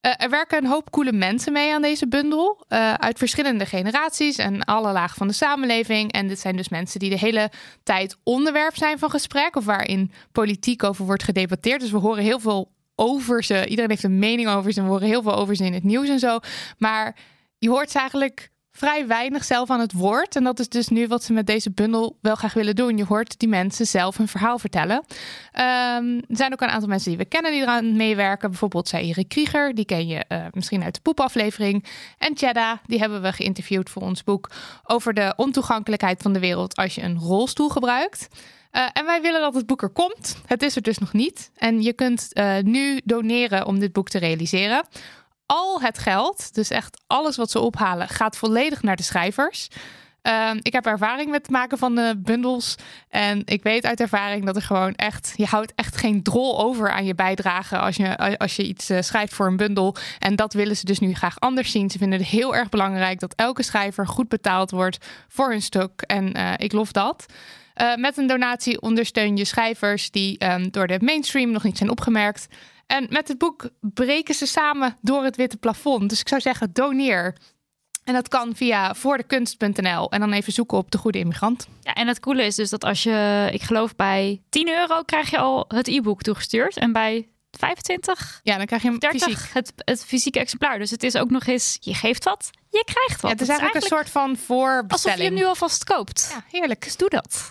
Uh, er werken een hoop coole mensen mee aan deze bundel. Uit verschillende generaties en alle lagen van de samenleving. En dit zijn dus mensen die de hele tijd onderwerp zijn van gesprek. Of waarin politiek over wordt gedebatteerd. Dus we horen heel veel over ze. Iedereen heeft een mening over ze. We horen heel veel over ze in het nieuws en zo. Maar je hoort ze eigenlijk vrij weinig zelf aan het woord. En dat is dus nu wat ze met deze bundel wel graag willen doen. Je hoort die mensen zelf hun verhaal vertellen. Um, er zijn ook een aantal mensen die we kennen die eraan meewerken. Bijvoorbeeld Saïre Krieger, die ken je uh, misschien uit de poepaflevering. En Chedda, die hebben we geïnterviewd voor ons boek over de ontoegankelijkheid van de wereld als je een rolstoel gebruikt. Uh, en wij willen dat het boek er komt. Het is er dus nog niet. En je kunt uh, nu doneren om dit boek te realiseren al het geld, dus echt alles wat ze ophalen, gaat volledig naar de schrijvers. Uh, ik heb ervaring met het maken van de bundels. En ik weet uit ervaring dat er gewoon echt. Je houdt echt geen drol over aan je bijdrage als je, als je iets uh, schrijft voor een bundel. En dat willen ze dus nu graag anders zien. Ze vinden het heel erg belangrijk dat elke schrijver goed betaald wordt voor hun stuk. En uh, ik lof dat. Met een donatie ondersteun je schrijvers die um, door de mainstream nog niet zijn opgemerkt. En met het boek breken ze samen door het witte plafond. Dus ik zou zeggen, doneer. En dat kan via voordekunst.nl en dan even zoeken op de goede immigrant. Ja, en het coole is dus dat als je, ik geloof bij 10 euro krijg je al het e-book toegestuurd. En bij 25, ja, dan krijg je hem 30, fysiek. Het, het fysieke exemplaar. Dus het is ook nog eens, je geeft wat, je krijgt wat. Ja, het is eigenlijk, een soort van voorbestelling. Alsof je hem nu alvast koopt. Ja, heerlijk. Dus doe dat.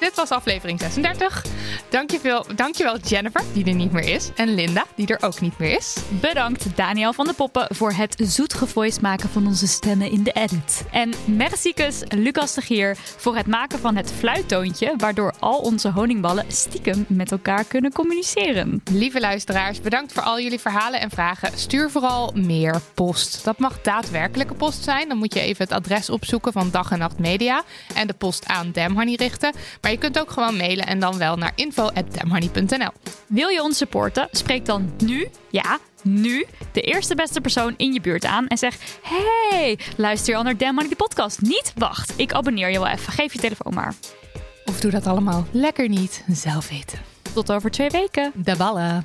Dit was aflevering 36. Dankjewel, dankjewel Jennifer, die er niet meer is. En Linda, die er ook niet meer is. Bedankt Daniel van de Poppen voor het zoet gevoice maken van onze stemmen in de edit. En mercicus Lucas de Gier voor het maken van het fluittoontje... waardoor al onze honingballen stiekem met elkaar kunnen communiceren. Lieve luisteraars, bedankt voor al jullie verhalen en vragen. Stuur vooral meer post. Dat mag daadwerkelijke post zijn. Dan moet je even het adres opzoeken van Dag en Nacht Media... en de post aan Damhoney richten. Maar je kunt ook gewoon mailen en dan wel naar info.damhoney.nl. Wil je ons supporten? Spreek dan nu, ja, nu, de eerste beste persoon in je buurt aan en zeg: Hey, luister je al naar Damn Money, de podcast? Niet? Wacht, ik abonneer je wel even. Geef je telefoon maar. Of doe dat allemaal lekker niet, zelf weten. Tot over twee weken. De ballen.